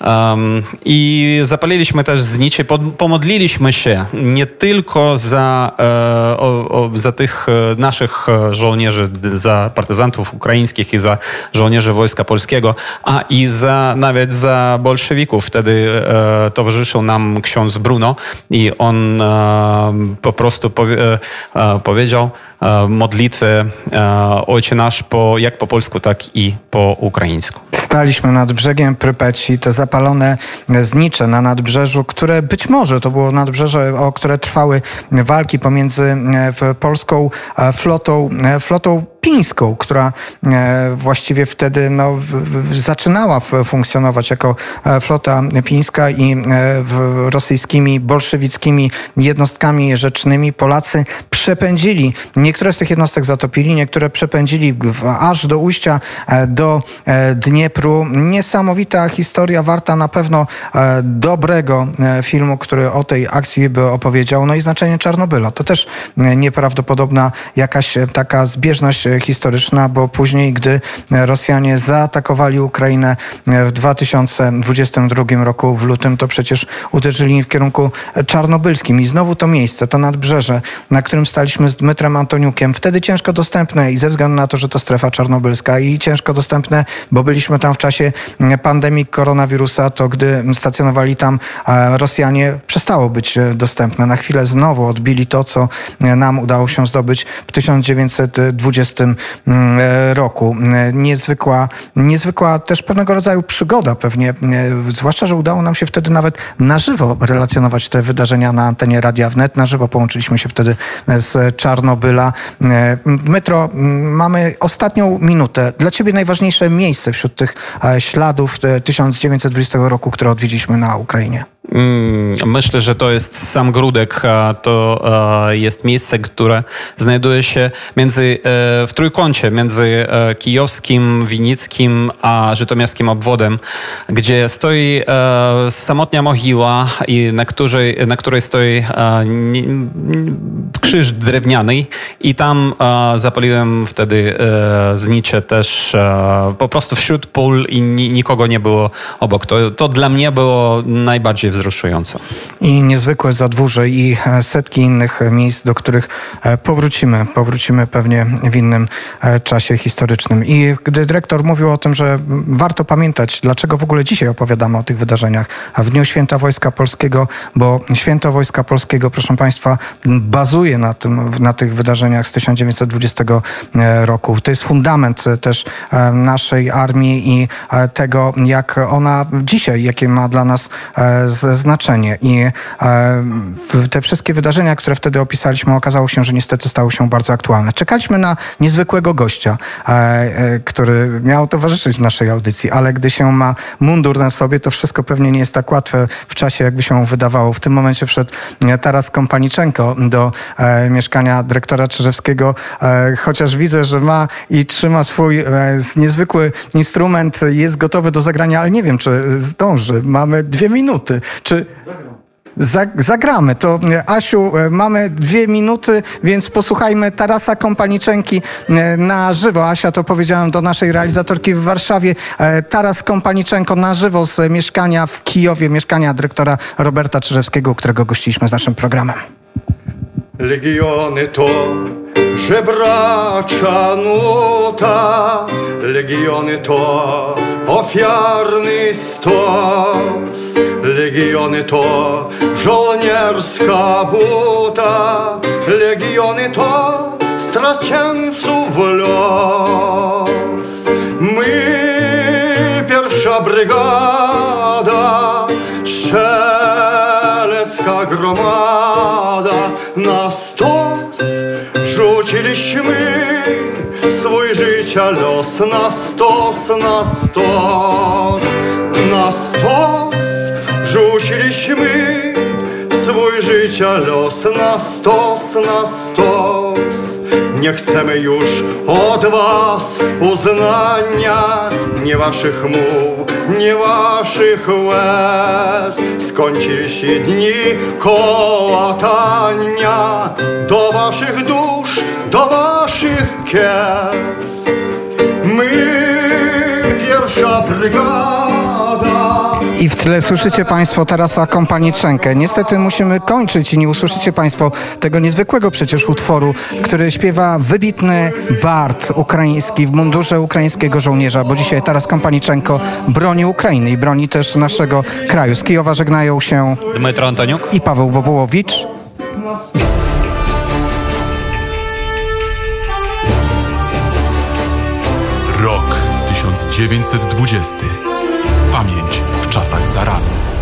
em, i zapaliliśmy też znicze, pomodliliśmy się nie tylko za, e, o, o, za tych e, naszych e, żołnierzy, za partyzantów ukraińskich i za żołnierzy Wojska Polskiego, a i za, nawet za bolszewików. Wtedy e, towarzyszył nam ksiądz Bruno i on e, po prostu powie, e, powiedział modlitwę Ojcze Nasz po, jak po polsku, tak i po ukraińsku. Staliśmy nad brzegiem Prypeci, te zapalone znicze na nadbrzeżu, które być może to było nadbrzeże, o które trwały walki pomiędzy e, polską e, flotą, e, flotą pińską, która e, właściwie wtedy no, zaczynała funkcjonować jako e, flota pińska i e, rosyjskimi, bolszewickimi jednostkami rzecznymi Polacy przepędzili, niektóre z tych jednostek zatopili, niektóre przepędzili aż do ujścia do Dniepru. Niesamowita historia, warta na pewno dobrego filmu, który o tej akcji by opowiedział. No i znaczenie Czarnobyla. To też nieprawdopodobna jakaś taka zbieżność historyczna, bo później, gdy Rosjanie zaatakowali Ukrainę w 2022 roku w lutym, to przecież uderzyli w kierunku czarnobylskim. I znowu to miejsce, to nadbrzeże, na którym staliśmy z Dmytrem Antoniukiem, wtedy ciężko dostępne i ze względu na to, że to strefa czarnobylska i ciężko dostępne, bo byliśmy tam w czasie pandemii koronawirusa, to gdy stacjonowali tam Rosjanie, przestało być dostępne. Na chwilę znowu odbili to, co nam udało się zdobyć w 1920 mm, e, roku. E, Niezwykła, niezwykła też pewnego rodzaju przygoda pewnie, e, zwłaszcza, że udało nam się wtedy nawet na żywo relacjonować te wydarzenia na antenie Radia Wnet. Na żywo połączyliśmy się wtedy z Czarnobyla. E, Metro, m, mamy ostatnią minutę. Dla ciebie najważniejsze miejsce wśród tych e, śladów e, 1920 roku, które odwiedziliśmy na Ukrainie. Mm, Myślę, że to jest sam Grudek. To e, jest miejsce, które znajduje się między, e, w trójkącie między e, kijowskim, winickim a żytomierskim obwodem, gdzie stoi samotnia mogiła, i na, której, na której stoi krzyż drewniany i tam e, zapaliłem wtedy e, znicze też e, po prostu wśród pól i ni, nikogo nie było obok. To, to dla mnie było najbardziej wzruszające. I niezwykłe zadwórze i e, setki innych miejsc, do których e, powrócimy. Powrócimy pewnie w innym e, czasie historycznym. I gdy dyrektor mówił o tym, że warto pamiętać, dlaczego w ogóle dzisiaj opowiadamy o tych wydarzeniach, a w Dniu Święta Wojska Polskiego, bo Święto Wojska Polskiego, proszę Państwa, m, na, tym, na tych wydarzeniach z 1920 e, roku. To jest fundament e, też e, naszej armii i tego, jak ona dzisiaj, jakie ma dla nas znaczenie. I te wszystkie wydarzenia, które wtedy opisaliśmy, okazało się, że niestety stały się bardzo aktualne. Czekaliśmy na niezwykłego gościa, który miał towarzyszyć naszej audycji, ale gdy się ma mundur na sobie, to wszystko pewnie nie jest tak łatwe w czasie, jakby się wydawało. W tym momencie wszedł Taras Kompaniczenko do mieszkania dyrektora Czyżewskiego, e, chociaż widzę, że ma i trzyma swój e, niezwykły instrument, jest gotowy do zagrania, ale nie wiem, czy zdąży. Mamy dwie minuty. Czy Zag- Zagramy. To e, Asiu, e, mamy dwie minuty, więc posłuchajmy Tarasa Kompaniczenki e, na żywo. Asia to powiedziałem do naszej realizatorki w Warszawie. E, Taras Kompaniczenko na żywo z mieszkania w Kijowie, mieszkania dyrektora Roberta Czyżewskiego, którego gościliśmy z naszym programem. Legiony to żebracza nuta, legiony to ofiarny stos, legiony to żołnierska buta, legiony to stracieńców los. My pierwsza brygada, strzelecka gromada, na stos rzuciliśmy swój życia los, na stos, na stos, na stos rzuciliśmy swój życia los, na stos, na stos. Nie chcemy już od was uznania, nie waszych muł, nie waszych łez. Skończy się dni kołatania do waszych dusz, do waszych kies. My, pierwsza brygada, I w tle słyszycie Państwo Tarasa Kompaniczenkę. Niestety musimy kończyć i nie usłyszycie Państwo tego niezwykłego przecież utworu, który śpiewa wybitny bard ukraiński w mundurze ukraińskiego żołnierza, bo dzisiaj Taras Kompaniczenko broni Ukrainy i broni też naszego kraju. Z Kijowa żegnają się Dmytro Antoniuk. i Paweł Bobułowicz. Rok 1920. Czasach zarazy.